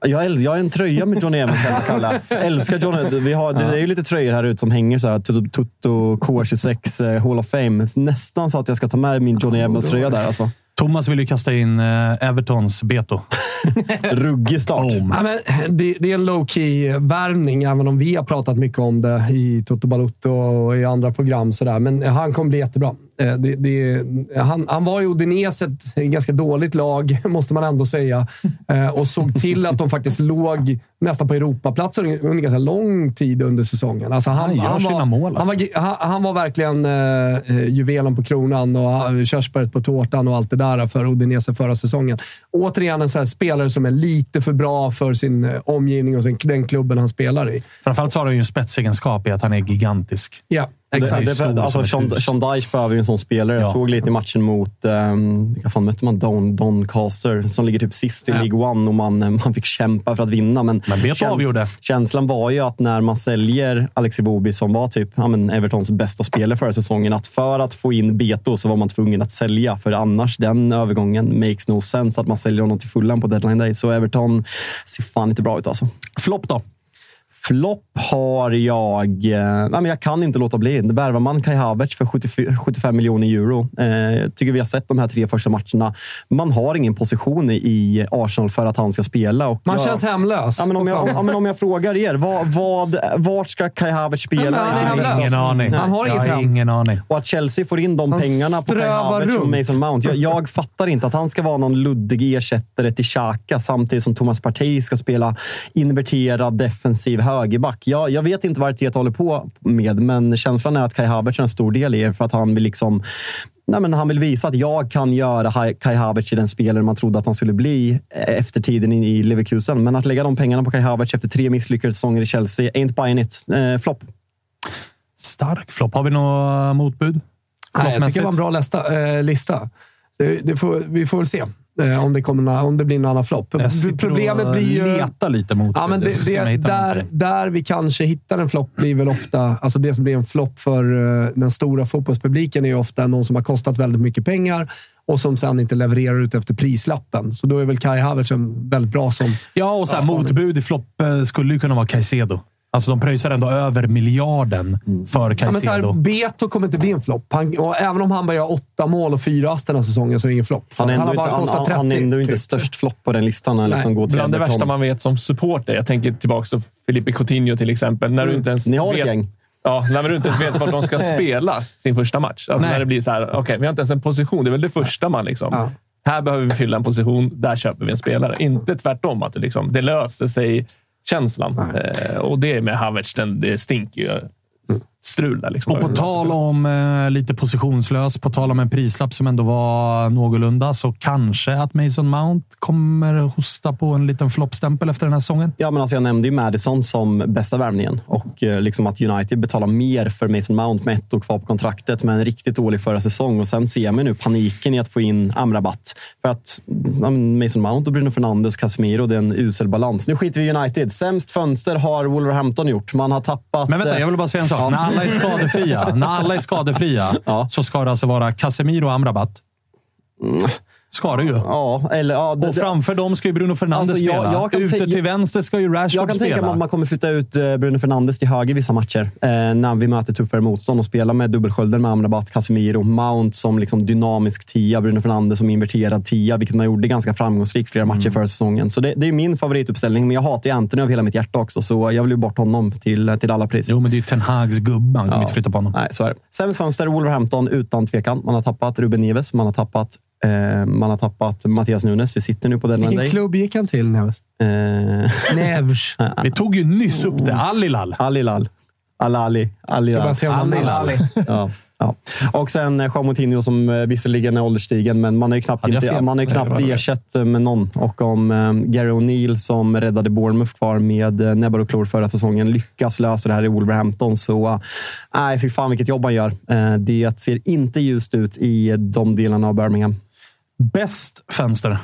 Jag, äl- jag har en tröja med Johnny Evans, jag Kalle. Älskar Johnny. Vi har, Det är ju lite tröjor här ute som hänger så här. Tutto, Tutto K26 eh, Hall of Fame. Nästan så att jag ska ta med min Johnny Evans-tröja där. Alltså. Thomas vill ju kasta in eh, Evertons Beto. <laughs> Ruggig start. Ja, men det, det är en low-key värvning, även om vi har pratat mycket om det i Toto Balutto och i andra program. Sådär. Men han kommer bli jättebra. Eh, Det, det, han, han var i Udinese, ett ganska dåligt lag, <laughs> måste man ändå säga. Eh, Och såg till att de faktiskt låg nästan på Europaplatser under ganska lång tid under säsongen. Alltså han, Han gör han, sina var, mål, han, alltså. var, han, han var verkligen eh, juvelen på kronan och eh, körsbäret på tårtan och allt det där för Udinese förra säsongen. Återigen en här spelare som är lite för bra för sin omgivning och sin, den klubben han spelar i. Framförallt så har han ju en spetsegenskap i att han är gigantisk. Ja, exakt. det, stor alltså, Sean. Sean Dyche behöver ju en sån spelare. Jag Ja. såg lite i matchen mot, um, vilka fan mötte man? Don, Doncaster, som ligger typ sist i Ja. League One och man, eh, man fick kämpa för att vinna. Men, Men Beto avgjorde. Känslan var ju att när man säljer Alex Iwobi, som var typ ja, men Evertons bästa spelare förra säsongen, att för att få in Beto så var man tvungen att sälja. För annars, den övergången makes no sense att man säljer honom till fullan på deadline day. Så Everton ser fan inte bra ut alltså. Flopp då? Flopp har jag... Eh, nej men jag kan inte låta bli. Värvar man Kai Havertz för 70, 75 miljoner euro. Eh, tycker vi har sett de här tre första matcherna. Man har ingen position i Arsenal för att han ska spela. Och Man jag, känns hemlös. Ja, men om, jag, ja, men om jag frågar er, vad, vad, vart ska Kai Havertz spela? Men han liga? Ingen aning. Han har jag inget har hem. ingen aning. Och att Chelsea får in de Han pengarna på Kai Havertz och runt. Mason Mount. Jag, jag fattar inte att han ska vara någon luddig ersättare till Xhaka samtidigt som Thomas Partey ska spela inverterad defensiv högerback. Jag, jag vet inte vad Arteta håller på med, men känslan är att Kai Havertz är en stor del i det för att han vill liksom Nej, men han vill visa att jag kan göra Kai Havertz till den spelare man trodde att han skulle bli eh, efter tiden i Leverkusen. Men att lägga de pengarna på Kai Havertz efter tre misslyckade säsonger i Chelsea, ain't buying it. Eh, flopp. Stark flopp. Har vi något motbud? Nej, jag tycker det var en bra lista. Eh, lista. Det, det får, vi får väl se eh, om, det kommer, om det blir någon annan flopp. Problemet blir ju... letar lite mot Ja, men det, det, hittar där, där vi kanske hittar en flopp blir väl ofta... Alltså det som blir en flopp för eh, den stora fotbollspubliken är ju ofta någon som har kostat väldigt mycket pengar och som sen inte levererar ut efter prislappen. Så då är väl Kai Havertz väldigt bra som... Ja, och så här, motbud i flopp eh, skulle ju kunna vara Caicedo. Alltså, de pröjsar ändå över miljarden för Ja, men så Caicedo. här, Beto kommer inte bli en flopp. Han- Även om han bara gör åtta mål och fyra ass den här säsongen så är det ingen flopp. För Han ändå, har bara inte, han, kostat 30. han är ändå inte typ. störst flopp på den listan. Eller Nej. som går till Bland det värsta man vet som supporter. Jag tänker tillbaka till Felipe Coutinho till exempel. När du inte ens Ni har ett vet, gäng. Ja, när du inte ens vet var de ska <laughs> spela sin första match. Alltså Nej. när det blir så här, okej, vi har inte ens en position. Det är väl det första man liksom... Ja. Här behöver vi fylla en position. Där köper vi en spelare. Inte tvärtom, att det, liksom, det löser sig känslan. Eh, och det med Havertz, den, det stinker ju strul där. Liksom. Och på tal om eh, lite positionslös, på tal om en prislapp som ändå var någorlunda, så kanske att Mason Mount kommer hosta på en liten floppstämpel efter den här säsongen. Ja, men alltså jag nämnde ju Madison som bästa värvningen och eh, liksom att United betalar mer för Mason Mount med ett år kvar på kontraktet med en riktigt dålig förra säsong. Och sen ser man nu paniken i att få in Amrabat. För att ja, Mason Mount och Bruno Fernandes och Casemiro, det är en usel balans. Nu skiter vi i United. Sämst fönster har Wolverhampton gjort. Man har tappat... Men vänta, jag vill bara säga en sak. När alla är skadefria, när alla är skadefria Ja. så ska det alltså vara Casemiro och Amrabat. Ska det ju. Ja, eller, ja, det- Och framför dem ska ju Bruno Fernandes Alltså, jag- spela. jag kan Ute till vänster ska ju Rashford Jag kan tänka mig spela. att man kommer flytta ut eh, Bruno Fernandes till höger vissa matcher. Eh, när vi möter tuffare motstånd och spela med dubbelskölden med Amrabat, Casemiro, Mount som liksom dynamisk tia, Bruno Fernandes som inverterad tia, vilket man gjorde ganska framgångsrikt flera matcher förra säsongen. Så det, det är min favorituppställning, men jag hatar ju Anthony av hela mitt hjärta också, så jag vill ju bort honom till, till alla pris. Jo, men det är ju Ten Hags gubbe. Man kan inte flytta på honom. Nej, så är det. Sämst fönster, Wolverhampton, utan tvekan. Man har tappat Ruben Neves, man har tappat, man har tappat Mattias Nunes. Vi sitter nu på deadline Vilken day. klubb gick han till, Neves? Eh, <laughs> Nevs. Vi tog ju nyss upp det. Alilal. Alilal. Alali. Alilal. Ja. Ja. Och sen eh, Jean Moutinho som eh, visserligen är ålderstigen, men man har ju knappt, inte, man har knappt ersatt eh, med någon. Och om eh, Gary O'Neill som räddade Bournemouth kvar med eh, näbbar och klor förra säsongen lyckas lösa det här i Wolverhampton så... eh, Nej, fy fan vilket jobb han gör. Eh, det ser inte ljust ut i de delarna av Birmingham. Bäst fönster.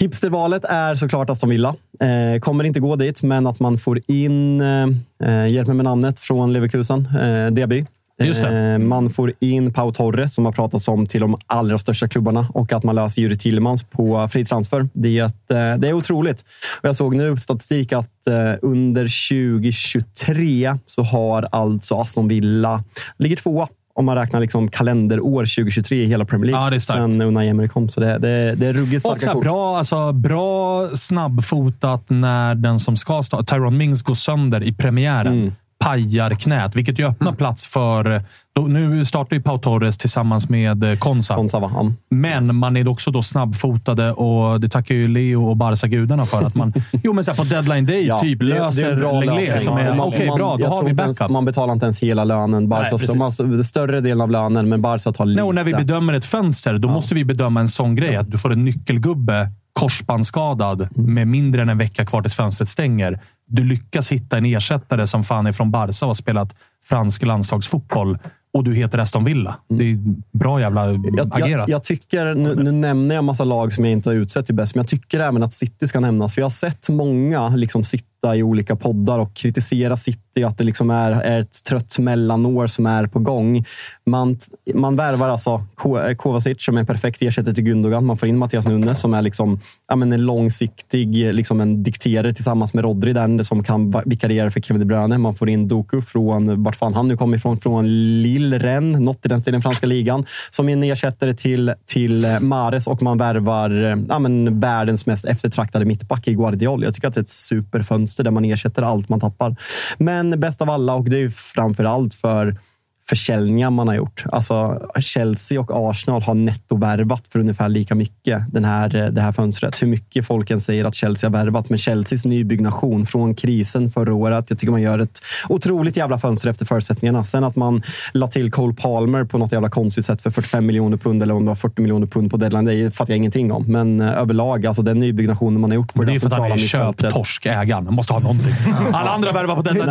Hipstervalet är såklart Aston Villa. Eh, kommer inte gå dit, men att man får in, eh, hjälp mig med namnet, från Leverkusen, eh, Deby. Eh, man får in Pau Torres, som har pratats om till de allra största klubbarna och att man löser Juri Tillemans på fri transfer. Det är, ett, eh, det är otroligt. Och jag såg nu statistik att eh, under 2023 så har alltså Aston Villa, ligger tvåa om man räknar liksom kalenderår 2023 i hela Premier League. Ja, det är starkt. Sen Unai Emery kom. Så det, det, det är ruggigt starka så här, kort. bra, alltså, bra snabbfotat när den som ska starta, Tyrone Mings, går sönder i premiären. Mm. Pajar knät, vilket ju öppnar plats för... Nu startar ju Pau Torres tillsammans med eh, Konsa. Konsa, va? Ja. Men man är också då snabbfotade och det tackar ju Leo och Barca-gudarna för. Att man <laughs> jo, men så på deadline day Ja, typ löser Lenglet lösning. som är Man- okej, man- bra. Då har vi inte ens- backup. Man betalar inte ens hela lönen. Barca, de har alltså större delen av lönen, men Barca tar lite. Nej, och när vi bedömer ett fönster, då måste vi bedöma en sån grej. Att du får en nyckelgubbe korsbandsskadad med mindre än en vecka kvar tills fönstret stänger. Du lyckas hitta en ersättare som fan är från Barca och har spelat fransk landslagsfotboll och du heter Aston Villa. Det är bra jävla jag, jag, agerat. jag tycker, nu, nu nämner jag en massa lag som jag inte har utsett till bäst, men jag tycker även att City ska nämnas. För jag har sett många liksom sitta i olika poddar och kritisera City, att det liksom är, är ett trött mellanår som är på gång. Man, man värvar alltså eh, Kovacic som är en perfekt ersättare till Gundogan. Man får in Mattias Nunes som är liksom, ja, men en långsiktig liksom en dikterare tillsammans med Rodri där, som kan vikariera för Kevin De Bruyne. Man får in Doku från, vart fan han nu kommer ifrån, från Lille, Rennes, något i den stilen, franska ligan, som är en ersättare till, till eh, Mares och man värvar eh, ja, men världens mest eftertraktade mittback i Guardiol. Jag tycker att det är ett superfönster där man ersätter allt man tappar. Men bäst av alla, och det är ju framför allt för försäljningar man har gjort. Alltså Chelsea och Arsenal har nettovärvat för ungefär lika mycket den här, eh, det här fönstret. Hur mycket folk än säger att Chelsea har värvat. Men Chelseas nybyggnation från krisen förra året. Jag tycker man gör ett otroligt jävla fönster efter förutsättningarna. Sen att man la till Cole Palmer på något jävla konstigt sätt för 45 miljoner pund eller om det var 40 miljoner pund på deadline. Det fattar jag ingenting om. Men eh, överlag, alltså den nybyggnationen man har gjort på det är det för att han är köptorsk, ägaren. Han måste ha någonting. <laughs> Alla andra värvar på deadline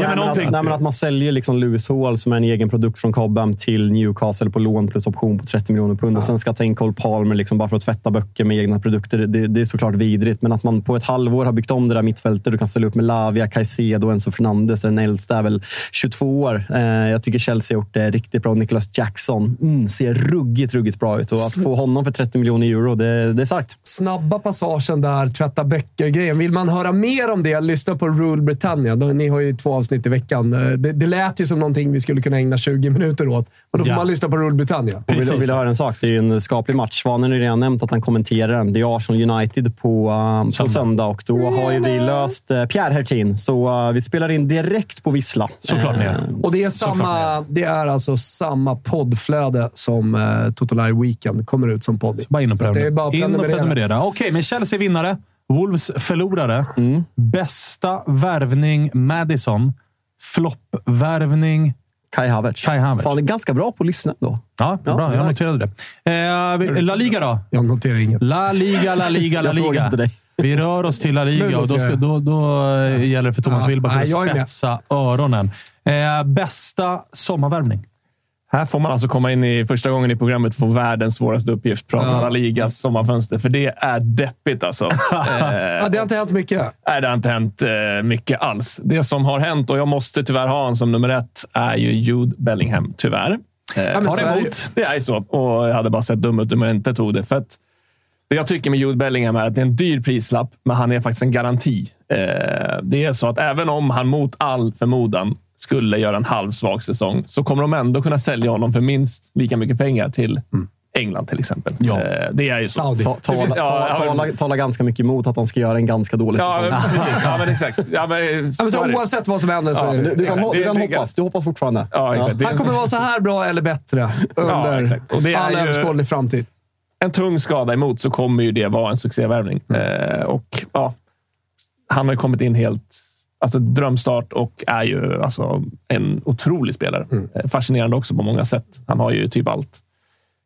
Ge mig någonting. att, nej, men att man säljer liksom Lewis Hall som är en egen produkt från Cobham till Newcastle på lån plus option på 30 miljoner pund. Och sen ska ta in Cole Palmer liksom bara för att tvätta böcker med egna produkter. Det, det är såklart vidrigt. Men att man på ett halvår har byggt om det där mittfältet. Du kan ställa upp med Lavia, Caicedo Enzo Fernandes. Den äldsta är väl 22 år. Eh, jag tycker Chelsea har gjort det riktigt bra. Nicholas Jackson mm, ser ruggigt, ruggigt bra ut. Och att få honom för 30 miljoner euro, det, det är starkt. Snabba passagen där, tvätta böcker-grejen. Vill man höra mer om det, lyssna på Rule Britannia. Ni har ju två avsnitt i veckan. Eh, det, det lät ju som någonting vi skulle kunna ägna 20 minuter åt. Och då får Ja. man lyssna på Rule Britannia. Och vill, vill höra en sak? Det är ju en skaplig match. Svanen har redan nämnt att han kommenterar den. Det är Arsenal United på, uh, på Söndag. och då har ju vi löst uh, Pierre Hertin. Så uh, vi spelar in direkt på Vissla. Såklart ni gör. Eh, Och det är, samma, det är alltså samma poddflöde som uh, Totolaj Weekend kommer ut som podd. Bara in och det prenumerera. In och prenumerera. prenumerera. Okej, men Chelsea vinnare. Wolves förlorare. Mm. Bästa värvning Madison. Floppvärvning. Kai Havertz. Kai Havertz. Fan, är ganska bra på att lyssna då. Ja, Ja, bra. Jag starkt. noterade det. Eh, La Liga då? Jag noterar inget. La Liga, La Liga, La Jag Liga. Vi rör oss till La Liga och då, ska, då, då eh, gäller det för Thomas Ja, Wilbach att jag spetsa öronen. Eh, bästa sommarvärvning? Här får man alltså komma in i första gången i programmet få världens svåraste uppgift. Prata Ja. La Ligas sommarfönster. För det är deppigt alltså. eh, <laughs> Ja, det har inte hänt mycket. Nej, det har inte hänt eh, mycket alls. Det som har hänt, och jag måste tyvärr ha honom som nummer ett, är ju Jude Bellingham. Tyvärr. Eh, men så är det emot. Det är så. Och jag hade bara sett dum ut om jag inte tog det. För att det jag tycker med Jude Bellingham är att det är en dyr prislapp, men han är faktiskt en garanti. Eh, det är så att även om han mot all förmodan skulle göra en halvsvag säsong, så kommer de ändå kunna sälja honom för minst lika mycket pengar till England till exempel. Ja. Eh, det är ju så. Saudi. Ta, tala, Ja, ta, ja, tala, tala ganska mycket emot att han ska göra en ganska dålig Ja, säsong. <laughs> ja, men exakt. Ja, men, Ja, men så så oavsett vad som händer så Ja, är det. Du, du kan, du kan hoppas. Du hoppas fortfarande. Ja, exakt. Han kommer vara så här bra eller bättre under exakt. Och det är all överskådlig framtid. en tung skada emot så kommer ju det vara en succévärvning. Eh, och ja, han har ju kommit in helt alltså, drömstart och är ju alltså, en otrolig spelare. Eh, Fascinerande också på många sätt. Han har ju typ allt.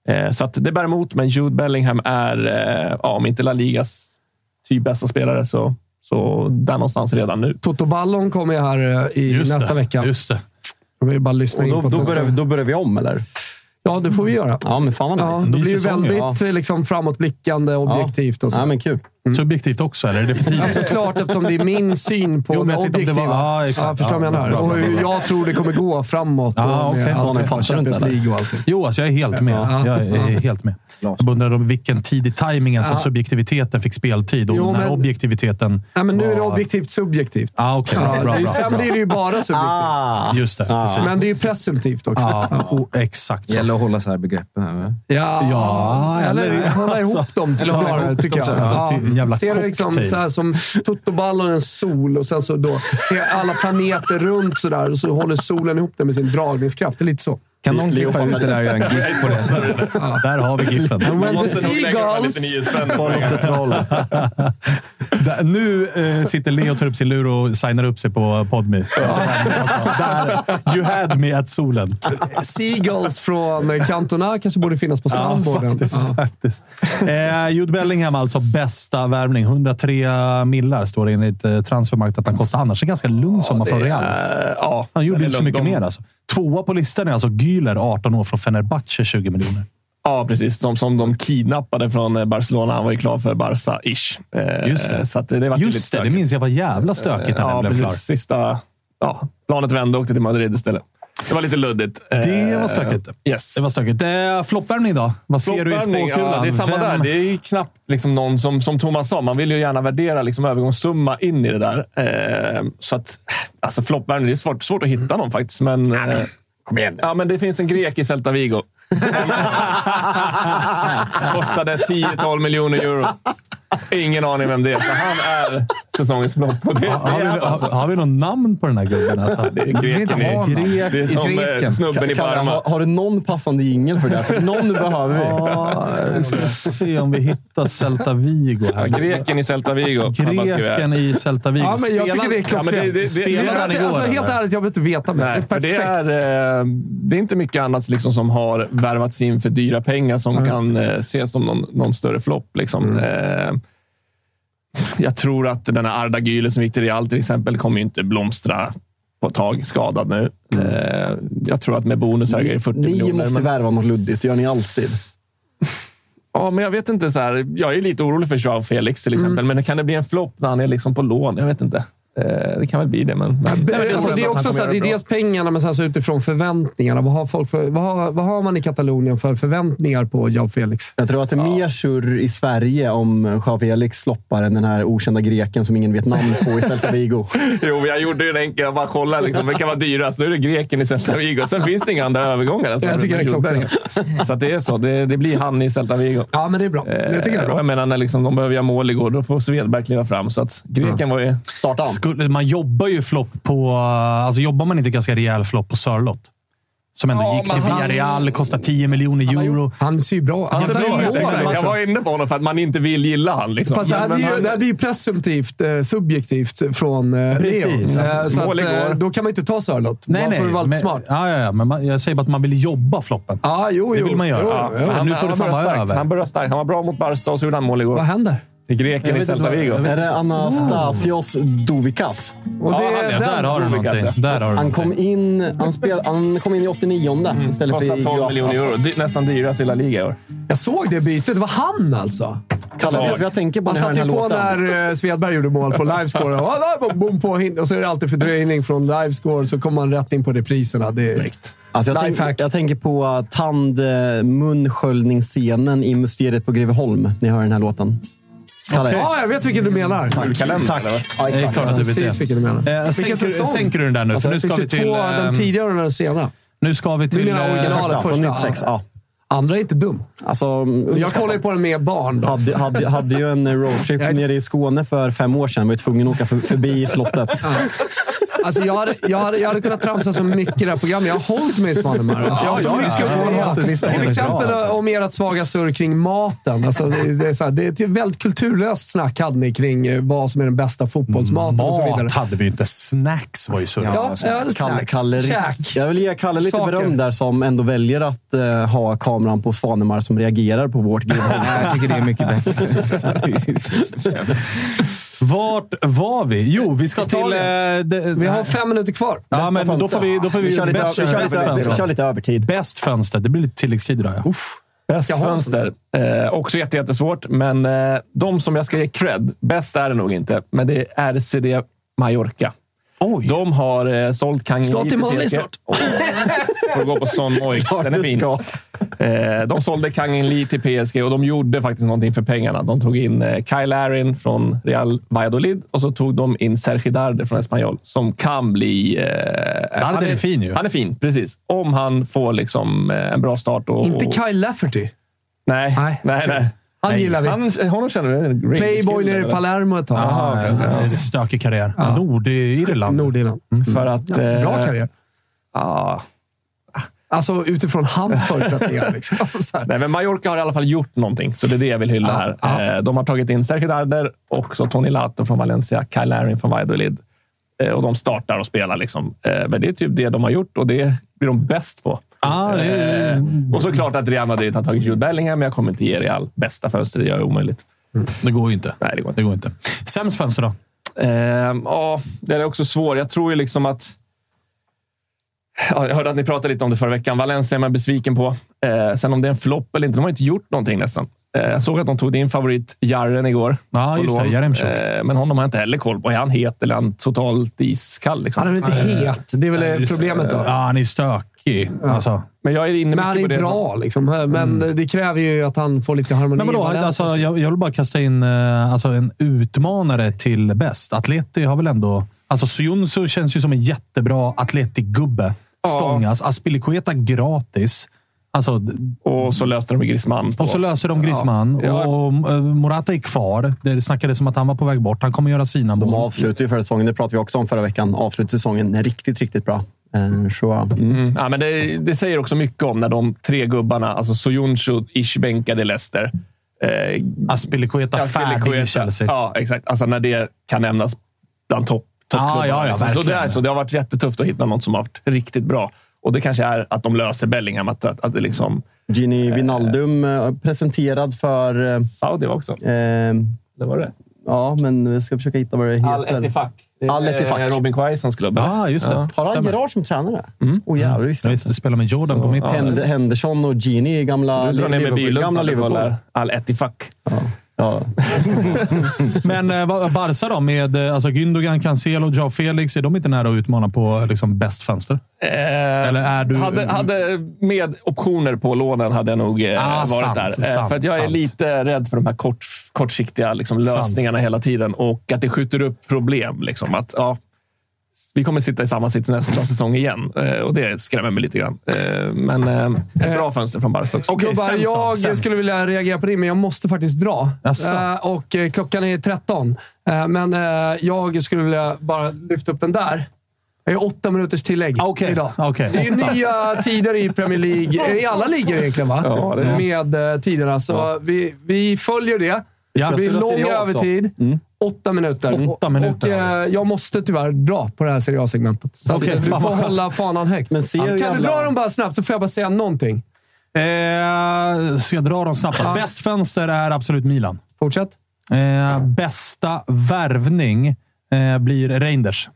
Eh, så att det bär emot, men Jude Bellingham är, eh, ja, om inte La Ligas typ bästa spelare, så, så där någonstans redan nu. Toto Ballon kommer ju här eh, i Just nästa det. vecka. Just det. Då vill jag bara lyssna Och in då, på då, börjar, vi- då börjar vi om, eller? Ja, det får vi göra. Ja, men fan vad Ja, nice. då Ny blir det väldigt eh, liksom, framåtblickande, objektivt och så. Ja, men kul. Subjektivt också, eller är det för tidigt? Alltså klart eftersom det är min <laughs> syn på Jo, det om det objektiva. var- ja, exakt. Ja, förstår du Ja, vad jag menar? bra, bra, Och bra, hur bra. jag tror det kommer gå framåt. Ja, och allt Svanen det- fattar inte. Jo, alltså jag är helt med. Ja. Jag är helt med. Jag undrar om vilken tid i tajmingen som Ja. subjektiviteten fick speltid och Jo, när men- objektiviteten... Nej, men nu är det var- objektivt subjektivt. Ah. Ja, bra, bra, det är, bra, sen bra. blir det ju bara subjektivt. Ah, Just det. precis. Men det är ju presumtivt också. Ja, oh, exakt så. gäller att hålla så här begreppen. Här? Ja, Ja, eller eller- hålla ihop <laughs> dem tycker jag. Jävla Ser liksom cocktail. så här som Totoballon är en sol och sen så då alla planeter runt sådär och så håller solen ihop det med sin dragningskraft. Det är lite så. Kan någon klippa ut det där och göra en gif på det? Där har vi. And when the Måste nog lägga de här seagulls... 99 spänn på Boll det. efter troll. Där- nu eh, sitter Leo och tar upp sin lur och signar upp sig på Podme. <laughs> Där, you had me at solen. Seagulls från Cantona kanske borde finnas på soundboarden. faktiskt. Ja. faktiskt. Eh, Jude Bellingham alltså bästa värvning. 103 millar står det enligt eh, Transfermarkt att han kostar. Annars en ganska lugn sommar från Real. Ja, Han gjorde det är inte så mycket De- mer. Alltså. Tvåa på listan är alltså Güler, 18 år, från Fenerbahce, 20 miljoner. Ja, precis. De som de kidnappade från eh, Barcelona. Han var ju klar för Barca-ish. Eh, Just det. Så det, det Just det, det minns jag var jävla stökigt när Ja, den blev precis. klar. Sista... Ja, planet vände och åkte till Madrid istället. Det var lite luddigt. Det var Eh, stökigt. Yes. Det var stökigt. Eh, Floppvärmning då? Vad ser du i spåkulan? Ja, det är samma Vem- där. Det är knappt liksom någon som, som Thomas sa. Man vill ju gärna värdera liksom övergångssumma in i det där. Eh, så att, alltså floppvärvning, det är svårt, svårt att hitta någon faktiskt. Men, eh, Kom igen ja, men det finns en grek i Celta Vigo. <laughs> Kostade 10-12 miljoner euro. Ingen aning vem det är. Så han är säsongens flopp. Har vi, är har, alltså. har vi någon namn på den här gubben? Alltså? Det är greken någon. Grek det är som eh, greken. snubben i Parma. har, har du någon passande jingel för det? För någon behöver vi. Ja, vi ska se om vi hittar Celta Vigo här. Ja, greken i Celta Vigo. Greken i Celta Vigo. Ja, men jag tycker det är Ja, men det- det- klockrent. det- Spelade han igår? Alltså, helt ärligt, jag vill inte veta mer. Nej, det för är det är, eh, det är inte mycket annat liksom som har värvats in för dyra pengar som kan eh, ses som någon, någon större flopp. Liksom. Eh, <laughs> jag tror att den här Arda Güler som gick till Real till exempel kommer inte blomstra på ett tag, skadad nu. Eh, jag tror att med bonusar är det 40 Ni miljoner. måste men, värva något luddigt. Det gör ni alltid. <laughs> ja, men jag vet inte. Så här, jag är lite orolig för Joao Felix till exempel, men kan det bli en flopp när han är liksom på lån? Jag vet inte. Eh, det kan väl bli det, men... men Det, alltså, ändå det är att också så här, kommer det är dels pengarna, men sen så utifrån förväntningarna. Vad har, folk för, vad, har, vad har man i Katalonien för förväntningar på Jao Felix? Jag tror att det är mer surr i Sverige om Joao Felix floppar än den här okända greken som ingen vet namn på i Celta Vigo. Jo, jag gjorde ju en enkel. Jag bara kollade liksom, vilka var dyrast. Då är det greken i Celta Vigo. Sen finns det inga andra övergångar. Alltså, Jag tycker det är klockrent. Så att det är så. Det, det blir han i Celta Vigo. Ja, men det är bra. Jag tycker det är Eh, bra. jag menar, när liksom, de behöver göra mål igår, då får Svedberg kliva fram. Så att greken var ju... Starta. Skulle, man jobbar ju flopp på... Alltså jobbar man inte ganska rejäl flopp på Sörlott Som ändå Ja, gick till Villarreal, kostar 10 miljoner euro. Han ser ju bra ut. Jag var inne på honom för att man inte vill gilla han. Liksom. Fast det här, blir, ju- han- det här blir presumtivt eh, subjektivt från eh, Precis, Leo. alltså, Eh, så mål att, eh, då kan man inte ta Sörlott. Nej, Man nej. får vara lite men, smart. Ja, ja, ja, men man, jag säger bara att man vill jobba floppen. Ja, jo, Det jo. vill man göra. Jo, Ja, jo. men han, nu får det han, fan börjar vara över. han börjar starkt. Han var bra mot Barca och så gjorde han mål igår. Vad händer? I Grekien i Celta Vigo. Är det Anastasios Dovikas? Och det Ja, han den- Där har du någonting. Där har du Han kom in, han spel, han kom in i 89 istället för i 12 miljoner euro. Dy- Nästan dyrast i La Liga i år. Jag såg det bytet. Det var han alltså. Kalle, jag tänker på hör satte ju på låten? när eh, Svedberg gjorde mål på livescore. <laughs> Och, på, och så är det alltid fördröjning från livescore, så kommer man rätt in på repriserna. Det är Alltså jag, tänk, jag tänker på uh, tand uh, munsköljningsscenen i Mysteriet på Greveholm när jag hör den här låten. Kalle? Ja, jag vet vilken du menar. Kalender, Tack. Ja, Det är klart att du vet Precis det. vilken du menar. Eh, Vilken sänker, säsong? sänker du den där nu? För nu ska vi till... två, den ehm, tidigare och den senare. Nu ska vi Du till... menar eh, originalet Första, från första? 96. Ja. Andra är inte dum. Alltså, Jag kollar ju på den med barn. Då. hade, hade, hade ju en roadtrip <laughs> Jag- nere i Skåne för fem år sedan. Jag var ju tvungen att åka för, förbi slottet. Alltså, jag, hade, jag, hade, jag hade kunnat tramsa så mycket i det här programmet. Jag har hållit mig i Svanemar. Alltså, jag att säga. visst, Till exempel bra, alltså. om ert svaga surr kring maten. Alltså, det, det, är så här, det är ett väldigt kulturlöst snack hade ni kring eh, vad som är den bästa fotbollsmaten och så vidare. Mat hade vi inte. Snacks var ju så. Ja, ja, Kalle, snacks. Kalle, Käk. jag vill ge Kalle lite Saker. beröm där som ändå väljer att eh, ha kameran på Svanemar som reagerar på vårt. <laughs> Nej, jag tycker det är mycket bättre. <laughs> <laughs> Vart var vi? Jo, vi ska till... Eh, det, Vi har fem minuter kvar. Ja, men då får vi... Då får vi, Vi kör lite, bäst, vi kör bäst lite, vi fönster. kör lite övertid. Bäst fönster. Det blir lite tilläggstid idag. Ja. Bäst Jaha. fönster. Eh, också jätte, jättesvårt, men eh, de som jag ska ge cred, bäst är det nog inte, men det är RCD Mallorca. Oj! De har eh, sålt Kang Ska till Molly PSG. snart. Får gå på Son Moix. Den är fin. Eh, de sålde Kang Lee till PSG och de gjorde faktiskt någonting för pengarna. De tog in eh, Kyle Larin från Real Valladolid och så tog de in Sergi Darder från Espanyol som kan bli... Eh, han är fin ju. Han är fin, precis. Om han får liksom, eh, en bra start. Och, Inte Kyle Lafferty. Nej, Nej, nej, nej. Han Nej. gillar vi. Han, honom känner du? Playboy nere i Palermo ett tag. Det är en stökig karriär. Nordirland. Nordirland. För att... Ja, bra eh, karriär. Ja, Alltså utifrån hans förutsättningar. <laughs> Liksom. Nej, men Mallorca har i alla fall gjort någonting, så det är det jag vill hylla Ja, här. ja. Eh, De har tagit in Sergio Darder och så Tony Lato från Valencia, Kyle Larin från Valladolid. Eh, Och de startar och spelar. Liksom. Eh, Men det är typ det de har gjort och det blir de bäst på. Ah, det är, Eh, Och såklart att Real Madrid har tagit Jude Bellingham, men jag kommer inte ge Real bästa fönster. Det gör jag omöjligt. det går ju inte. Nej, det går inte. Det går inte. Sämst fönster då? Eh, Ja, det är också svårt. Jag tror ju liksom att... Ja, jag hörde att ni pratade lite om det förra veckan. Valencia är man besviken på. Eh, sen om det är en flopp eller inte, de har inte gjort någonting nästan. Eh, jag såg att de tog din favorit Jarren igår. Ja, just det. Jaremchuk. Eh, men honom har jag inte heller koll på. Är han het eller är han totalt iskall? Liksom? Han är väl inte het. Det är väl Just- problemet då. Ja, han är stökig. Alltså. Men jag är inne Men han är bra, liksom. men det kräver ju att han får lite harmoni. Men vadå? Alltså, jag, jag vill bara kasta in eh, alltså, en utmanare till bäst. Atleti har väl ändå... Alltså, Suyunsu känns ju som en jättebra Atleti-gubbe. Stångas. Aspilicueta gratis. Alltså, Och så löste de Griezmann. På. och så löser de Griezmann. Ja. Och, eh, Morata är kvar. Det snackades om att han var på väg bort. Han kommer göra sina De mål. avslutar ju förra säsongen, det pratade vi också om förra veckan, avslutar säsongen riktigt, riktigt bra. Eh, Så, mm. Mm. Ja, men det, det säger också mycket om när de tre gubbarna, alltså Soyuncu, Ish bänkade Leicester. Eh, Aspilicueta färdig i. Chelsea. Ja, exakt. Alltså när det kan nämnas bland topp toppklubbarna. Ja, ja, ja, liksom. så, det är, så det har varit jättetufft att hitta något som har varit riktigt bra. Och det kanske är att de löser Bellingham. Att, att, att det liksom... Gini Wijnaldum eh, presenterad för... eh, Saudi också. Eh, Det var det. ja, men jag ska försöka hitta vad det heter. Al Ettifaq. Al Ettifaq. Robin Quaisons klubb. eller? Ja, just det. Ja. Har han. Gerard som tränare? Mm. Oh, jävlar, visst. Ja, visst, det spelar med Jordan på mitten. Hend- Henderson och Gini i gamla Liverpool. Gamla Liverpool. Al Ettifaq. Ja. <laughs> Men eh, vad- Barca då? Med eh, alltså Gündogan, Cancelo, Joao Felix. Är de inte nära att utmana på liksom, bäst fönster? Eh, Eller är du... hade, hade med optioner på lånen hade jag nog eh, Ah, varit sant, där. Eh, sant, för att jag är sant. lite rädd för de här kort, kortsiktiga liksom, Sant. lösningarna hela tiden och att det skjuter upp problem. Liksom. Att, ja, vi kommer sitta i samma sits nästa säsong igen eh, och det skrämmer mig lite grann. Eh, men eh, ett bra fönster från Barca också. Okej, Gubbar, jag Sämst. skulle vilja reagera på det, men jag måste faktiskt dra. Eh, och klockan är 13. Eh, men jag skulle vilja bara lyfta upp den där. Det är åtta minuters tillägg Okej, idag. okej. Det är nya tider i Premier League. <laughs> I alla ligor egentligen, va? Ja, Med tiderna. Så vi, vi följer det. Ja, det blir lång övertid. Åtta minuter. Åtta Och- minuter, Och, eh, jag måste tyvärr dra på det här Serie A-segmentet. Så att du får hålla fanan högt. Men kan du jävla- dra dem bara snabbt så får jag bara säga någonting. Eh, ska jag dra dem snabbt? Ja. Bäst fönster är absolut Milan. Fortsätt. Eh, bästa värvning eh, blir Reinders.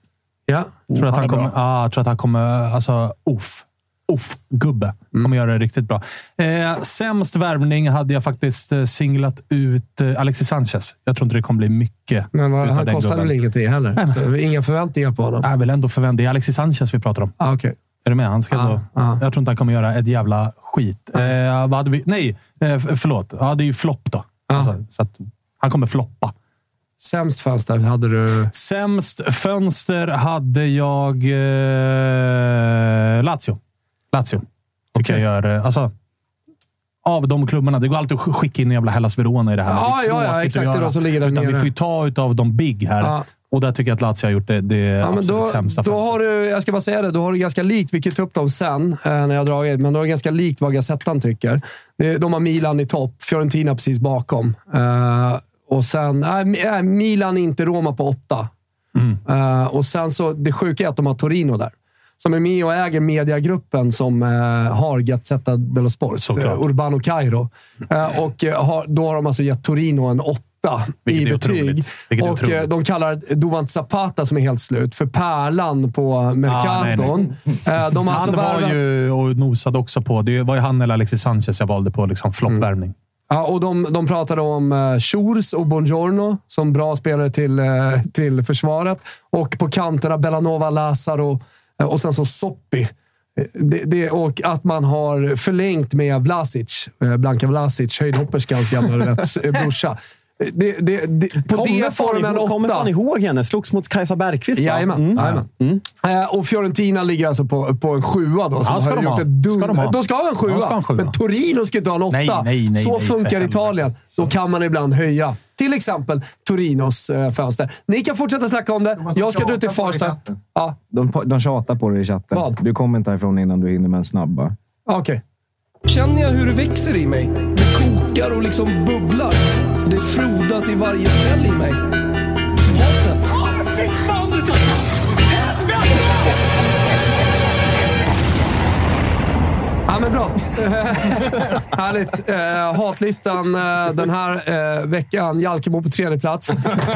Ja. Tror att han kommer, ah, tror att han kommer... Alltså, uff. Uff-gubbe. Kommer göra det riktigt bra. Eh, sämst värvning hade jag faktiskt eh, singlat ut eh, Alexis Sanchez. Jag tror inte det kommer bli mycket Men vad, han kostar väl ingenting heller? Så Inga förväntningar på honom. Är väl ändå förväntad. Det är Alexis Sanchez vi pratar om. Ah, okay. Är du med? Han ska Ja, ändå, ja. Jag tror inte han kommer göra ett jävla skit. Eh, vad hade vi? Nej, eh, förlåt. Ja, det är ju flopp då. Ja. Alltså, så att han kommer floppa. Sämst fönster hade du... Sämst fönster hade jag eh, Lazio. Lazio. Tycker Okej. jag gör... eh, Alltså, av de klubbarna. Det går alltid att sk- skicka in en jävla Hellas Verona i det här. Ja, Det ja, ja, exakt. Det är de som ligger där Utan vi får ju ta utav de big här. Ja. Och där tycker jag att Lazio har gjort det, det Ja, absolut då, sämsta då har du, jag ska bara säga det, då har du ganska likt, vi kan ta upp dem sen eh, när jag har dragit, men då har du ganska likt vad Gazettan tycker. De har Milan i topp, Fiorentina precis bakom. Eh, och sen, äh, Milan inte Roma på åtta. Mm. Eh, och sen så, det sjuka är att de har Torino där. Som är med och äger mediagruppen som eh, har Gazzetta dello Sport. Såklart. eh, Urbano Cairo. Eh, och eh, har, då har de alltså gett Torino en åtta Vilket i betyg. och eh, de kallar Duvant Zapata, som är helt slut, för pärlan på Mercaton. Eh, De alltså Han var värvat- ju och nosade också på... Det var ju han eller Alexis Sanchez jag valde på liksom floppvärvning. Ja, och de, de pratade om Schurz och Buongiorno som bra spelare till, eh, till försvaret. Och på kanterna Bellanova, Lazaro eh, Eh, och sen så Soppi. Eh, det, det, och att man har förlängt med Vlasic, eh, Blanka Vlasic, höjdhopperskans gamla <laughs> brorsa. Det, det, det, på Kommer det får fan, de en ihåg, kommer åtta. fan ihåg henne. Slogs mot Kajsa Bergqvist, va? Jajamän. Mm. jajamän. Eh, och Fiorentina ligger alltså på, på en sjua då. Som Ja, ska har de gjort ha. ett dun- Ska de ha. de ska ha en sjua. De ha en sjua. Men Torino ska inte ha en åtta. Nej, nej, nej, Så funkar. Italien. Då kan man ibland höja. Till exempel Torinos eh, fönster. Ni kan fortsätta snacka om det. Jag ska dra till Farsta. Ja, De, de tjatar på dig i chatten. Vad? Du kommer inte härifrån innan du hinner med en snabba. okej. Känner jag hur det växer i mig. Det kokar och liksom bubblar. Det frodas i varje cell i mig. Hatet. Ja, men bra. <laughs> Härligt. Eh, hatlistan eh, den här eh, veckan. Jalkemo på tredje plats.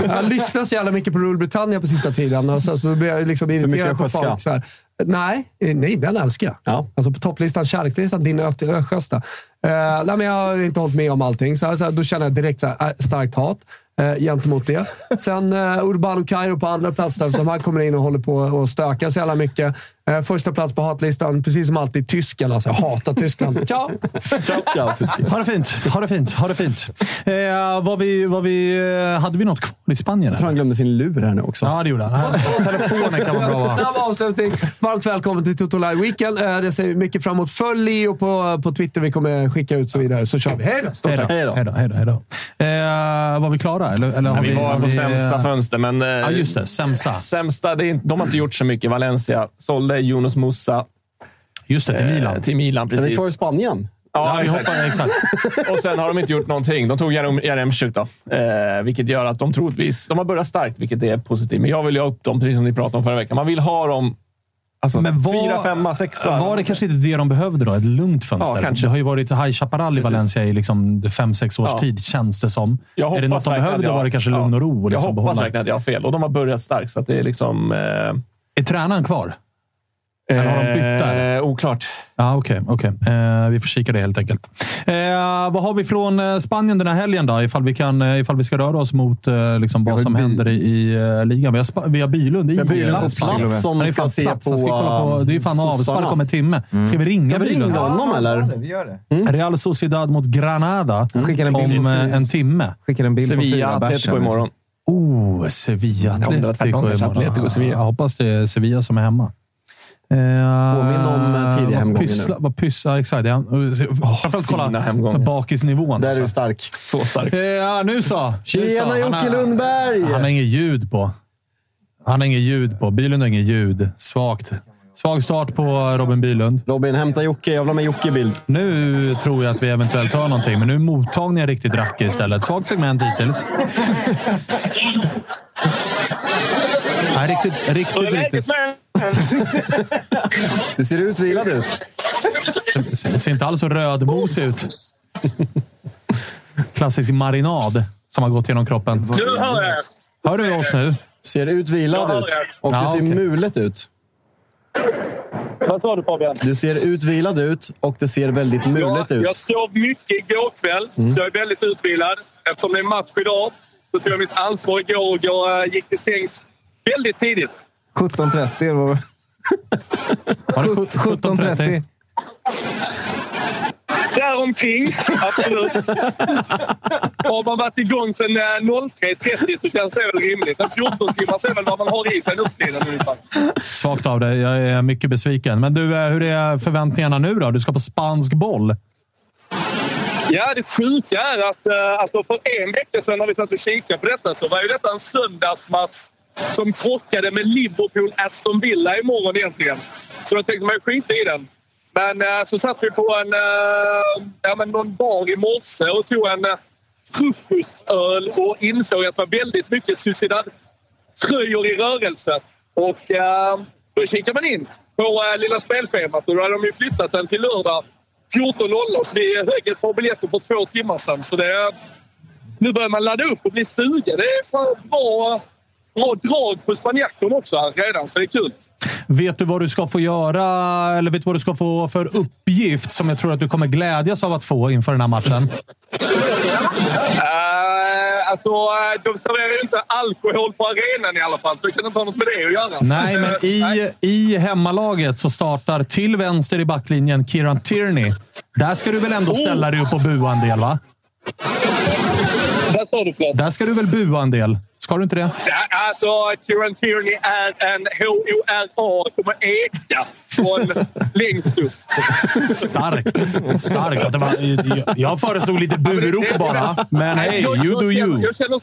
Jag lyssnar så jävla mycket på Rule Britannia på sista tiden. Och sen så blir jag liksom irriterad på folk. Så här. Nej, eh, nej, den älskar jag. Ja. Alltså på topplistan, kärlekslistan, din ö- östgötska. Eh, nej, men jag har inte hållit med om allting. Så, så då känner jag direkt så här, äh, starkt hat eh, gentemot det. Sen eh, Urbano Cairo på andra plats där, som han kommer in och håller på och stökar så jävla mycket. Eh, första plats på hatlistan, precis som alltid, tysken. Alltså, jag hatar Tyskland. <laughs> Ciao! Ha det fint. Ha det fint. Ha det fint. Eh, vad vi, vad vi, eh, hade vi något kvar i Spanien? Jag tror han glömde sin lur här nu också. Ja, det gjorde han. Telefonen kan vara bra. Snabb avslutning. Varmt välkommen till Toto Live Weekend. Eh, Jag ser mycket fram emot. Följ Leo på, på Twitter. Vi kommer skicka ut så vidare, så kör vi. Hej då! Hej då. Hej då. Hej då. Hej då. Eh, var vi klara? Eller, eller har vi var har på vi, sämsta fönster, men... eh, Ja, just det. Sämsta. Sämsta, det är, de har inte gjort så mycket. Valencia sålde Yunus Musa Just det, till eh, Milan. till Milan. Är det Precis. kvar i Spanien? Ja, vi exakt. hoppar, exakt. <laughs> Och sen har de inte gjort någonting. De tog Jarem- Jaremchuk då. Eh, vilket gör att de troligtvis... De har börjat starkt, vilket är positivt. Men jag vill ju ha upp dem, precis som ni pratade om förra veckan. Man vill ha dem alltså, Men var- fyra, femma, sexa. Var det kanske inte det de behövde då? Ett lugnt fönster? Ja, kanske. Det har ju varit High Chaparral i Precis. Valencia i liksom fem, sex års Ja. tid, känns det som. Jag är det något de behövde jag- var det kanske lugn och ro. Och jag liksom hoppas behålla. verkligen att jag har fel. Och de har börjat starkt, så att det är liksom... Eh, Är tränaren kvar? Eller har de bytt där? eh, oklart. Ja, okej. okej. Eh, vi får kika det helt enkelt. Eh, vad har vi från eh, Spanien den här helgen då? Ifall vi, kan, eh, ifall vi ska röra oss mot eh, liksom, vad som händer i, i ligan. Vi har, vi har Bylund i Vi har Bylund på Spanien. plats som är ska på se plats. på, ska kolla på. Det är fan avspark om en timme. Ska vi ringa Ska vi Bylund? ringa honom eller? Vi gör det. Real Sociedad mot Granada skickar en bild om på en timme. Skickar en bild på Sevilla, fyra bärs här. imorgon. Oh, Sevilla men Atletico imorgon. Jag hoppas det är Sevilla som är hemma. Eh, Påminn om, eh, tidiga vad hemgången pyssla, nu. Vad pyssla, exakt. Ja. Kolla Fina hemgångar. bakisnivån. Där är alltså. du stark. Så stark. Eh, Ja, nu så. Tjena Han Jocke Lundberg! Han har inget ljud på. Han har inget ljud på. Bylund har inget ljud. Svagt. Svag start på Robin Bylund. Robin, hämta Jocke. Jag vill ha med Jocke i bild. Nu tror jag att vi eventuellt hör någonting, men nu är mottagningen riktigt rackig istället. Svagt segment hittills. <laughs> Nej, riktigt, riktigt, riktigt. Du ser utvilad ut. Det ser inte alls så rödmosig ut. Klassisk marinad som har gått genom kroppen. Nu hör jag. Hör du oss nu? Ser utvilad ut. Och Ja, det ser mulet ut. Vad sa du Fabian? Du ser utvilad ut och det ser väldigt mulet ut. jag sov mycket igår kväll, så jag är väldigt utvilad. Eftersom det är match idag så tog jag mitt ansvar igår och jag eh, gick till sängs väldigt tidigt. 17.30 eller vad? Har du 17.30? Däromkring, absolut. Har man varit igång sedan eh, 03.30 så känns det väl rimligt. En 14 timmar är väl vad man har i sig nu för tiden ungefär. Svagt av dig. Jag är mycket besviken. Men du, eh, hur är förväntningarna nu då? Du ska på spansk boll. Ja, det sjuka är att eh, alltså för en vecka sedan när vi satt och kikade på detta så var ju detta en söndagsmatch som krockade med Liverpool-Aston Villa imorgon egentligen. Så jag tänkte man skita i den. Men äh, så satt vi på en, äh, ja, men någon bar i morse och tog en äh, frukostöl och insåg att det var väldigt mycket Sociedad-tröjor i rörelse. Och äh, då kikade man in på äh, lilla spelschemat och då hade de ju flyttat den till lördag 14.00 så vi högg ett par biljetter för två timmar sedan. Så det, nu börjar man ladda upp och bli sugen. Det är fan bra, bra drag på spanjackorna också här redan, så det är kul. Vet du vad du ska få göra, eller vet du vad du ska få för uppgift som jag tror att du kommer glädjas av att få inför den här matchen? Uh, alltså, eh, de serverar ju inte alkohol på arenan i alla fall, så det kan inte ha något med det att göra. Nej, men i, i hemmalaget så startar till vänster i backlinjen Kieran Tierney. Där ska du väl ändå ställa dig upp och bua en del, va? Vad sa du för något? Där ska du väl bua en del? Ska du inte det? Ja, alltså, Kieran Tierney är en H-O-R-A. kommer eka från <laughs> längst upp. Starkt. Starkt. Det var, jag- föreslog lite burop bara, men hej, Jag- you do you. Jag känner,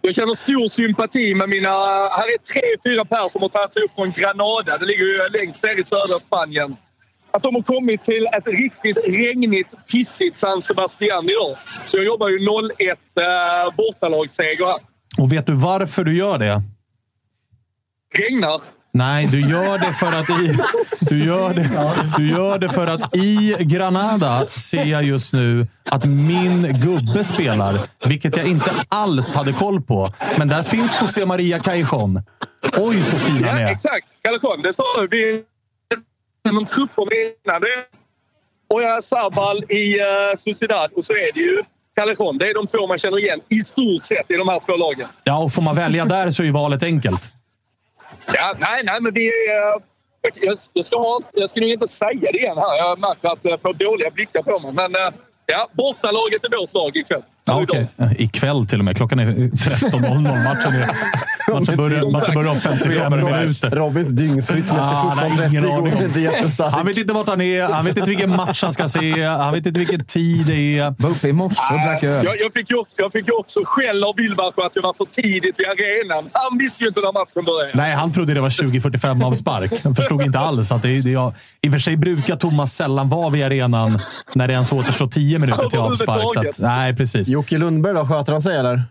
jag känner stor sympati med mina... Här är tre, fyra personer som har tagit sig upp från Granada. Det ligger ju längst ner i södra Spanien. Att de har kommit till ett riktigt regnigt, pissigt San Sebastian idag. Så jag jobbar ju 0-1 eh, bortalagsseger här. Och vet du varför du gör det? Regnar. Nej, du gör det för att i, du gör det, du gör det för att i Granada ser jag just nu att min gubbe spelar, vilket jag inte alls hade koll på. Men där finns José Maria Cajon. Oj, så fin han Ja, är. exakt. Callejon, det sa du. Vi någon trupper innan. Det är Oya Sabal i uh, Sociedad och så är det ju Callejon. Det är de två man känner igen i stort sett i de här två lagen. Ja, och får man välja där så är ju valet enkelt. Ja, nej, nej, men vi... eh, jag, jag, ska ha, jag ska nog inte säga det igen här. Jag märker att jag får dåliga blickar på mig. Men eh, ja, bortalaget är vårt lag ikväll. Ja, okej. Ikväll till och med. Klockan är <laughs> 13.00. Matchen, är, matchen, börjar, matchen börjar om 55 minuter. Robins dygnsrytm efter Ah, ingen 17.30 aning går om. inte jättestarkt. Han vet inte vart han är, han vet inte vilken match han ska se, han vet inte vilken tid det är. Var uppe i morse och drack öl. Jag, jag, fick ju, också- jag fick också skäll av Wilbacher att jag var för tidigt vid arenan. Han visste ju inte när matchen började. Nej, han trodde det var 20.45 avspark. Han förstod inte alls att det, det är... I och för sig brukar Thomas sällan vara vid arenan när det ens återstår 10 minuter till avspark. Så att, nej, precis. Jocke Lundberg då? Sköter han sig eller?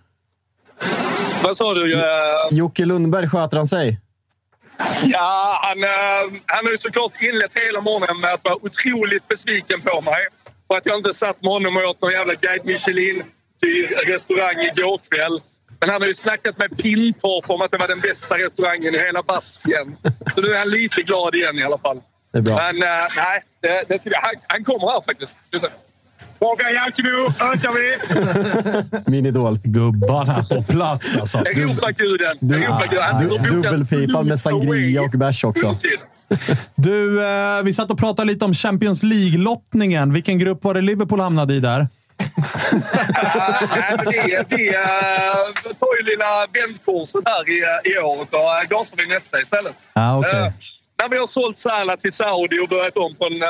Vad sa du? Eh, Jocke Lundberg, sköter han sig? Ja, han, eh, han har ju såklart inlett hela morgonen med att vara otroligt besviken på mig. För att jag inte satt med honom och åt någon jävla Guide Michelin-dyr restaurang igår kväll. Men han har ju snackat med Pintorp om att det var den bästa restaurangen i hela Baskien. Så nu är han lite glad igen i alla fall. Det är bra. Men eh, nej, det, det ska vi, han, han kommer här faktiskt. Fabian Jalkemo, ökar vi! <laughs> Min idol. Gubbarna på plats alltså. Europaguden! Du, och bokar dubbelpipan med sangria och bärs också. Du, eh, vi satt och pratade lite om Champions League-lottningen. Vilken grupp var det Liverpool hamnade i där? <laughs> Nej, men det, det uh, tar ju lilla vändkursen här i, i år och så uh, gasar vi nästa istället. Ah, okej. Eh, när vi har sålt Salah till Saudi och börjat om från, uh,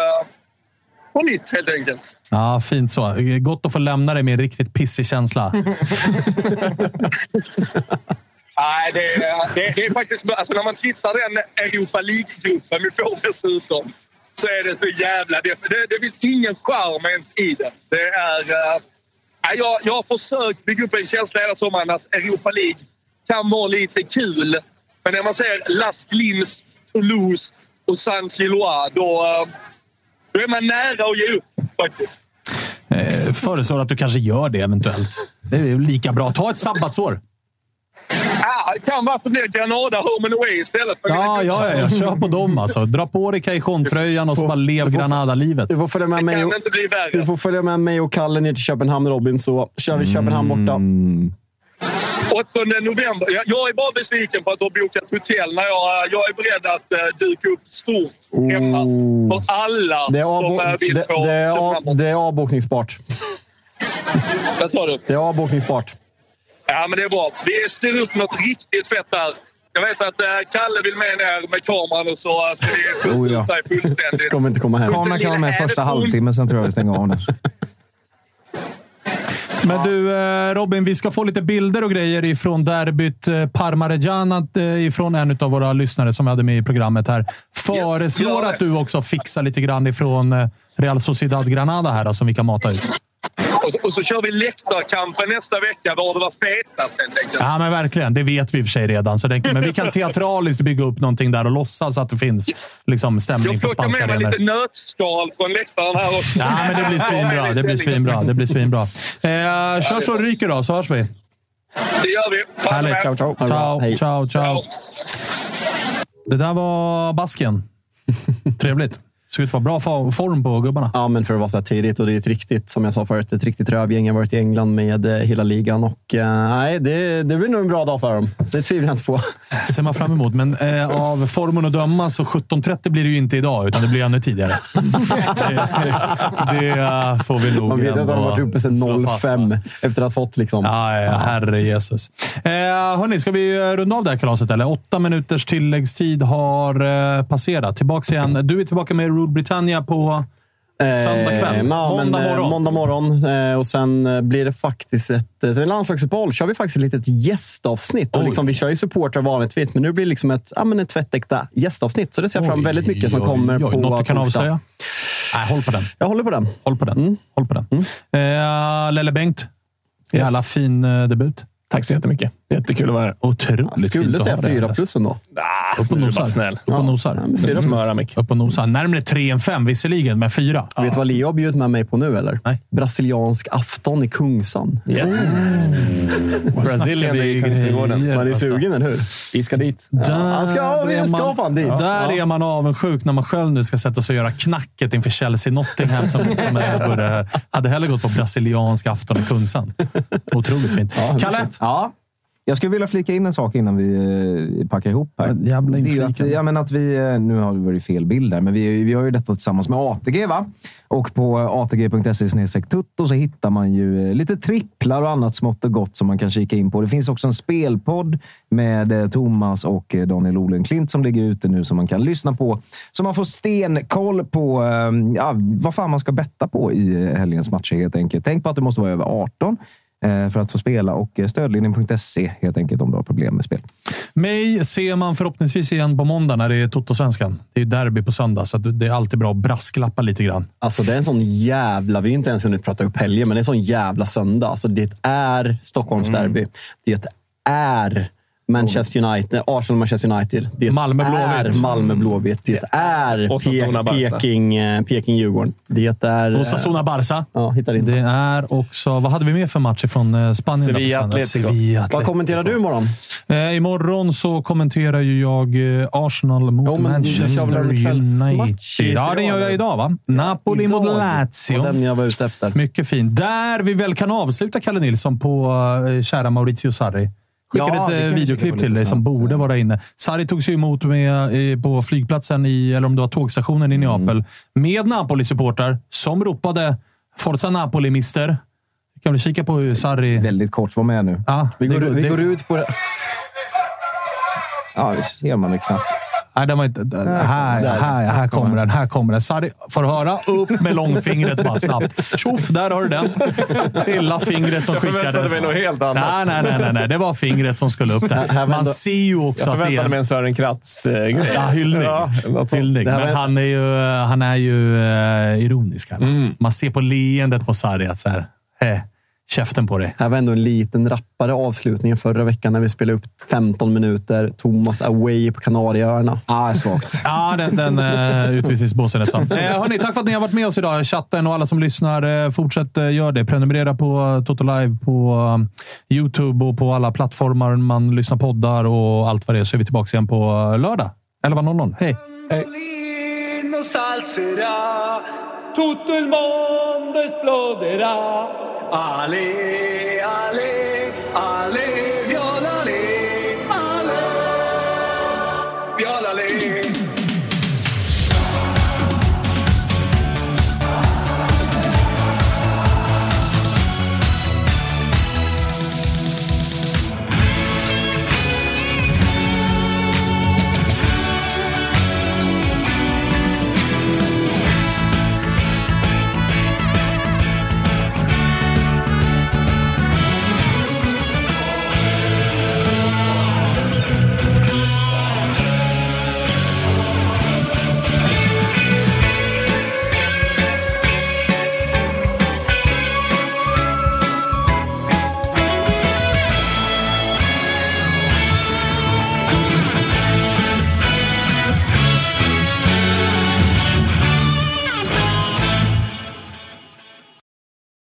på nytt helt enkelt. Ja, fint så. Gott att få lämna det med en riktigt pissig känsla. <laughs> Nej, det det, det är faktiskt... Alltså när man tittar den Europa League-gruppen vi får dessutom så är det så jävla... Det, det, det finns ingen charm ens i det. Det är... Uh, jag, jag har försökt bygga upp en känsla hela sommaren att Europa League kan vara lite kul. Men när man ser Las Lims, Toulouse och Saint-Gillois då, uh, då är man nära att ge upp faktiskt. Eh, föreslår att du kanske gör det eventuellt. Det är ju lika bra. Ta ett sabbatsår. Ah, kan vara att det blir Granada home and away istället. För Ja, ja, ja, ja. Kör på dem alltså. Dra på dig Cajon-tröjan och så bara lev Granada-livet. Du får följa med Det mig och, du får följa med mig och Kalle ner till Köpenhamn, Robin, så kör vi Köpenhamn borta. 8 november. Jag, jag är bara besviken på att du har bokat hotell. När jag, jag är beredd att uh, dyka upp stort hemma för alla Det är, som uh, vill det, få det, är av, Köpenhamn. det är avbokningsbart. Vad sa du? Det är avbokningsbart. Ja, men det är bra. Vi styr upp något riktigt fett där. Jag vet att uh, Kalle vill med ner med kameran och så ska vi skjuta Oh, ja. ut dig fullständigt. Kommer inte komma hem. Kameran kan vara med första halvtimmen, sen tror jag vi stänger av den. Men du eh, Robin, vi ska få lite bilder och grejer ifrån derbyt eh, Parma-Reggiana eh, ifrån en av våra lyssnare som vi hade med i programmet här. Föreslår det. att du också fixar lite grann ifrån Real Sociedad Granada här då, som vi kan mata ut. Och, så- och så kör vi läktarkampen nästa vecka, var det var fetast helt enkelt. Ja, men verkligen. Det vet vi i och för sig redan. Så det, men vi kan teatraliskt bygga upp någonting där och låtsas att det finns liksom, stämning Jag på plockar spanska med mig arenor. lite nötskal från läktaren här också. Ja, men det blir svinbra. Det blir svinbra. Det blir svinbra. Eh, kör så ryker då, så hörs vi. Det gör vi. Härligt. Ciao, ciao. Ciao, Hej. ciao, ciao. Det där var basken. Trevligt. Såg ut att vara bra for- form på gubbarna. Ja, men för att vara så här tidigt. Och det är ett riktigt, som jag sa förut, ett riktigt rövgäng. Jag har varit i England med eh, hela ligan och eh, nej, det, det blir nog en bra dag för dem. Det tvivlar jag inte på. ser man fram emot. Men eh, av formen att döma så 17.30 blir det ju inte idag, utan det blir ännu tidigare. <laughs> det, det eh, får vi nog Man vet att de har varit uppe sedan slå fast, 05 va? efter att ha fått liksom... Ja, ja, herre Jesus. Eh, hörni, ska vi eh, runda av det här kalaset? Eller? Åtta minuters tilläggstid har eh, passerat. Tillbaks igen. Du är tillbaka med Rule Britannia på söndag kväll. Eh, ja, måndag men, eh, morgon. Måndag morgon. Eh, och sen eh, blir det faktiskt ett... eh, Sen landslagsuppehåll kör vi faktiskt ett litet gästavsnitt. Och liksom, vi kör ju supportrar vanligtvis, men nu blir det liksom ett, ja, men ett tvättäkta gästavsnitt. Så det ser jag fram Oj, väldigt mycket som oj, kommer oj. på Något du kan avslöja? Nej, håll på den. Jag håller på den. Håll på den. Mm. Håll på den. Eh, Lelle Bengt. Jävla fin eh, debut. Tack så jättemycket. Jättekul att vara här. Otroligt Skulle fint att säga ha dig här, fyra alltså. plus ändå. Upp och Nu är du nosar. snäll. Upp och nosar. men fyra. Smöra mycket. Upp och nosar. Närmare 3 än 5 visserligen, men 4. Vet du vad Leo har bjudit med mig på nu eller? Nej. Brasiliansk afton i Kungsan. Yes. Brasilien i Kungsträdgården. Man är sugen, eller hur? Vi ska dit. Han ska, ja, vi är ska man- fan dit. Där är man avundsjuk när man själv nu ska sätta sig och göra knacket inför Chelsea Nottingham som, som är börjar här. Hade hellre gått på brasiliansk afton i Kungsan. Otroligt fint. Ja, Kalle? Ja. Jag skulle vilja flika in en sak innan vi eh, packar ihop här. Jävla det är att, ja, men att vi, eh, nu har det varit fel bild där, men vi, vi har ju detta tillsammans med ATG. va? Och på atg.se tutto så hittar man ju eh, lite tripplar och annat smått och gott som man kan kika in på. Det finns också en spelpodd med eh, Thomas och eh, Daniel Olenklint som ligger ute nu som man kan lyssna på. Så man får stenkoll på eh, ja, vad fan man ska betta på i eh, helgens matcher helt enkelt. Tänk på att du måste vara över 18 eh, för att få spela och eh, stödlinjen.se helt enkelt om du har problem med spel. Mig ser man förhoppningsvis igen på måndag när det är Toto-svenskan. Det är derby på söndag, så det är alltid bra att brasklappa lite grann. Alltså det är en sån jävla... Vi har inte ens hunnit prata upp helgen, men det är en sån jävla söndag. Alltså det är Stockholms Mm. derby. Det är Manchester United, Arsenal Manchester United. Det Malmö är. Malmö Blåvitt. Det är Osasuna Pe-. Peking, eh, Peking Djurgården. Det är... Osasuna Barca. Ja, hittar inte. Det är också... Vad hade vi mer för match från eh, Spanien? Sevilla? Atletico. Vad kommenterar du imorgon? Eh, imorgon så kommenterar ju jag eh, Arsenal mot Jo, Manchester United. Ja, A, gör jag idag, va? Napoli mot Idag. Lazio. Och den jag var ute efter. Mycket fint. Där vi väl kan avsluta, Kalle Nilsson, på kära Maurizio Sarri. Skickade Ja, ett eh, videoklipp till dig som borde vara inne. Sarri togs ju emot med, eh, på flygplatsen, i, eller om det var tågstationen i Mm. Neapel, med Napoli-supportrar som ropade “Forza Napoli, mister”. Kan vi kika på hur Sarri... Väldigt kort, var med nu. Ja, Vi det går, vi det- går ut på det. Ja, det ser man ju knappt. Nej, den var inte... Den, här, här, här kommer den. Här kommer den. Sarri får höra. Upp med långfingret bara snabbt. Tjoff, där har du den. Lilla fingret som Jag förväntade skickades. mig något helt annat. Nej, nej, nej, nej, nej. Det var fingret som skulle upp där. Man ser ju också Jag att det förväntade är... mig en Sören Kratz-grej. Ja, hyllning. Ja, hyllning. Men han är ju, han är ju eh, ironisk. Här. Mm. Man ser på leendet på Sarri att så här, eh, käften på dig. Här var ändå en liten rappare avslutning förra veckan när vi spelade upp 15 minuter. Thomas away på Kanarieöarna. Ah, svagt. <laughs> Ja, den, den uh, utvisningsbåsen ett tag. Eh, hörni, tack för att ni har varit med oss idag chatten och alla som lyssnar. Eh, fortsätt eh, gör det. Prenumerera på Toto Live på eh, YouTube och på alla plattformar man lyssnar poddar och allt vad det är. Så är vi tillbaka igen på eh, lördag 11.00. Hej! Salzerà, tutto il mondo esploderà. Ale, ale, ale,